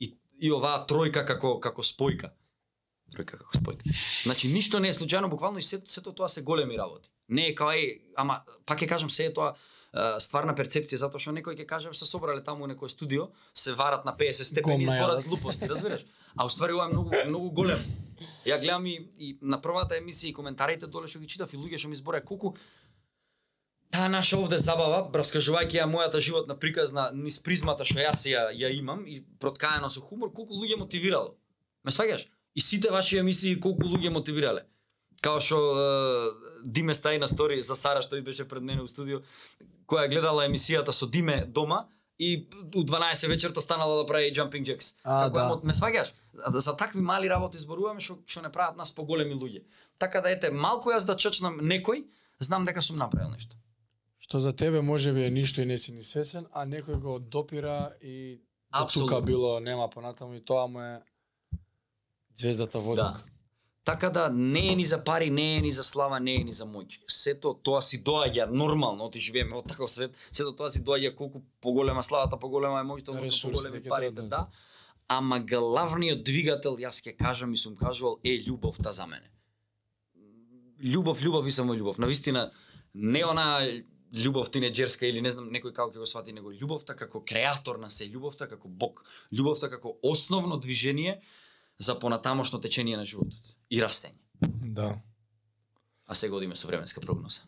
И, и оваа тројка како како спојка. Тројка како спојка. Значи ништо не е случајно, буквално и се, сето тоа се големи работи. Не е као е, ама пак ќе кажам се е тоа стварна перцепција затоа што некој ќе каже се собрале таму некој студио, се варат на 50 степени и зборат глупости, разбираш? А уствари ова е многу многу голем. Ја гледам и, и на првата емисија и коментарите доле што ги читав и луѓе што ми збореа колку таа наша овде забава, раскажувајќи ја мојата животна приказна низ призмата што јас ја ја имам и проткаено со хумор, колку луѓе мотивирало. Ме сваѓаш? И сите ваши емисии колку луѓе мотивирале. Као што е, Диме стаи на стори за Сара што и беше пред мене у студио, која гледала емисијата со Диме дома и у 12 вечерта станала да прави jumping jacks. А, Како ја да. мот- ме сваѓаш? За, за такви мали работи зборуваме што што не прават нас поголеми луѓе. Така да ете малку јас да чачнам некој, знам дека сум направил нешто. Што за тебе може би е ништо и не си ни свесен, а некој го допира и од Апсолутно. тука било нема понатаму и тоа му е звездата во Да. Така да не е ни за пари, не е ни за слава, не е ни за моќ. Сето тоа си доаѓа нормално, оти живееме во таков свет, сето тоа си доаѓа колку поголема славата, поголема е моќта, поголеми парите, дојдат. да. Ама главниот двигател, јас ќе кажам и сум кажувал, е љубовта за мене. Љубов, љубов и само љубов. Навистина, не она љубов тинеџерска или не знам некој како ќе го свати, него љубовта како креатор на се, љубовта како Бог, љубовта како основно движение за понатамошно течение на животот и растење. Да. А сега одиме со временска прогноза.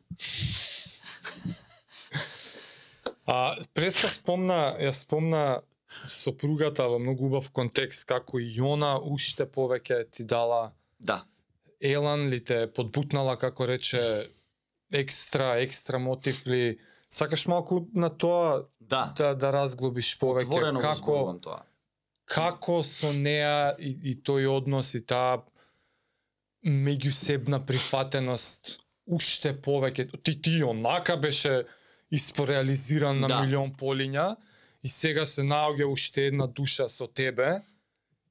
А Преска спомна, ја спомна сопругата во многу убав контекст како и она уште повеќе ти дала Да, елан ли те подбутнала како рече екстра екстра мотив ли сакаш малку на тоа да. да да разглобиш повеќе Отворено како тоа. Како со неа и, и тој однос и таа меѓусебна прифатеност уште повеќе ти ти онака беше испореализиран на Да. милион полиња и сега се наоѓа уште една душа со тебе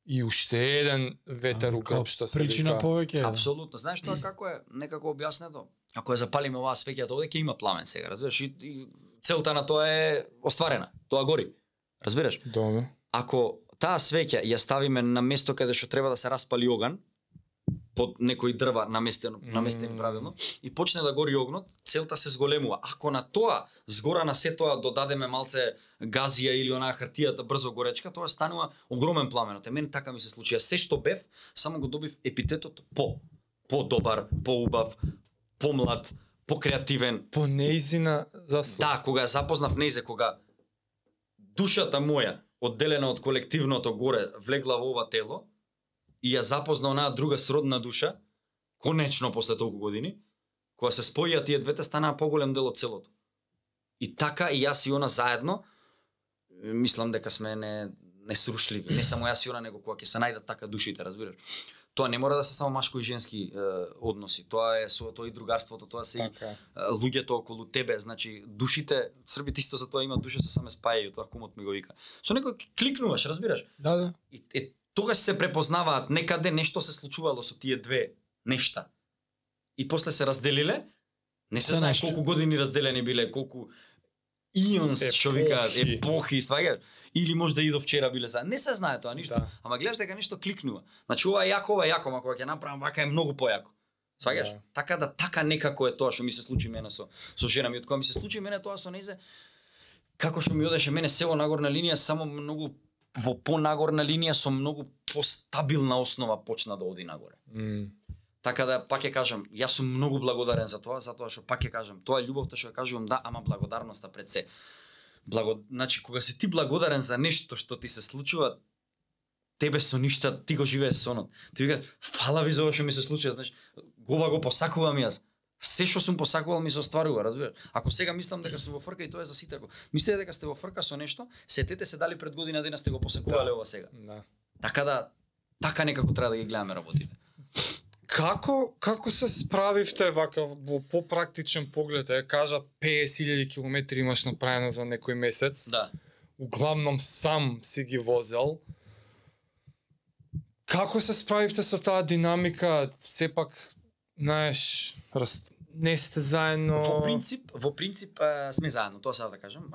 и уште еден ветер у грб што се причина вика. повеќе. Апсолутно. Знаеш тоа како е некако објаснето? Ако ја запалиме оваа свеќата овде ќе има пламен сега, разбираш? И, и целта на тоа е остварена. Тоа гори. Разбираш? Добро. Ако таа свеќа ја ставиме на место каде што треба да се распали оган, под некои дрва наместено, наместени Мм. правилно, и почне да гори огнот, целта се зголемува. Ако на тоа, згора на се тоа додадеме малце газија или онаа хартијата брзо горечка, тоа станува огромен пламенот. Е мене така ми се случи. Ја Се што бев, само го добив епитетот по. По-добар, по-убав, помлад, покреативен, По неизина заслуга. Да, кога запознав нејзе, кога душата моја, одделена од колективното горе, влегла во ова тело и ја запозна онаа друга сродна душа, конечно после толку години, кога се спојија тие двете станаа поголем дел од целото. И така и јас и она заедно, мислам дека сме не не срушливи, не само јас и она, него кога ќе се најдат така душите, разбираш. Тоа не мора да се само машко и женски е, односи, тоа е со тоа и другарството, тоа се и Така. е. а, луѓето околу тебе, значи душите, Србите исто за тоа имаат душа се саме спајају, тоа кумот ми го вика. Со некој кликнуваш, разбираш? Да, да. И е, тогаш се препознаваат некаде нешто се случувало со тие две нешта. И после се разделиле, не се знае колку години разделени биле, колку ионс, што викаат, Епохи. сваѓаш? Или можда и до вчера биле за. Не се знае тоа ништо. Да. Ама гледаш дека нешто кликнува. Значи ова е јако, ова е јако, ама кога ќе направам вака е многу појако. Сваѓаш? Да. Така да така некако е тоа што ми се случи мене со со жена ми, од кога ми се случи мене тоа со незе како што ми одеше мене село нагорна линија само многу во понагорна линија со многу постабилна основа почна да оди нагоре. М. Така да пак ќе кажам, јас сум многу благодарен за тоа, затоа што пак ќе кажам, тоа е љубовта што ја кажувам, да, ама благодарноста пред се. Благо, значи кога си ти благодарен за нешто што ти се случува, тебе со ништа ти го живееш сонот. Ти вика, фала ви за ова што ми се случува, знаеш, ова го посакувам јас. Се што сум посакувал ми се остварува, разбираш? Ако сега мислам дека сум во фрка и тоа е за сите, ако мислите дека сте во фрка со нешто, сетете се дали пред година дена сте го посакувале ова сега. Да. Така да така некако треба да ги гледаме работите. Како како се справивте вака во попрактичен поглед, е кажа 50.000 километри имаш направено за некој месец. Да. Углавном сам си ги возел. Како се справивте со таа динамика? Сепак, знаеш, раз... не сте заедно. Во принцип, во принцип е, сме заедно, тоа сега да кажам.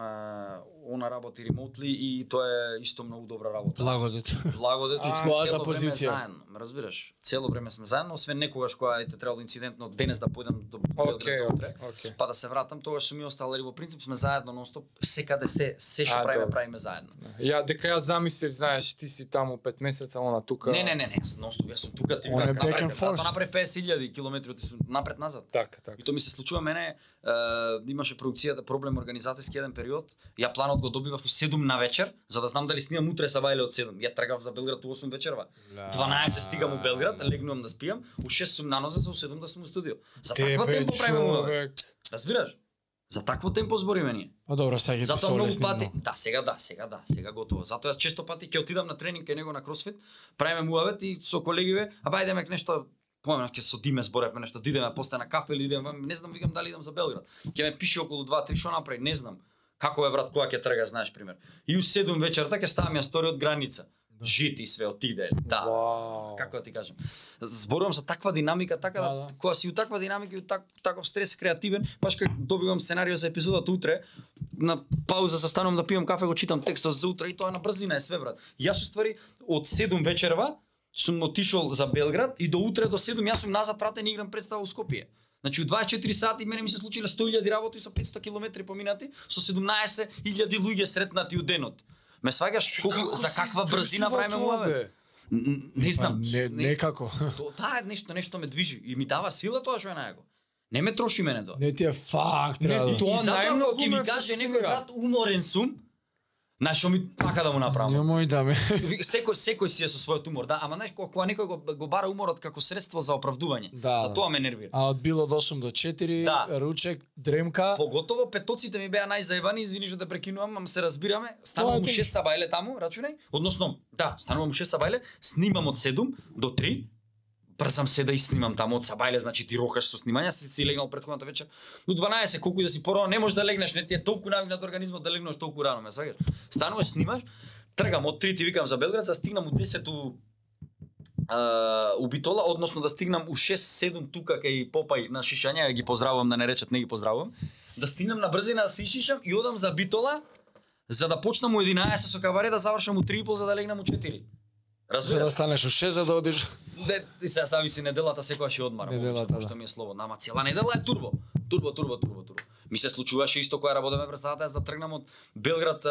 Она работи ремонтли и тоа е исто многу добра работа. Благодет. Благодет А, што цело време позиција. заедно, ме разбираш? Цело време сме заедно, освен некогаш кога ете требало инцидентно денес да појдам до Белград за утре. океј. Па да се вратам, тогаш сум и остал, али во принцип сме заедно нонстоп, секаде се се што правиме правиме заедно. Ја дека ја замислив, знаеш, ти си таму 5 месеца, она тука. Не, не, не, не, нонстоп, јас сум тука ти направи- затоа направи 50.000 километри, отисум напред назад. Така, така. И тоа ми се случува мене, е, имаше продукцијата проблем организаторски еден период. Ја планот го добивав у 7 на вечер, за да знам дали снимам утре са бајле од 7. Ја тргав за Белград у 8 вечерва. 12 стигам у Белград, легнувам да спијам, у 6 сум на нозе, за у 7 да сум у студио. За таква темпо правиме. Разбираш? За такво темпо збориме ние. Па добро, сега ги Затоа многу пати, да, сега да, сега да, сега готово. Затоа јас често пати ќе отидам на тренинг кај него на кросфит, правиме муавет и со колегиве, а ба идеме нешто помнам ќе со Диме зборевме нешто, да идеме после на кафе или идеме, не знам викам дали идам за Белград. Ќе ме пише околу 2-3 што направи, не знам. Како е брат, кога ќе трга, знаеш пример. И у 7 вечерта ќе ставам ја стори од граница. Жити све отиде. Да. Вау. Како да ти кажам. Зборувам за таква динамика, така да, Да, да. кога си у таква динамика и у так, таков стрес креативен, баш кога добивам сценарио за епизодата утре, на пауза се станувам да пијам кафе, го читам текстот за утре и тоа на брзина е све брат. Јас уствари од 7 вечерва сум отишол за Белград и до утре до 7 јас сум назад вратен и играм представа у Скопје. Значи у 24 сати мене ми се случиле 100.000 работи со 500 километри поминати, со 17.000 луѓе сретнати у денот. Ме сваѓаш колку за каква брзина правиме тоа, муаве? Не знам. Па, не, некако. То, таа е нешто, нешто ме движи и ми дава сила тоа што е најаго. Не ме троши мене тоа. Не ти е факт, Не, да. тоа и затоа најмногу ќе ми каже некој брат уморен сум, знаеш што ми така да му направам. Немој да ме. Секој секој си е со својот умор, да, ама знаеш кога, некој го, го бара уморот како средство за оправдување. Да, за да. тоа ме нервира. А од било од 8 до 4, Да. ручек, дремка. Поготово петоците ми беа најзаебани, извини што те прекинувам, ама се разбираме. Станувам у Тоа е 6 сабајле таму, рачунај. Односно, да, станувам у 6 сабајле, снимам од 7 до 3, брзам се да и снимам таму од сабајле, значи ти рокаш со снимање, си си легнал претходната вечер. До 12 колку и да си порано, не можеш да легнеш, не ти е толку навикнат организмот да легнеш толку рано, ме сваѓаш. Стануваш, снимаш, тргам од 3 ти викам за Белград, за стигнам у 10 у а, у Битола, односно да стигнам у 6-7 тука кај Попај на шишање, ја ги поздравувам да не речат не ги поздравувам, да стигнам на брзина да се ишишам и одам за Битола, за да почнам у 11 со кабаре да завршам у 3,5 за да легнам у 4. За Разбираш? да станеш у 6 за да одиш. Не, и сега сами си неделата секогаш ќе одмарам, Неделата, да. што ми е слободно, ама цела недела е турбо. Турбо, турбо, турбо, турбо. Ми се случуваше исто кога работеме представата јас да тргнам од Белград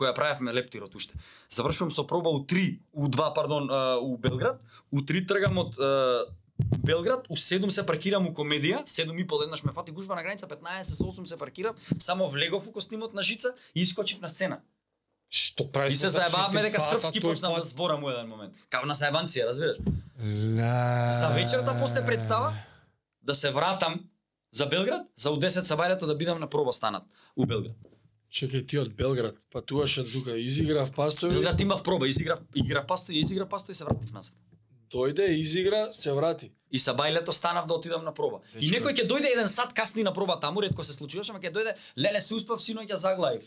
која правевме лептирот уште. Завршувам со проба у 3, у 2, пардон, у Белград, у 3 тргам од Белград, у 7 се паркирам у комедија, 7 и пол еднаш ме фати гужва на граница, 15 со 8 се паркирам, само влегов у костимот на жица и искочив на сцена. Што правиш? И се за заебавме дека српски почнам пат? да зборам у еден момент. Као на заебанција, разбираш? Ла... За вечерта после представа да се вратам за Белград, за у 10 сабајлето да бидам на проба станат у Белград. Чекај ти од Белград, патуваше тука, изиграв пастови, Белград имав проба, изиграв, играв пасто и изиграв пасто и се вратив назад. дојде, изигра, се врати. И сабајлето станав да отидам на проба. И Дечко. некој ќе дојде еден сат касни на проба таму, ретко се случуваше, ама ќе дојде, леле се успав, синоќа заглавив.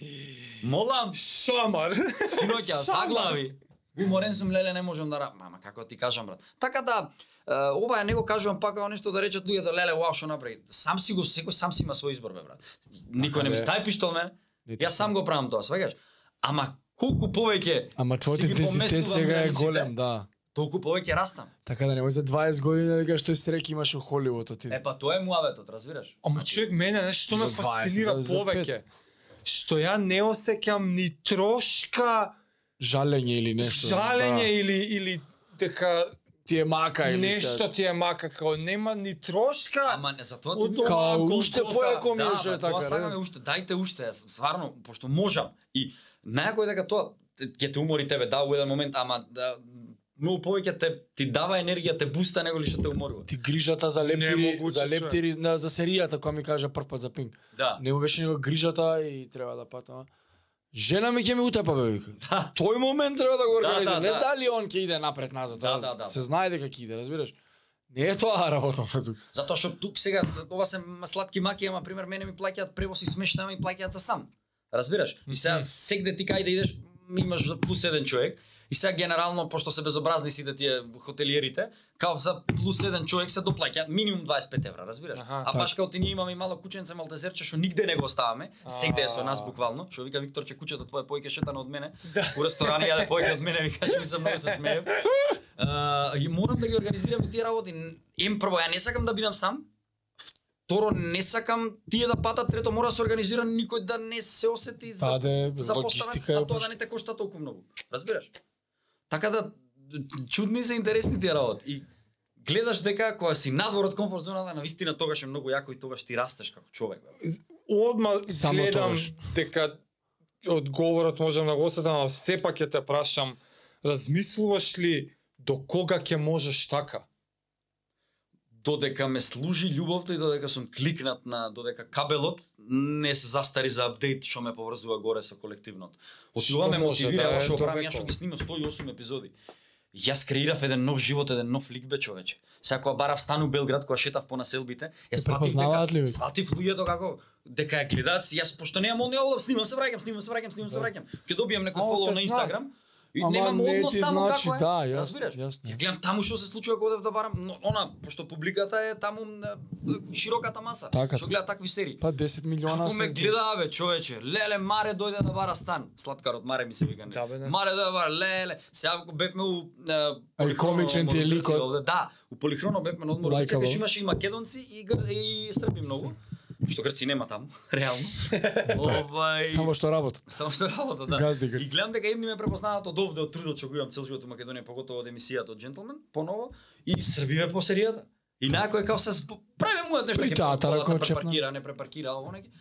Молам, Шамар. синоќа заглави. Уморен сум, леле, не можам да раб. Мама, како ти кажам, брат. Така да, е, ова не го кажувам пак ова нешто да речат луѓето, леле, вау, што направи. Сам си го, секој сам си има свој избор, бе, брат. Никој не ми стај пиштол мене. Јас сам го правам тоа, сваѓаш? Ама колку повеќе Ама твојот интензитет сега е голем, да. Толку повеќе растам. Така да немој за 20 години дека што среќи имаш у Холивудот ти. Е па тоа е муаветот, разбираш? Ама човек мене знаеш што ме За 20, фасцинира повеќе. Што ја не осеќам ни трошка жалење или нешто. жалење да. или или дека ти е мака или нешто се... ти е мака како нема ни трошка. Ама не за тоа Од ти дома, Као уште појако ми да, е што е бе, тоа така. сакаме не? уште, дајте уште, јас стварно, пошто можам. И најако е дека тоа ќе те умори тебе, да, у еден момент, ама да, многу повеќе те ти дава енергија, те буста него ли што те уморува. Ти грижата за лептири, Немогуце, за лептири на за серијата која ми кажа прв пат за пинг. Да. Не му беше него грижата и треба да патам. Жена ми ќе ми утепа бе вика. Да. Тој момент треба да го Да, организира. да, Не да. дали он ќе иде напред назад. Да, да, да. Се знае дека ќе иде, разбираш? Не е тоа работата тук. Затоа што тук сега ова се сладки маки, ама пример мене ми плаќаат превоз и смешта, ама ми плаќаат за сам. Разбираш? И сега сегде ти кај да идеш имаш за плюс еден човек и сега генерално пошто се безобразни сите тие хотелиерите, као за плюс еден човек се доплаќаат минимум 25 евра, разбираш? Аха, а баш као ти ние имаме и мало кученце малтезерче што нигде не го оставаме, сегде е со нас буквално, што вика Викторче кучето твое поеќе шетано од мене, у ресторани јаде поеќе од мене, викаш ми се многу се смеев. И морам да ги организирам тие работи. Ем прво, ја не сакам да бидам сам. Второ, не сакам тие да патат, трето мора да се организира никој да не се осети за да за логистика а тоа да не те кошта толку многу. Разбираш? Така да чудни се интересни тие работи. И гледаш дека кога си надвор од комфорт зоната, на вистина тогаш е многу јако и тогаш ти растеш како човек. Бе. Одма Само гледам тогаш. дека одговорот можам да го осетам, а сепак ќе те прашам, размислуваш ли до кога ќе можеш така? Додека ме служи љубовта и додека сум кликнат на додека кабелот не се застари за апдейт што ме поврзува горе со колективното. Од Што ме мотивира да да што правам довеково? што ги снимам 108 епизоди. Јас креирав еден нов живот, еден нов лик бе човече. Сега кога барав стан у Белград, кога шетав по населбите, ја сватив дека сватив луѓето како дека ја гледаат, јас пошто немам он ја снимам, се враќам, снимам, се враќам, снимам, се враќам. Ќе добијам некој фолоу на. Инстаграм. И Ама немам не однос ти таму значи, како е. да, јасно, разбираш? јасно. Ја гледам таму што се случува кога одев да барам, но она пошто публиката е таму на широката маса. Така, што така. гледа такви серии. Па 10 милиона Ако ме се- гледа бе, човече, леле Маре дојде да бара стан. Сладкарот Маре ми се вика. не. Да, бе, да. Маре дојде да бара, леле. Сега бевме у Полихроно комичен ти е ликот. Да, у Полихроно бевме на одмор кај што имаше и македонци и и срби многу. Што Грци нема таму, реално. Овај Само што работат. Само што работа, да. Газди. И гледам дека едни ме препознаваат од овде, од трудот што го имам цел живот у Македонија, поготово од емисијата од Джентлмен, поново, и Србија по серијата. И најако е као се прави му нешто ќе ако чепна. препаркира, не препаркира, ово неки.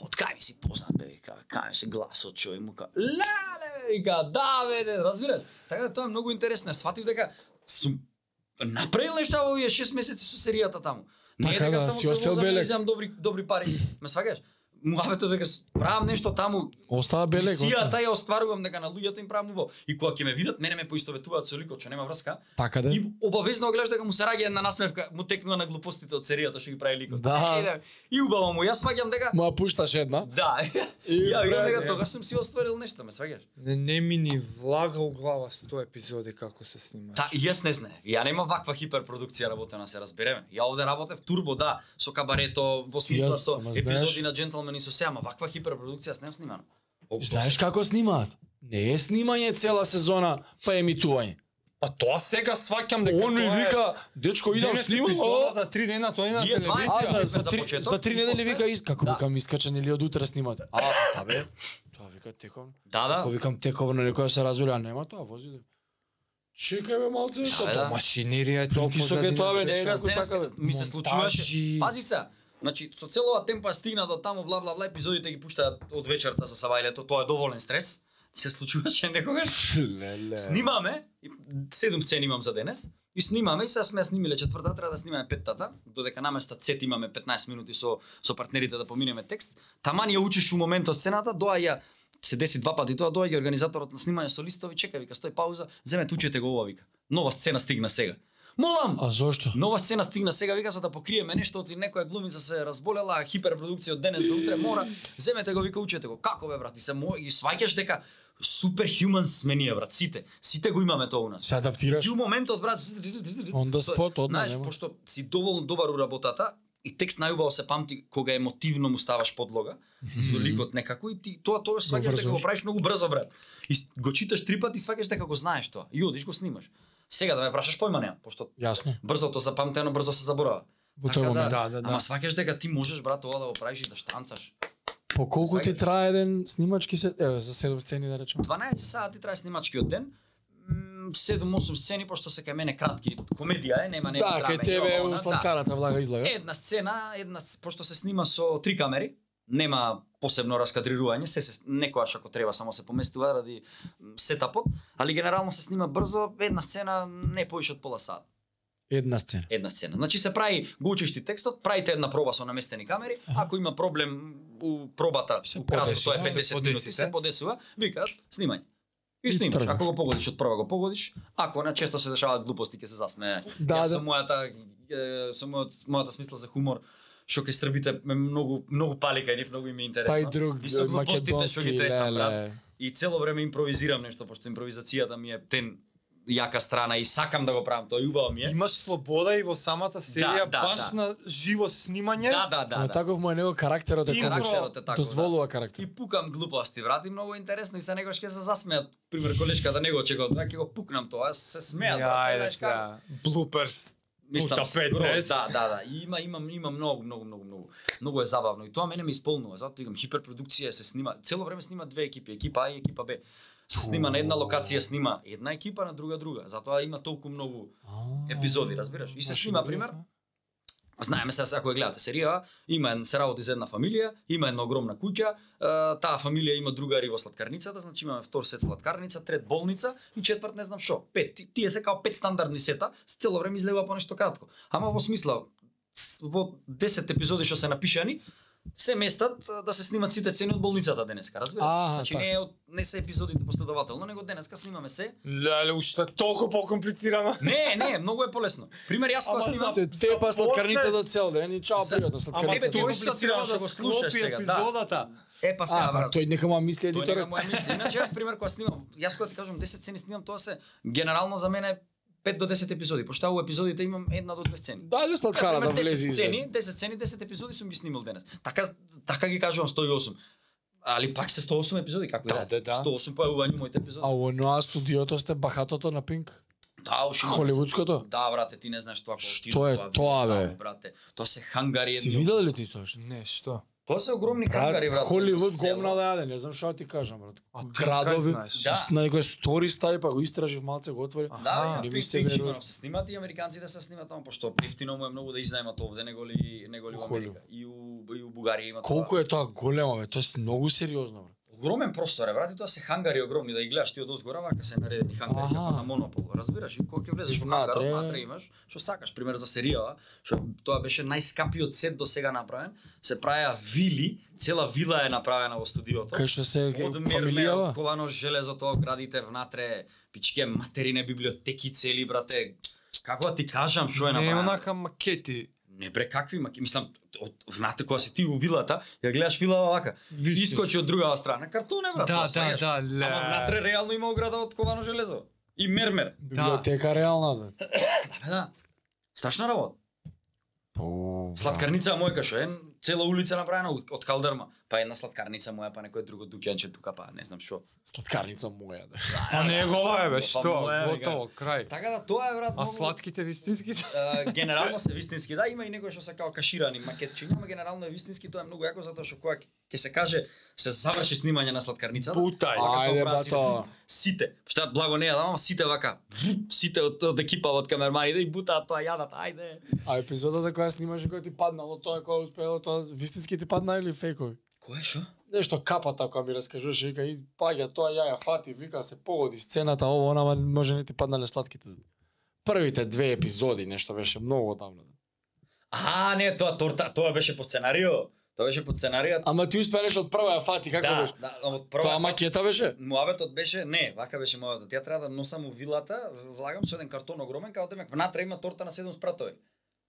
Од кај ми си познат бе, вика, кај ми се гласот човек му ка. Леле, вика, да бе, разбираш? Така да тоа е многу интересно. Сватив дека сум направил нешто во овие 6 месеци со серијата таму. Не е Така дека да, само си се возам и добри добри пари. Ме сваќаш? Муабето дека правам нешто таму Остава белек, Мисијата остава. ја остварувам дека на луѓето им правам убаво. И кога ќе ме видат, мене ме поистоветуваат со ликот што нема врска. Така да. И обавезно го гледаш дека му се раѓа една насмевка, му текнува на глупостите од серијата што ги прави ликот. Да. Еде, И убаво му, јас сваќам дека Му ја пушташ една. Да. И ја видам прави, дека тогаш сум си остварил нешто, ме сваќаш? Не, не ми ни влага у глава 100 епизоди како се снима. Та, и јас не знаев. Ја нема ваква хиперпродукција работена, се разбереме. Ја овде работев турбо, да, со кабарето, во смисла со епизоди знаеш- на Джентлмен и со се, ама ваква хиперпродукција јас немам снимано. О, Знаеш како снимаат? Не е снимање цела сезона, па емитување. Па тоа сега сваќам дека Он ми тоа е вика, дечко идам денес снимам, за 3 дена тој на Ние 20 А, телевизија. за, за, за три, почеток за три и недели вика ис, како Да. викам искача нели од утре снимате. А, па бе. Тоа вика теков. Да, да. Ако викам теков на некоја се развели, а нема тоа, вози да. Чекај бе малце, Да, тоа тоа да. Машинерија е тоа е позадина. тоа, бе, е како денес така, ми се случуваше. Пази се. Значи, со целова темпа стигна до таму, бла, бла, бла, епизодите ги пуштаат од вечерта за сабајлето, тоа е доволен стрес. Се случуваше некогаш. Леле. Снимаме, и седум сцени имам за денес, и снимаме, и сега сме снимиле четвртата, треба да снимаме петтата, додека наместа сет имаме 15 минути со, со партнерите да поминеме текст. Таман ја учиш у моментот сцената, доаѓа се деси два пати тоа, доаѓа организаторот на снимање со листови, чека, вика, стој пауза, земете учете го ова, вика. Нова сцена стигна сега. Молам! А зошто? Нова сцена стигна сега, вика за да покриеме нешто од некоја глумица се разболела, хиперпродукција од денес за утре мора. Земете го, вика учете го. Како бе брат? И се мо... и сваќаш дека супер хуман сме ние брат, сите. Сите го имаме тоа у нас. Се адаптираш? Ти у моментот брат, the spot, одма, знаеш, пошто си доволно добар у работата, и текст најубаво се памти кога емотивно му ставаш подлога со ликот некако и ти тоа тоа сваќаш дека го правиш многу брзо брат. И го читаш три пати и сваќаш дека го знаеш тоа. И одиш го снимаш. Сега да ме прашаш појма немам, пошто Јасно. брзото запамтено, брзо се заборава. Во тој Така момент. Да, да, да. Ама сваќаш дека ти можеш брат ова да го правиш и да штанцаш. По колку ти трае еден снимачки се, еве за 7 сцени да речем. 12 сати трае снимачкиот ден. 7-8 сцени, пошто се кај мене кратки комедија е, нема нема Да, кај тебе у сладкарата влага излага. Една сцена, една пошто се снима со три камери, нема посебно раскадрирување, се, се некојаш ако треба само се поместува ради сетапот, али генерално се снима брзо, една сцена не повише од пола сат. Една сцена. Една сцена. Значи се прави, го учиш ти текстот, правите една проба со наместени камери, ако има проблем у пробата, Се у кратко, тоа е 50 Се минути, подесите. се подесува, викаат снимање. И снимаш, тргнеш. ако го погодиш од прва го погодиш, ако не често се дешаваат глупости ќе се засмее. Да, Јас да. со мојата е, со мојот, мојата смисла за хумор што кај србите ме многу многу пали кај нив, многу им е интересно. Па и друг и со глупостите што македонски ги тресам брат. И цело време импровизирам нешто, пошто импровизацијата ми е тен јака страна и сакам да го правам, тоа и убаво ми е. Имаш слобода и во самата серија да, баш да. на живо снимање. Да, да, да. Но да. таков му е него карактерот е карактерот е таков, Дозволува карактер. И пукам глупости, брат, и многу интересно и се некош ќе се засмеат. Пример колешката него очекува, ќе го пукнам тоа, се смеат, Ја, брат, знаеш како. сега. Блуперс. Мислам, десет. да, да, да. И има, има, има многу, многу, многу, многу. Многу е забавно. И тоа мене ме исполнува. Затоа игам хиперпродукција се снима. Цело време снима две екипи, екипа А и екипа Б. Се снима на една локација, снима една екипа, на друга друга. Затоа има толку многу епизоди, разбираш? И се снима, добро пример. Знаеме се ако ја гледате серија, има ен се работи за една фамилија, има една огромна куќа, таа фамилија има другари во сладкарницата, значи имаме втор сет сладкарница, трет болница и четврт не знам што. Пет, Ти- тие се као пет стандардни сета, цело време излегува по нешто кратко. Ама во смисла во 10 епизоди што се напишани, се местат да се снимат сите сцени од болницата денеска, разбираш? Значи така. не е од не се епизодите последователно, него денеска снимаме се. Леле, уште толку покомплицирано. Не, не, многу е полесно. Пример јас кога Ама снимам Се тепа сладкарницата цел ден и чао пријатно Ама сладкарница. тебе тој е што комплицирано треба што да го слушаш сега, да. епизодата. Е, па сега, А, па брат. тој нека му ја мисли Тој нека моја мисли. Иначе јас пример кога снимам, јас кога ти кажам 10 сцени снимам, тоа се генерално за мене 5 до 10 епизоди, пошто у епизодите имам една до две сцени. Дали сладкара да Пример, 10 влези и сцени, излезе. 10 сцени, 10 епизоди сум ги снимал денес. Така така ги кажувам 108. Али пак се 108 епизоди, како Да, да, да. 108 појавувања моите епизоди. А во ноа студиото сте бахатото на Пинк? Да, уши Холивудското? Да, брате, ти не знаеш тоа кога Што е тоа, бе? брате. Тоа се хангари Си едни. видел ли ти тоа? Не, што? Тоа се огромни хангари, брате. Холивуд гомна да јаде, не знам што да ти кажам, брат. Градови, знаеш? Да. на некој стори стави, па го истражив малце, го отвори. Да, не ми се се верува. Се снимат и американците се снимат таму, пошто ефтино му е многу да изнаемат овде, него ли, него ли во Холивуд. Америка. И у, и у Бугарија има Колку е тоа големо, бе, тоа е многу сериозно, брат. Огромен простор е, брате, тоа се хангари огромни, да ги гледаш ти од озгора, вака се наредени хангари, Аха. како на монопол, разбираш? И кога ќе влезеш во Внатре- хангарот, внатре имаш, што сакаш, пример за серија, што тоа беше најскапиот сет до сега направен, се праја вили, цела вила е направена во студиото. Кај што се Од мерме, од ковано железо, тоа градите внатре, пичке материне библиотеки цели, брате. Како да ти кажам што е Не, направено? онака макети. Не бре, какви маки, мислам, од внатре кога си ти у вилата, ја гледаш вилава вака. Искочи од другава страна, картон е брат, Да, тоа да, да, ле. Ама внатре реално има ограда од ковано железо. И мермер. Библиотека реална, да. Да, бе, да. Страшна работа. Сладкарница мојка што е цела улица направена од од калдерма, па една сладкарница моја, па некој друго дуќанче тука, па не знам што. Сладкарница моја, да. А негова е, бе, Па што? Готово, крај. Така да тоа е брат А многу- сладките вистинските? Uh, генерално се вистински, да, има и некои што се као каширани макетчиња, ама генерално е вистински, тоа е многу јако затоа што кога ќе се каже се заврши снимање на сладкарницата. Путај. Ајде, обраци, бато. Сите, што благо не е, да, ама сите вака, сите од, од екипа од камерманите и бутаат тоа јадат, ајде. А епизодата која снимаше која ти паднало тоа која успеало тоа вистински ти падна или фейкови? Кој што? Нешто капата која ми раскажуваше, вика и паѓа тоа јаја фати, вика се погоди сцената, ово, она, ама може не ти паднале сладките. Првите две епизоди нешто беше многу одамна. А, не, тоа торта, тоа беше по сценарио. Тоа беше по сценаријата. Ама ти успееш од прва ја фати, како Да, беше? да, од прва Тоа макета беше? Муабетот беше, не, вака беше муабетот. Ја треба да носам у вилата, влагам со еден картон огромен, као демек внатре има торта на 7 спратови.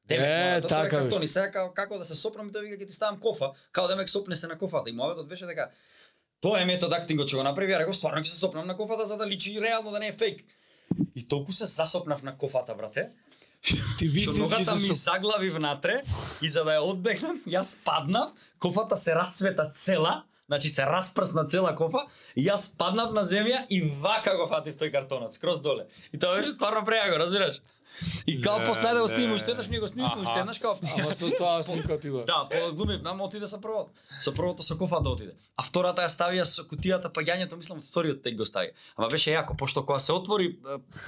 Демек, Е, муабетот така е картон беше. и сега како, како да се сопнам и тој вика ќе ти ставам кофа, као демек сопне се на кофата. И муабетот беше дека тоа е метод актингот што го направи, ја реков стварно ќе се сопнам на кофата за да личи реално да не е фейк. И толку се засопнав на кофата, брате. Ти вистински се ми со... заглави внатре и за да ја одбегнам, јас паднав, кофата се расцвета цела, значи се распрсна цела кофа, и јас паднав на земја и вака го фатив тој картонот, скроз доле. И тоа беше стварно прејако, разбираш? И као после да го снимам, уште еднаш ние го снимаме, уште еднаш као Ама со тоа снимка отидува. Да, по глуми, нама отиде со првото. Со првото со кофа да отиде. А втората ја ставија со кутијата паѓањето, мислам вториот тек го стави. Ама беше јако, пошто кога се отвори,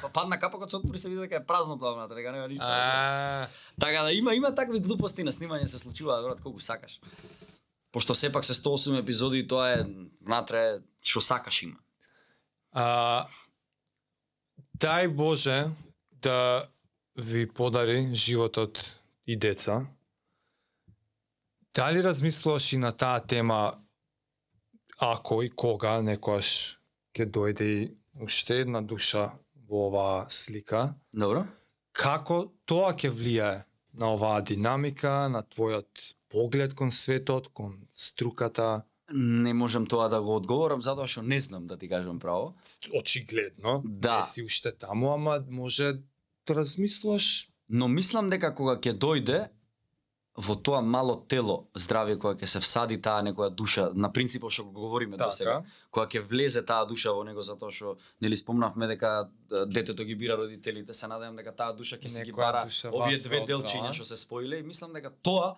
па- падна капа кога се отвори се види дека е празно тоа внатре, дека нема ништо. Така да има има такви глупости на снимање се случуваат, брат, колку сакаш. Пошто сепак се 108 епизоди тоа е внатре што сакаш има. а, дај Боже да ви подари животот и деца. Дали размислуваш и на таа тема ако и кога некојаш ќе дојде и уште една душа во оваа слика? Добро? Како тоа ќе влијае на оваа динамика, на твојот поглед кон светот, кон струката? Не можам тоа да го одговорам затоа што не знам да ти кажам право. Очигледно, Да. не си уште таму, ама може размислуваш Но мислам дека кога ќе дојде во тоа мало тело здравје кога ќе се всади таа некоја душа, на принципот што го говориме до сега, така. кога ќе влезе таа душа во него затоа што нели спомнавме дека детето ги бира родителите, се надевам дека таа душа ќе си ги бара овие две делчиња што се споиле и мислам дека тоа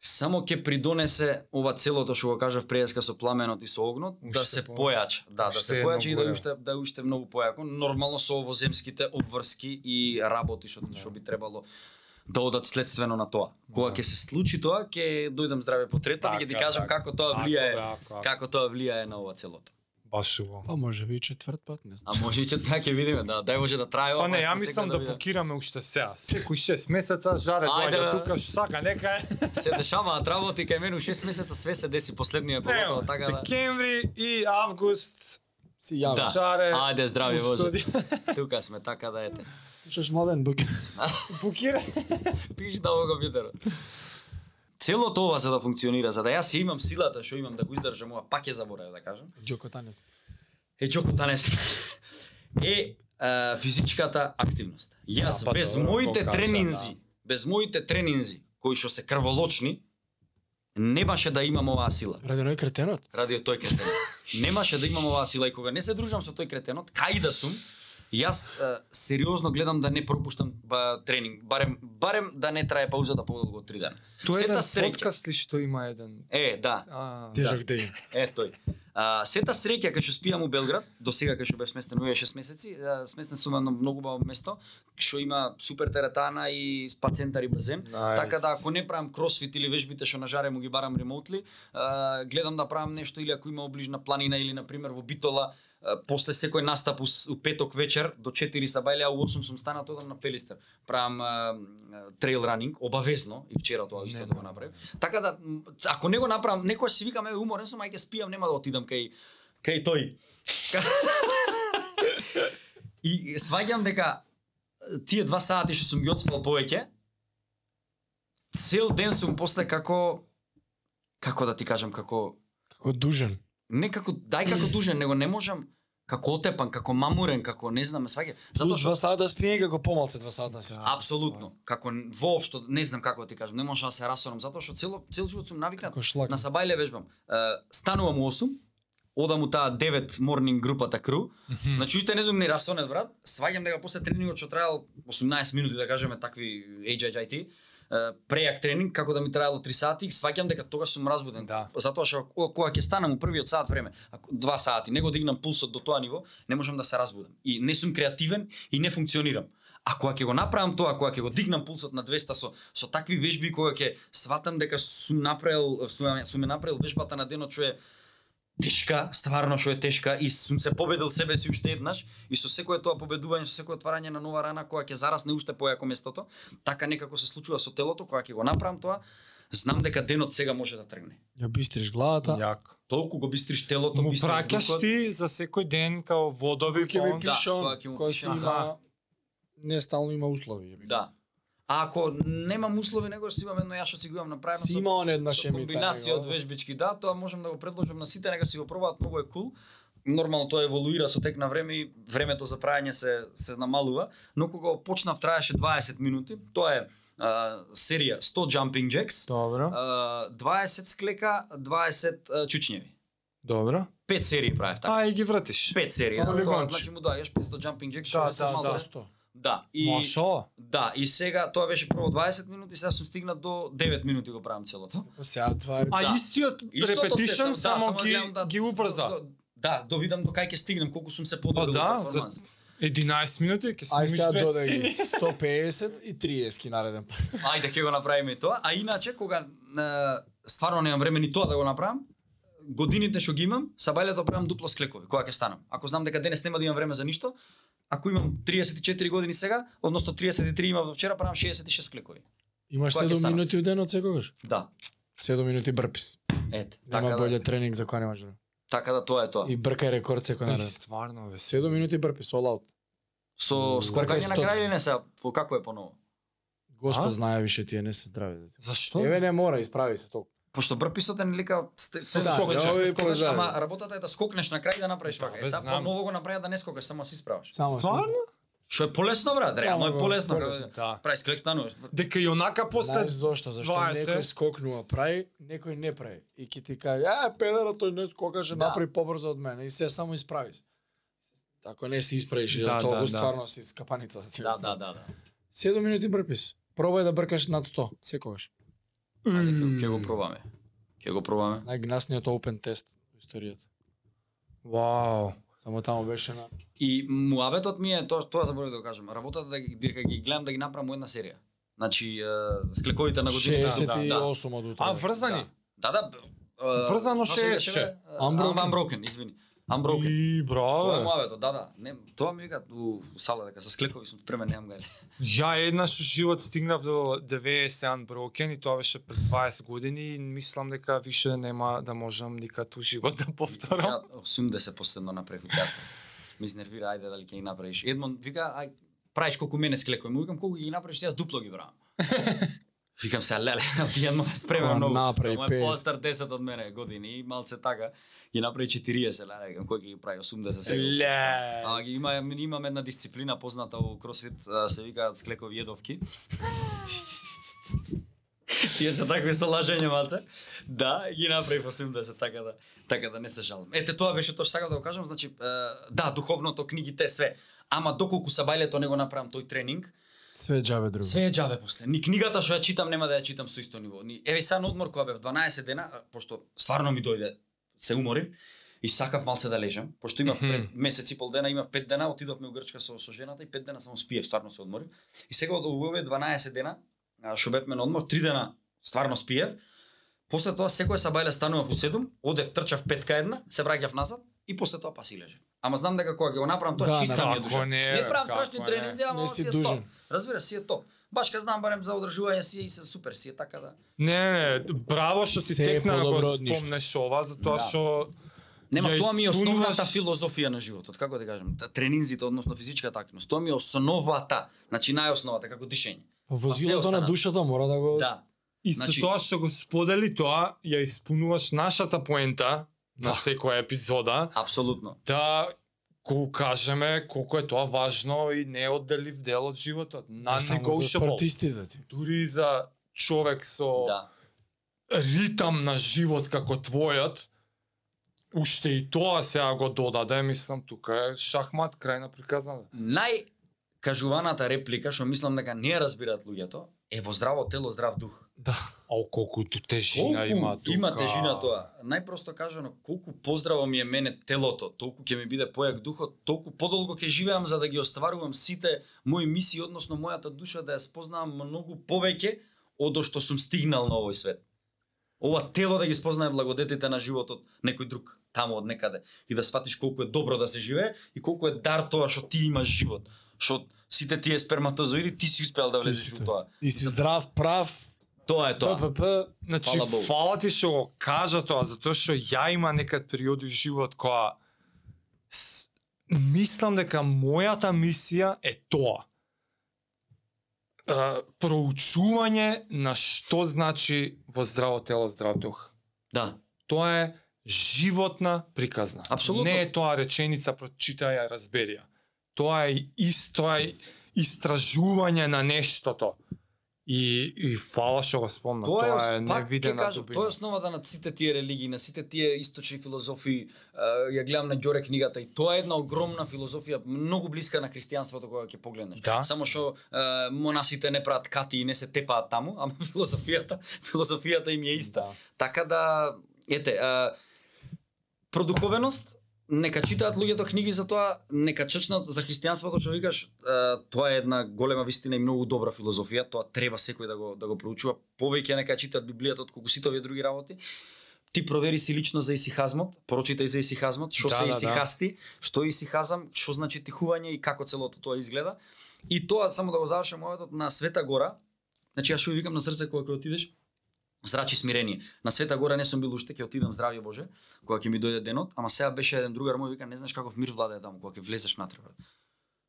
само ќе придонесе ова целото што го кажав преска со пламенот и со огнот да Уште се по- појача, да, да се едно појача и да уште да е уште многу појако, нормално со овоземските обврски и работи што што би требало да одат следствено на тоа. Кога Да. ќе се случи тоа, ќе дојдам здраве потретан и ќе ти Така, кажам така. како тоа Ако влијае, ако, ако. како тоа влијае на ова целото. Баш убаво. Па може би и четврт пат, не знам. А може и че така ќе видиме, да, дај може да трае ова. Па не, ја мислам да видиме. покираме уште сега. Секој 6 месеца жаре Ајде, доаѓа тука сака, нека е. Се дешаваат работи кај мене у 6 месеца све се деси последниот поготово така да. Декември и август Си јави. Да. жаре. Ајде Боже. студио. Тука сме така да ете. Слушаш младен бук. Покира. Пиши да овој компјутерот. Целото ова за да функционира, за да јас ја имам силата што имам да го издржам ова, пак ќе заборавив да кажам. Ѓоко Танес. Е Џоко Танес. е а, физичката активност. Јас Да, без добро, моите го кажа, тренинзи, без моите тренинзи кои што се крволочни, немаше да имам оваа сила. Ради оној кретенот. ради тој кретенот. Немаше да имам оваа сила и кога не се дружам со тој кретенот, кај да сум, јас е, сериозно гледам да не пропуштам ба, тренинг, барем барем да не трае паузата подолго од 3 дена. Тоа е еден Сета среќа. подкаст ли што има еден? Е, да. А, Тежок ден. Е тој. А, сета среќа кај што спијам у Белград, до сега кај што бев сместен овие 6 месеци, а, сместен сум на многу баво место, што има супер теретана и спа центар и базен. Nice. Така да ако не правам кросфит или вежбите што на жаре му ги барам ремоутли, а, гледам да правам нешто или ако има оближна планина или на пример во Битола, после секој настап у, у петок вечер до 4 сабајле, а у 8 сум станат одам на Пелистер. Правам трейл ранинг, обавезно, и вчера тоа исто да го направив. Така да, ако не го направам, некој си викам, еве уморен сум, ај ќе спијам, нема да отидам кај кај тој. и сваѓам дека е, тие два сати што сум ги одспал повеќе, цел ден сум после како како да ти кажам, како Како дужен. Не како дај како дужен, него не можам како отепан, како мамурен, како не знам, сваѓа. Плюс два сата спиење како помалце два сата си. Да. Апсолутно. Како воопшто не знам како да ти кажам, не можам да се расорам затоа што цело цел живот сум навикнат на сабајле вежбам. Станувам у 8, одам у таа 9 morning групата кру. Значи уште не сум ни расонет брат. Сваѓам дека после тренингот што траел 18 минути да кажеме такви HIIT, е, прејак тренинг како да ми траело 3 сати, сваќам дека тогаш сум разбуден. Да. Затоа што ко- кога ќе станам у првиот сат време, ако 2 сати, не го дигнам пулсот до тоа ниво, не можам да се разбудам. И не сум креативен и не функционирам. А кога ќе го направам тоа, кога ќе го дигнам пулсот на 200 со со такви вежби кога ќе сватам дека сум направил сум, сум направил вежбата на денот што е тешка, стварно што е тешка и сум се победил себе си уште еднаш и со секое тоа победување, со секое отварање на нова рана кога ќе зарасне уште појако местото, така некако се случува со телото кога ќе го направам тоа, знам дека денот сега може да тргне. Ја бистриш главата. Јако. Толку го бистриш телото, Му бистриш праќаш духот. ти за секој ден као водови Кој ќе ми пон- Да, му кој си има не стално има услови. Да. А ако немам услови, него си имам едно јас што си го имам направено Си со- има една шемица. комбинација од вежбички, да, тоа можам да го предложам на сите, нека си го пробаат, многу е кул. Нормално тоа еволуира со тек на време и времето за прајање се се намалува, но кога почнав траеше 20 минути. Тоа е а, серија 100 jumping jacks, Добро. а, 20 склека, 20 а, чучњеви. Добро. Пет серии правев така. А и ги вратиш. Пет серии, Како да, тоа значи му дајаш 500 jumping jacks, Да, што да, се малце. да. Сто. Да, и Ма шо? да, и сега тоа беше прво 20 минути, сега сум стигнат до 9 минути го правам целото. Сега това е А Да. истиот се репетишн сам- да, само ги да- ги убрза. до- Да, да видам до кај ќе стигнем, колку сум се подобрил. Па да, за- перформанс. 11 минути ќе Ај снимиш сега две сцени. ги 150 и 30 ки нареден пат. Ајде ќе го направиме и тоа, а иначе кога е, стварно немам време ни тоа да го направам, годините што ги имам, сабајлето правам дупло склекови, кога ќе станам. Ако знам дека денес нема да имам време за ништо, ако имам 34 години сега, односно 33 имав до вчера, правам 66 склекови. Имаш Кога ќе 7 станам? минути у денот секогаш. Да. 7 минути брпис. Ете, Нема така боле да, тренинг за кој немаш време. така да тоа е тоа. И бркај рекорд секој Ај, нареден. стварно бе. 7 минути брпис, all out. Со скокање на крај или не по како е поново? Господ знае више тие не се здрави. Зашто? Еве не мора, исправи се толку. Пошто брписот е нелика се скок, скокнеш, да, скокнеш, овој ама работата е да скокнеш на крај и да направиш Да, вака. Е, сега ново го направи да не скокаш, само си си. Стварно? Што е полесно брат, реално е полесно. Да. Правиш клек стануваш. Дека и онака после Знаеш зошто? Зашто 20. некој скокнува прави, некој не прави. И ќе ти каже, е, педера тој не скокаше, Да. направи побрзо од мене и се само исправи се. Ако не се исправиш, Да, да, да, тоа да. стварно си скапаница. Да, Да, да, да, да. 7 минути брпис. Пробај да бркаш над 100, секогаш. Ајде, ќе- ќе го пробаме. Ќе го пробаме. Најгнасниот open тест во историјата. Вау. Само таму беше на И муабетот ми е тоа тоа заборавив да го кажам. Работата да ги- дека ги гледам да ги направам една серија. Значи, е, склековите на годините. да, 68 од утре. А врзани? Да, да. е, Врзано како се беше, 60. бе? Unbroken. Unbroken, извини. Unbroken. И Тоа е муабетот, да, да. Не, тоа ми викаат у сала дека со склекови сум спремен, немам гајле. Ја еднаш во живот стигнав до 90 брокен и тоа беше пред 20 години и мислам дека више нема да можам никад у живот да повторам. Ја 80 последно направив театар. Ми изнервира, ајде дали ќе ги направиш. Едмон вика, ај правиш колку мене склекови. Му викам колку ги направиш, јас дупло ги правам. Викам се, леле, ти едно спремен Ама многу. направи Ама е 50. постар 10 од мене години и малце така. Ги направи 40, леле, викам кој ги прави 80 сега. Ле. А ги има имам една дисциплина позната во кросфит, се викаат склекови једовки. Тие се такви со лажење малце. Да, ги направи 80 така да така да не се жалам. Ете тоа беше тоа што сакав да го кажам, значи да, духовното, книгите, све. Ама доколку сабајлето не го направам тој тренинг, Све џабе друго. Све е џабе после. Ни книгата што ја читам нема да ја читам со исто ниво. Ни еве сега на одмор кога бев 12 дена, пошто стварно ми дојде, се уморив и сакав малце да лежам, пошто имав пред месец и пол дена, имав 5 дена, отидовме у Грчка со со жената и 5 дена само спиев, стварно се одморив. И сега од овие 12 дена, што бевме на одмор, 3 дена стварно спиев. После тоа секој сабајле станував у 7, одев трчав петка една, се враќав назад и после тоа па си лежев. Ама знам дека кога ќе го направам тоа Да, чиста ми е душа. не, не правам страшни не. тренинзи, ама Не си си е дужен. топ. Разбира, си е топ. Баш кога знам барем за одржување си е и се супер, си е така да. Не, не, браво што ти е текна да го спомнеш ова, затоа Да. што Нема, Ја тоа ми е основната филозофија на животот, како да кажам, тренинзите, односно физичката активност. Тоа ми е основата, значи најосновата како дишење. Возилото на душата мора да го Да. И со Значи- тоа што го сподели тоа, ја исполнуваш нашата поента на Да. секоја епизода, Апсолутно. да го кажеме колку е тоа важно и неодделив дел од животот. не само за спортистите ти. Дури за човек со Да. ритам на живот како твојот, уште и тоа сега го додаде, мислам, тука е шахмат, крај на приказната. Најкажуваната реплика што мислам дека не ја разбираат луѓето е во здраво тело здрав дух. Да. О, колку ту тежина има тука. има тежина тоа. Најпросто кажано, колку поздраво ми е мене телото, толку ќе ми биде појак духот, толку подолго ќе живеам за да ги остварувам сите мои мисии, односно мојата душа да ја спознавам многу повеќе од што сум стигнал на овој свет. Ова тело да ги спознае благодетите на животот некој друг таму од некаде и да сватиш колку е добро да се живее и колку е дар тоа што ти имаш живот. Што сите тие сперматозоиди ти си успеал да влезеш во тоа. И си здрав, прав, Тоа е тоа. ППП, Значи, Фала Богу. фала ти што го кажа тоа, затоа што ја има некад периоди живот која с... мислам дека мојата мисија е тоа. Е, проучување на што значи во здраво тело, здрав дух. Да. Тоа е животна приказна. Апсолутно. Не е тоа реченица прочитај ја разбери ја. Тоа е исто е истражување на нештото. И и фала што го спомна. Тоа е, Тоа е ќе невидена дубина. тоа е основата на сите тие религии, на сите тие источни филозофии. Е, Ја гледам на Ѓоре книгата и тоа е една огромна филозофија, многу блиска на христијанството кога ќе погледнеш. Да. Само што е, монасите не прават кати и не се тепаат таму, ама филозофијата, филозофијата им е иста. Да. Така да, ете, е, продуховеност, нека читаат луѓето книги за тоа, нека чечнат за христијанството што викаш, тоа е една голема вистина и многу добра филозофија, тоа треба секој да го да го проучува. Повеќе нека читаат Библијата отколку сите овие други работи. Ти провери си лично за исихазмот, прочитај за исихазмот, што Да, се да, да. исихасти, што е исихазам, што значи тихување и како целото тоа изгледа. И тоа само да го завршам моветот на Света Гора. Значи јас што викам на срце кога ќе отидеш, зрачи смирение. На Света Гора не сум бил уште, ќе отидам здравје Боже, кога ќе ми дојде денот, ама сега беше еден другар мој вика, не знаеш каков мир владее таму кога ќе влезеш внатре. брат.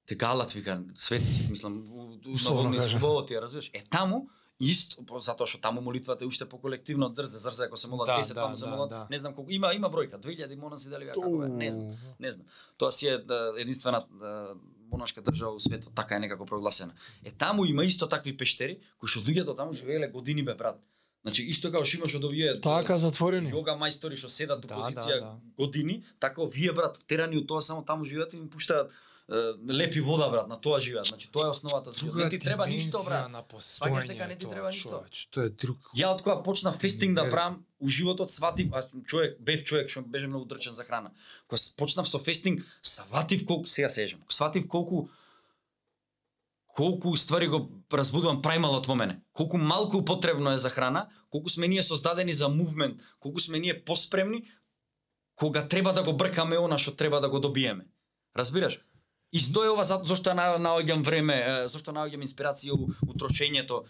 Те галат вика, светци, мислам, Условно водни кажа. слоботи, разбираш? Е таму исто по- затоа што таму молитвата е уште поколективно од зрзе, зрзе ако се молат Да, 10, да, таму се да, молат, да. не знам колку има има бројка, 2000 монаси дали беа како бе, не знам. Не знам. Тоа си е да, единствена да, монашка држава во светот, така е некако прогласена. Е таму има исто такви пештери кои што луѓето таму живееле години бе брат. Значи исто како што имаш од овие Така затворени. јога мајстори што седат у Да, позиција да, да. години, така овие брат терани од тоа само таму живеат и им пуштаат е, лепи вода брат, на тоа живеат. Значи тоа е основата за живот. Не ти треба ништо брат. Сваќаш дека не ти треба ништо. Човеч, тоа е друг. Ја од кога почнав фестинг да правам, у животот сватив, а човек, бев човек што беше многу дрчен за храна. Кога почнав со фестинг, сватив колку, сега се ежам, сватив колку колку ствари го разбудувам праймалот во мене. Колку малку потребно е за храна, колку сме ние создадени за мувмент, колку сме ние поспремни кога треба да го бркаме она што треба да го добиеме. Разбираш? Исто е ова за, зашто ја на- наоѓам време, зашто наоѓам инспирација у, у трошењето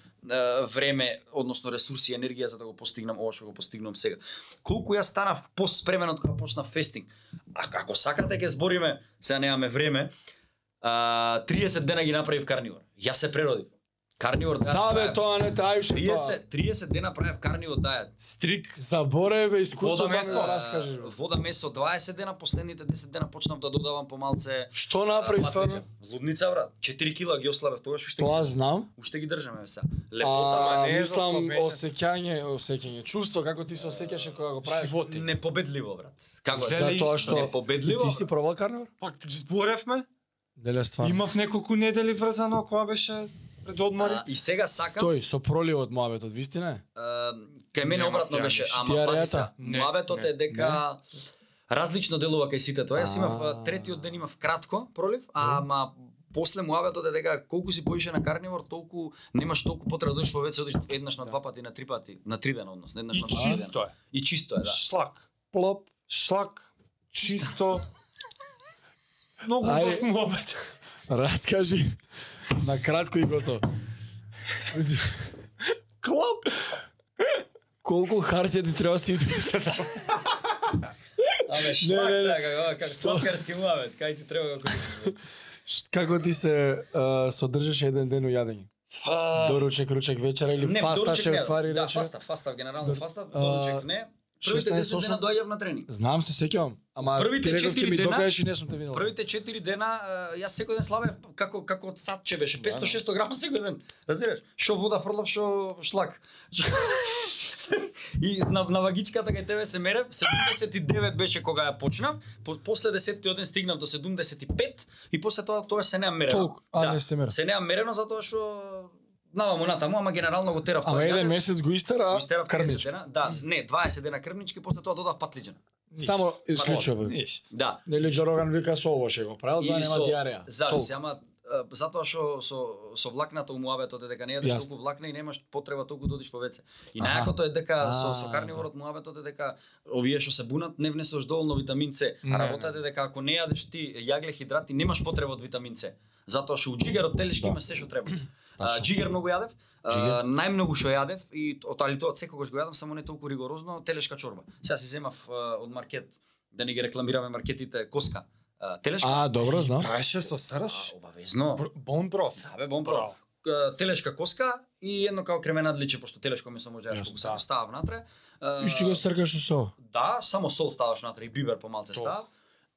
време, односно ресурси и енергија за да го постигнам ова што го постигнам сега. Колку јас станав поспремен од кога почнав фестинг. А ако сакате ќе збориме, сега немаме време, а, 30 дена ги направив карнивор. Јас се преродив. Карнивор да Да бе, тоа не тајуше тоа. 30 30 дена правев карнивор да Стрик. Заборев бе искуство Вода да месо. го раскажеш. бе. Вода месо 20 дена, последните 10 дена почнав да додавам помалце Што направи стварно? маслиќа. Лудница брат, 4 кила ги ослабев тогаш уште Тоа ги, знам. уште ги држаме сега. Лепота, А, ама не е мислам осеќање, осеќање, чувство како ти се осеќаше кога го правиш. Животи. непобедливо брат. Како е? Затоа што Непобедливо, Ти си пробал карнивор? Пак зборевме. Деле стварно. Имав неколку недели врзано кога беше пред одмори. А, и сега сакам Стој, со проливот моабетот, вистина е? Кај мене Нема обратно беше, ама пази се, муабетот е дека различно делува кај сите тоа. Јас имав третиот ден имав кратко пролив, ама после муабетот е дека колку си поише на карнивор, толку немаш толку потреба да во веце, одиш еднаш на два пати, на три пати, на три дена односно, еднаш И на два чисто дена. е. И чисто е, да. Шлак. Плоп. Шлак. Чисто. Многу Ај. убав муабет. Раскажи. На кратко и готово. Клоп. Колку хартија ти треба да се измисли? Абе, Не, шлак не, сега, како, како Што? сладкарски муабет, кај ти треба како Како ти се содржаше еден ден у јадење? Доручек, ручек, вечера или Не, фасташе не, ствари да, рече? фастав, фастав, генерално Дор- фастав, а, доручек не. Првите 10 16, дена доаѓав на тренинг. Знам се сеќавам. Ама Првите ти реков ќе ми дена- докажеш и не сум те видел. Првите 4 дена јас секој ден слабев како како од садче беше 500-600 грама секој ден. Разбираш? Шо вода фрлав, шо шлак. И на, на вагичката кај тебе се мерев, 79 беше кога ја почнав, по, после 10 ден стигнав до 75 и после тоа тоа се неам мерено. Толку, а, не се мерено. Се неам мерено затоа што наваму натаму, ама генерално го терав Ама тоа. еден Јадев, месец го истера го истерав 30 крмич. дена. Да, не, 20 дена крмнички, после тоа додав патлиџана. Само исклучува. Ништо. Да. Нели Джороган вика со ово ше го правил, за да нема диареја. Зависи, ама затоа што со со влакната у муабетот е дека не јадеш толку влакна и немаш потреба толку да одиш во веце. И најакото е дека со А, со карниворот муабетот е дека овие што се бунат не внесуваш доволно витамин С. А работата е дека ако не јадеш ти јагле хидрати немаш потреба од витамин С. Затоа што у джигарот телешки Да. има се што треба. А, джигар многу јадев. А, најмногу што јадев и од али тоа секогаш го јадам, само не толку ригорозно, телешка чорба. Сега си земав а, од маркет да не ги рекламираме маркетите коска. А, телешка А, добро, знам. Правеше со а, срж. обавезно. Бон брод. Да, бе, бон. К- Телешка коска и едно као кременадличе, пошто телешко месо може да сакаш, да. става внатре. И си го сркаш со. Да, само сол ставаш внатре и бибер помалце става.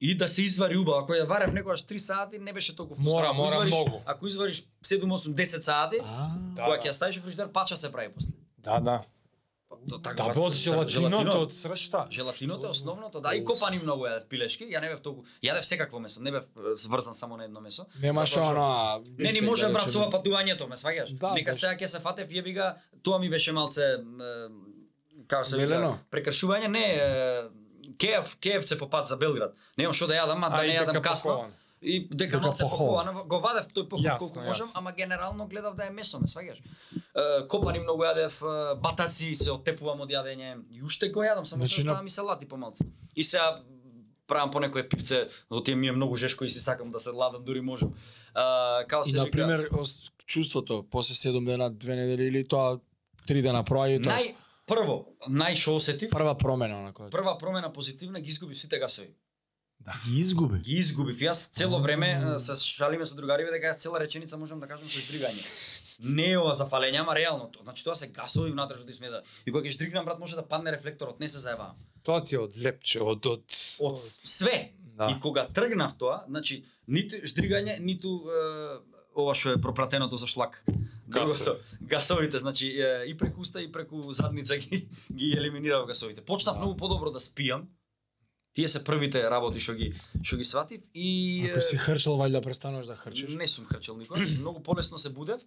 И да се извари убаво. Ако ја варев некогаш 3 сати, не беше толку вкусно. Мора, ако мора извариш, многу. Ако извариш 7, 8, 10 сати, Да, кога да. ќе ја ставиш во фрижидер, пача се прави после. Да, да. То така, Да, бе, од са- желатиното, од сршта. Желатиното е основното, да, и копани многу јадев пилешки, ја не бев толку, јадев секакво месо, не бев сврзан само на едно месо. немаше она... Не ни може да брат со патувањето, ме сваѓаш? Да, Нека сега ќе се фатев јеби ga, тоа ми беше малце како се вика, прекршување, не е Кеев, Кеевце по пат за Белград. Немам што да јадам, а да А, и не јадам касно. похован. И дека Дека малце похован. го вадев тој похов Јасно, колку можам, јасно. ама генерално гледав да е месо, ме сваѓаш. Копани многу јадев, батаци се оттепувам од јадење. И уште го јадам, само Значи, се на- оставам и салати помалце. И сега правам по некое пипце, до тие ми е многу жешко и си сакам да се ладам дури можам. А, као И се на вика, пример ос- чувството после 7 дена, 2 недели или тоа 3 дена проа и тоа нај прво, најшо осетив, прва промена на која прва промена позитивна ги изгубив сите гасови. ги изгуби. Ги изгубив. Јас цело време се шалиме со другариве дека јас цела реченица можам да кажам со издргање. Не е ова за фалење, ама реално тоа. Значи тоа се гасови внатре што ти смета. И кога ќе штригнам брат може да падне рефлекторот, не се заебавам. Тоа ти е од лепче, од од Од све. Да. И кога тргнав тоа, значи ниту ждригање, ниту е, ова што е пропратеното за шлак. Другото, гасовите, значи и преку уста и преку задница ги ги елиминирав гасовите. Почнав Да. многу подобро да спиам. Тие се првите работи што ги што ги сватив и Ако си хрчел валјда престануваш да хрчиш. Не сум хрчел никогаш, многу полесно се будев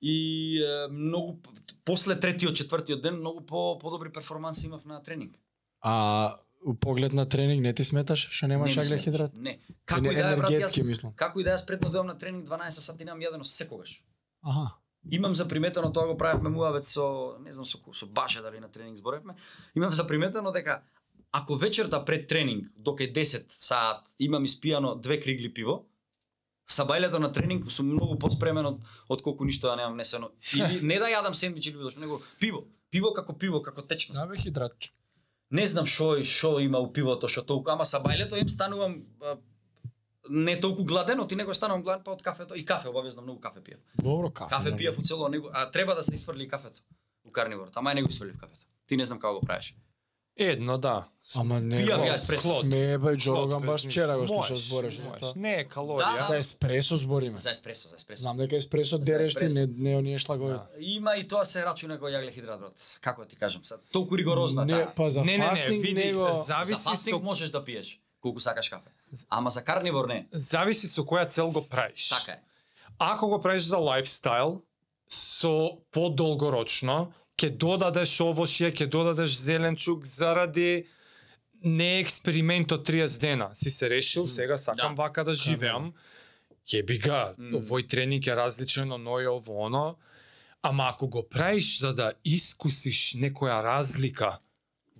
и многу после третиот, четвртиот ден многу по подобри перформанси имав на тренинг. А у поглед на тренинг не ти сметаш што немаш Не аглехидрат? Не. Како и да е брат, јас, мислам. како и да јас предно дојам на тренинг 12 сати немам јадено секогаш. Аха. Имам заприметено тоа го правевме муавец со не знам со со Баше дали на тренинг зборевме. Имам заприметено дека ако вечерта пред тренинг до кај 10 саат имам испијано две кригли пиво, сабајлето на тренинг сум многу поспремен од од колку ништо да немам несено. Или не да јадам сендвич или било што, него пиво. Пиво како пиво, како течност. Да бе хидратче. Не знам што што има у пивото што толку, ама сабајлето им станувам не толку гладен, оти него станувам гладен па од кафето и кафе обавезно многу кафе пиев. Добро кафе. Кафе пиев у цело него, а треба да се исфрли и кафето у карниворот, ама не го исфрлив кафето. Ти не знам како го правиш. едно, да. Ама не. Пијав бе, ја еспресо. Сме бе Джо Хлод, Роган без баш вчера го слушав збореш за. Не е калорија. Да. За еспресо збориме. За еспресо, за еспресо. Знам дека еспресо За дереш ти, не не оние шлагови. Да. Има и тоа се рачуна кој јагле хидрат, брат. Како да ти кажам, sad, толку ригорозно е Не, таа. па за Не, не, не, фастинг види, него За зависи фастинг со можеш да пиеш колку сакаш кафе. Ама за карнивор не. зависи со која цел го правиш. Така е. Ако го правиш за лайфстайл, со подолгорочно, ќе додадеш овошје, ќе додадеш зеленчук заради не е експеримент од 30 дена. Си се решил, сега сакам Да. вака да живеам. Јеби га, Мм. овој тренинг е различен од ној ово оно. Ама ако го правиш за да искусиш некоја разлика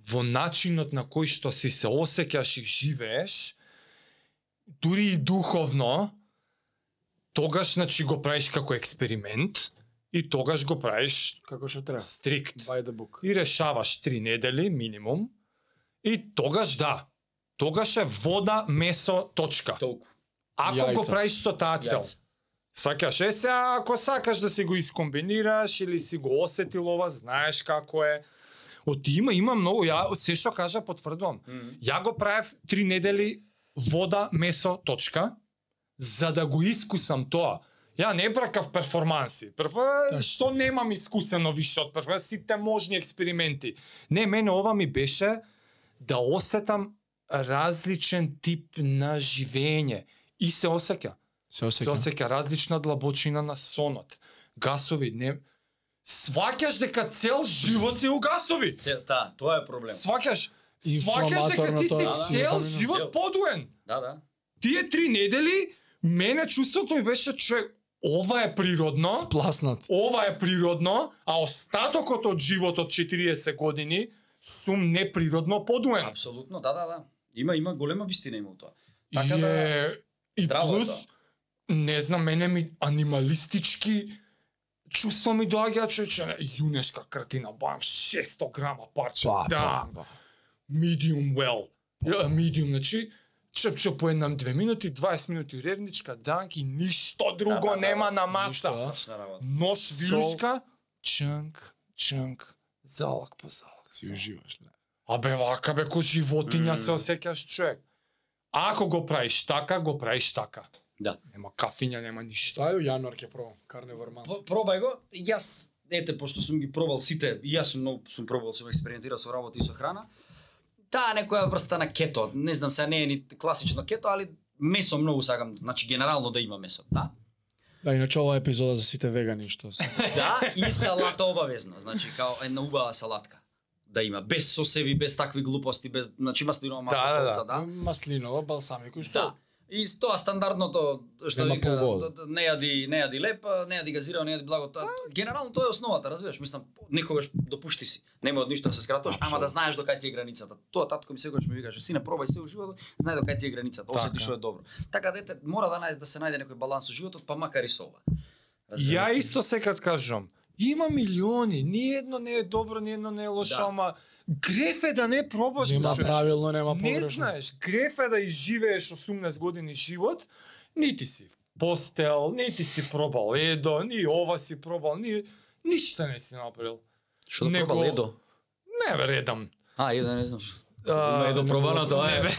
во начинот на кој што си се осеќаш и живееш, дури и духовно, тогаш значи го правиш како експеримент и тогаш го правиш како што треба. стрикт By the book. и решаваш три недели минимум и тогаш да. Тогаш е вода, месо, точка. Толку. Ако Јајца. го правиш со таа цел. Сакаш е се, ако сакаш да си го искомбинираш или си го осетил ова, знаеш како е. Од има, има многу, ја се што кажа потврдувам. Мгм. Ја го правев три недели вода, месо, точка, за да го искусам тоа. Ја не бракав перформанси. Прво, Да. што немам искусено више од прво, сите можни експерименти. Не, мене ова ми беше да осетам различен тип на живење. И се осеќа. Се Се осеќа. осеќа различна длабочина на сонот. Гасови, не... Сваќаш дека цел живот си у гасови. Це, та, тоа е проблем. Сваќаш, сваќаш дека ти си цел синусамино. живот Цел. подуен. Да, да. Тие три недели, мене чувството ми беше, че ова е природно, Спласнат. ова е природно, а остатокот од животот 40 години сум неприродно подуен. Апсолутно, да, да, да. Има има голема вистина има у тоа. Така Така да- е... И Здраво е плюс, тоа. не знам, мене ми анималистички чувство ми доаѓа, че јунешка картина, бам, 600 грама парче, Па, да, па, па. medium well, Ја, medium, значи, чеп чеп по еднам две минути, 20 минути ревничка, данки, ништо друго Да, да, да, нема да, на ништо, да. Работа. Нож, вилушка, чанк, чанк, залак по залак. Си уживаш. ле. Абе, вака бе, ко животиња Мм. се осеќаш човек. Ако го правиш така, го правиш така. Да. Нема кафиња, нема ништо. Тај јануар ќе пробам Carnivore Month. По- Пробај го. Јас ете пошто сум ги пробал сите, и јас сум многу сум пробал, сум експериментирал со работа и со храна. Таа некоја врста на кето, не знам се не е ни класично кето, али месо многу сакам, значи генерално да има месо, да. Да, иначе ова е епизода за сите вегани што се. Да, и салата обавезно, значи као една убава салатка да има без сосеви, без такви глупости, без значи маслиново масло Да, да, да. солца, да. Маслинова, балсамико и сол. Да. И тоа стандардното што Нема вика не јади не јади леп, не јади газирано, не јади благо. Тоа генерално тоа е основата, разбираш? Мислам некогаш допушти си. Нема од ништо да се скратуваш, ама да знаеш до кај ти е границата. Тоа татко ми секогаш ми викаше, сине пробај се у животот, знај до кај ти е границата, осети Така. што е добро. Така дете мора да најде да се најде некој баланс со животот, па макар и со ова. Ја исто секад кажам, има милиони, ни едно не е добро, ни едно не е лошо, Да. ама греф е да не пробаш. Нема правилно, нема Не погрешно. знаеш, греф е да изживееш 18 години живот, нити си постел, нити си пробал едо, ни ова си пробал, ни ништо не си направил. Што да Него- пробал едо? Не бе, редам. А, едо не знаш. А, едо не пробано тоа не, е. бе.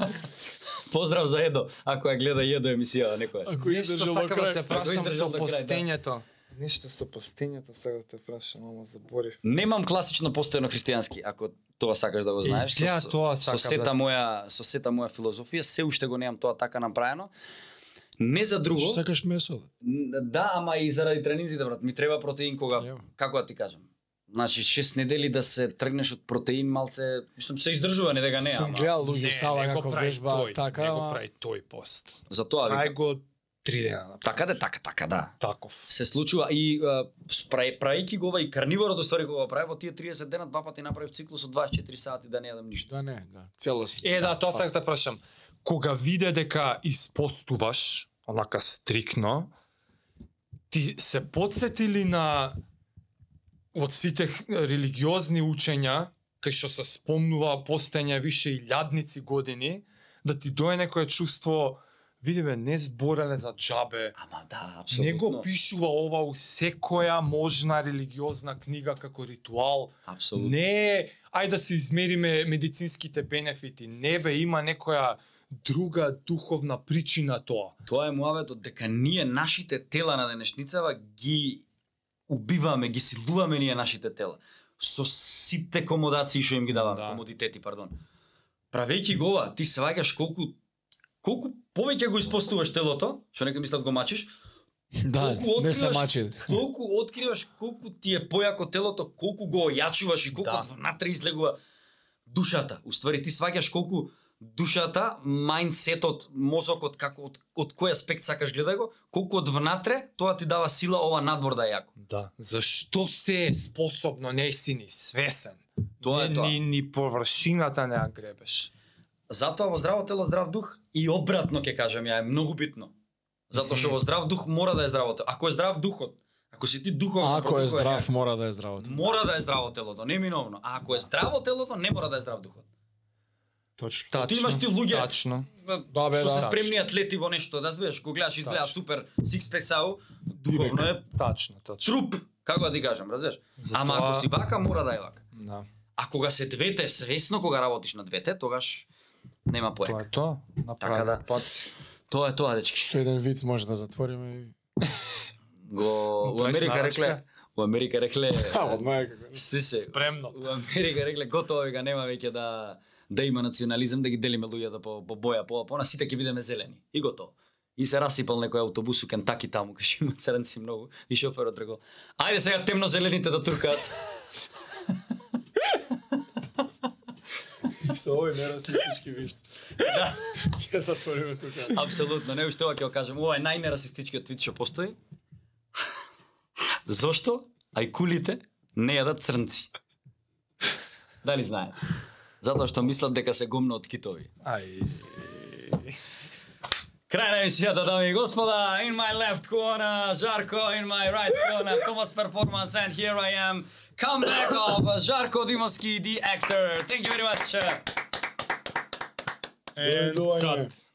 Поздрав за едо, ако ја гледа едо емисија некоја. Ако издржал до да крај. те прашам издржал до крај, да. Нешто со постењето сега да те прашам, ама заборив. Немам класично постојано христијански, ако тоа сакаш да го знаеш. Изгледа со, тоа со сакам сета да- моја со сета моја филозофија, се уште го немам тоа така направено. Не за друго. Што сакаш месо? Да, ама и заради тренинзите, брат. Ми треба протеин кога, Ја. како да ти кажам. Значи, шест недели да се тргнеш од протеин малце, мислам се издржува, не дека не, Сум ама. гледал луѓе сала како вежба тој, така, Не го прави тој пост. За тоа викам. го три дена. на Така да, така, така, да. Таков. Се случува и правејќи го ова и карниворот уствари кога го прави во тие 30 дена два пати направив циклус од 24 сати да не јадам ништо. да не, да. Целосно. Е, да, тоа сакам да прашам. Кога виде дека испостуваш, онака стрикно, ти се подсетили на од сите религиозни учења, кај што се спомнува постење више и лјадници години, да ти дое некое чувство, види бе, не збореле за джабе, Ама да, апсолутно. го пишува ова у секоја можна религиозна книга како ритуал. Апсолутно. Не ај да се измериме медицинските бенефити. Не бе, има некоја друга духовна причина тоа. Тоа е муаветот дека ние нашите тела на денешницава ги убиваме, ги силуваме ние нашите тела со сите комодации што им ги даваме, Да. комодитети, пардон. Правејќи го ова, ти сваќаш колку колку повеќе го испостуваш телото, што нека мислат го мачиш, Да, колку не се откриваш- мачи. колку откриваш колку ти е појако телото, колку го ојачуваш и колку Да. внатре излегува душата. Уствари ти сваќаш колку душата, мајндсетот, мозокот како од, од кој аспект сакаш гледај го, колку од внатре тоа ти дава сила ова надвор да е јако. Да. Зашто се е способно, не си ни свесен. Тоа е ни, тоа. Ни, ни површината не ја гребеш. Затоа во здраво тело здрав дух и обратно ќе кажам ја е многу битно. Затоа што во здрав дух мора да е здраво тело. Ако е здрав духот, ако си ти духовно Ако е здрав, јак, мора да е здравото. мора да е здраво телото, неминовно. А ако е здраво телото, не мора да е здрав духот. Точно. Ти имаш ти луѓе Тачно. Да, бе, што да. се спремни атлети во нешто, да збиеш, кога гледаш изгледа Тачно. супер сикспек сау, духовно е Тачно, тачно. труп, како да ти кажам, разбираш? Затоа- Ама ако си вака, мора да е вака. Да. А кога се двете свесно кога работиш на двете, тогаш нема Тоа поек. е тоа. Направи Така да. паци. Тоа е тоа, дечки. Со еден виц може да затвориме и... Го у Америка нарачка? рекле, у Америка рекле, А, одма Спремно. у Америка рекле готово вика нема веќе да да има национализам, да ги делиме луѓето по, по боја, по по на сите ќе бидеме зелени. И готово. И се расипал некој аутобус у Кентаки таму, кај што има црнци многу, и шоферот рекол, ајде сега темно зелените да туркаат. Со овој нерасистички виц. да. Ќе затвориме тука. Апсолутно, не уште ова ќе го кажам. Ова е најнерасистичкиот твит што постои. Зошто ајкулите не јадат црнци? Дали знаете? Затоа што мислат дека се гумно од китови. Ај. Крај на емисијата, дами и господа. In my left corner, Жарко. In my right corner, Thomas Performance. And here I am, comeback of Jarko Dimoski, the actor. Thank you very much. And cut.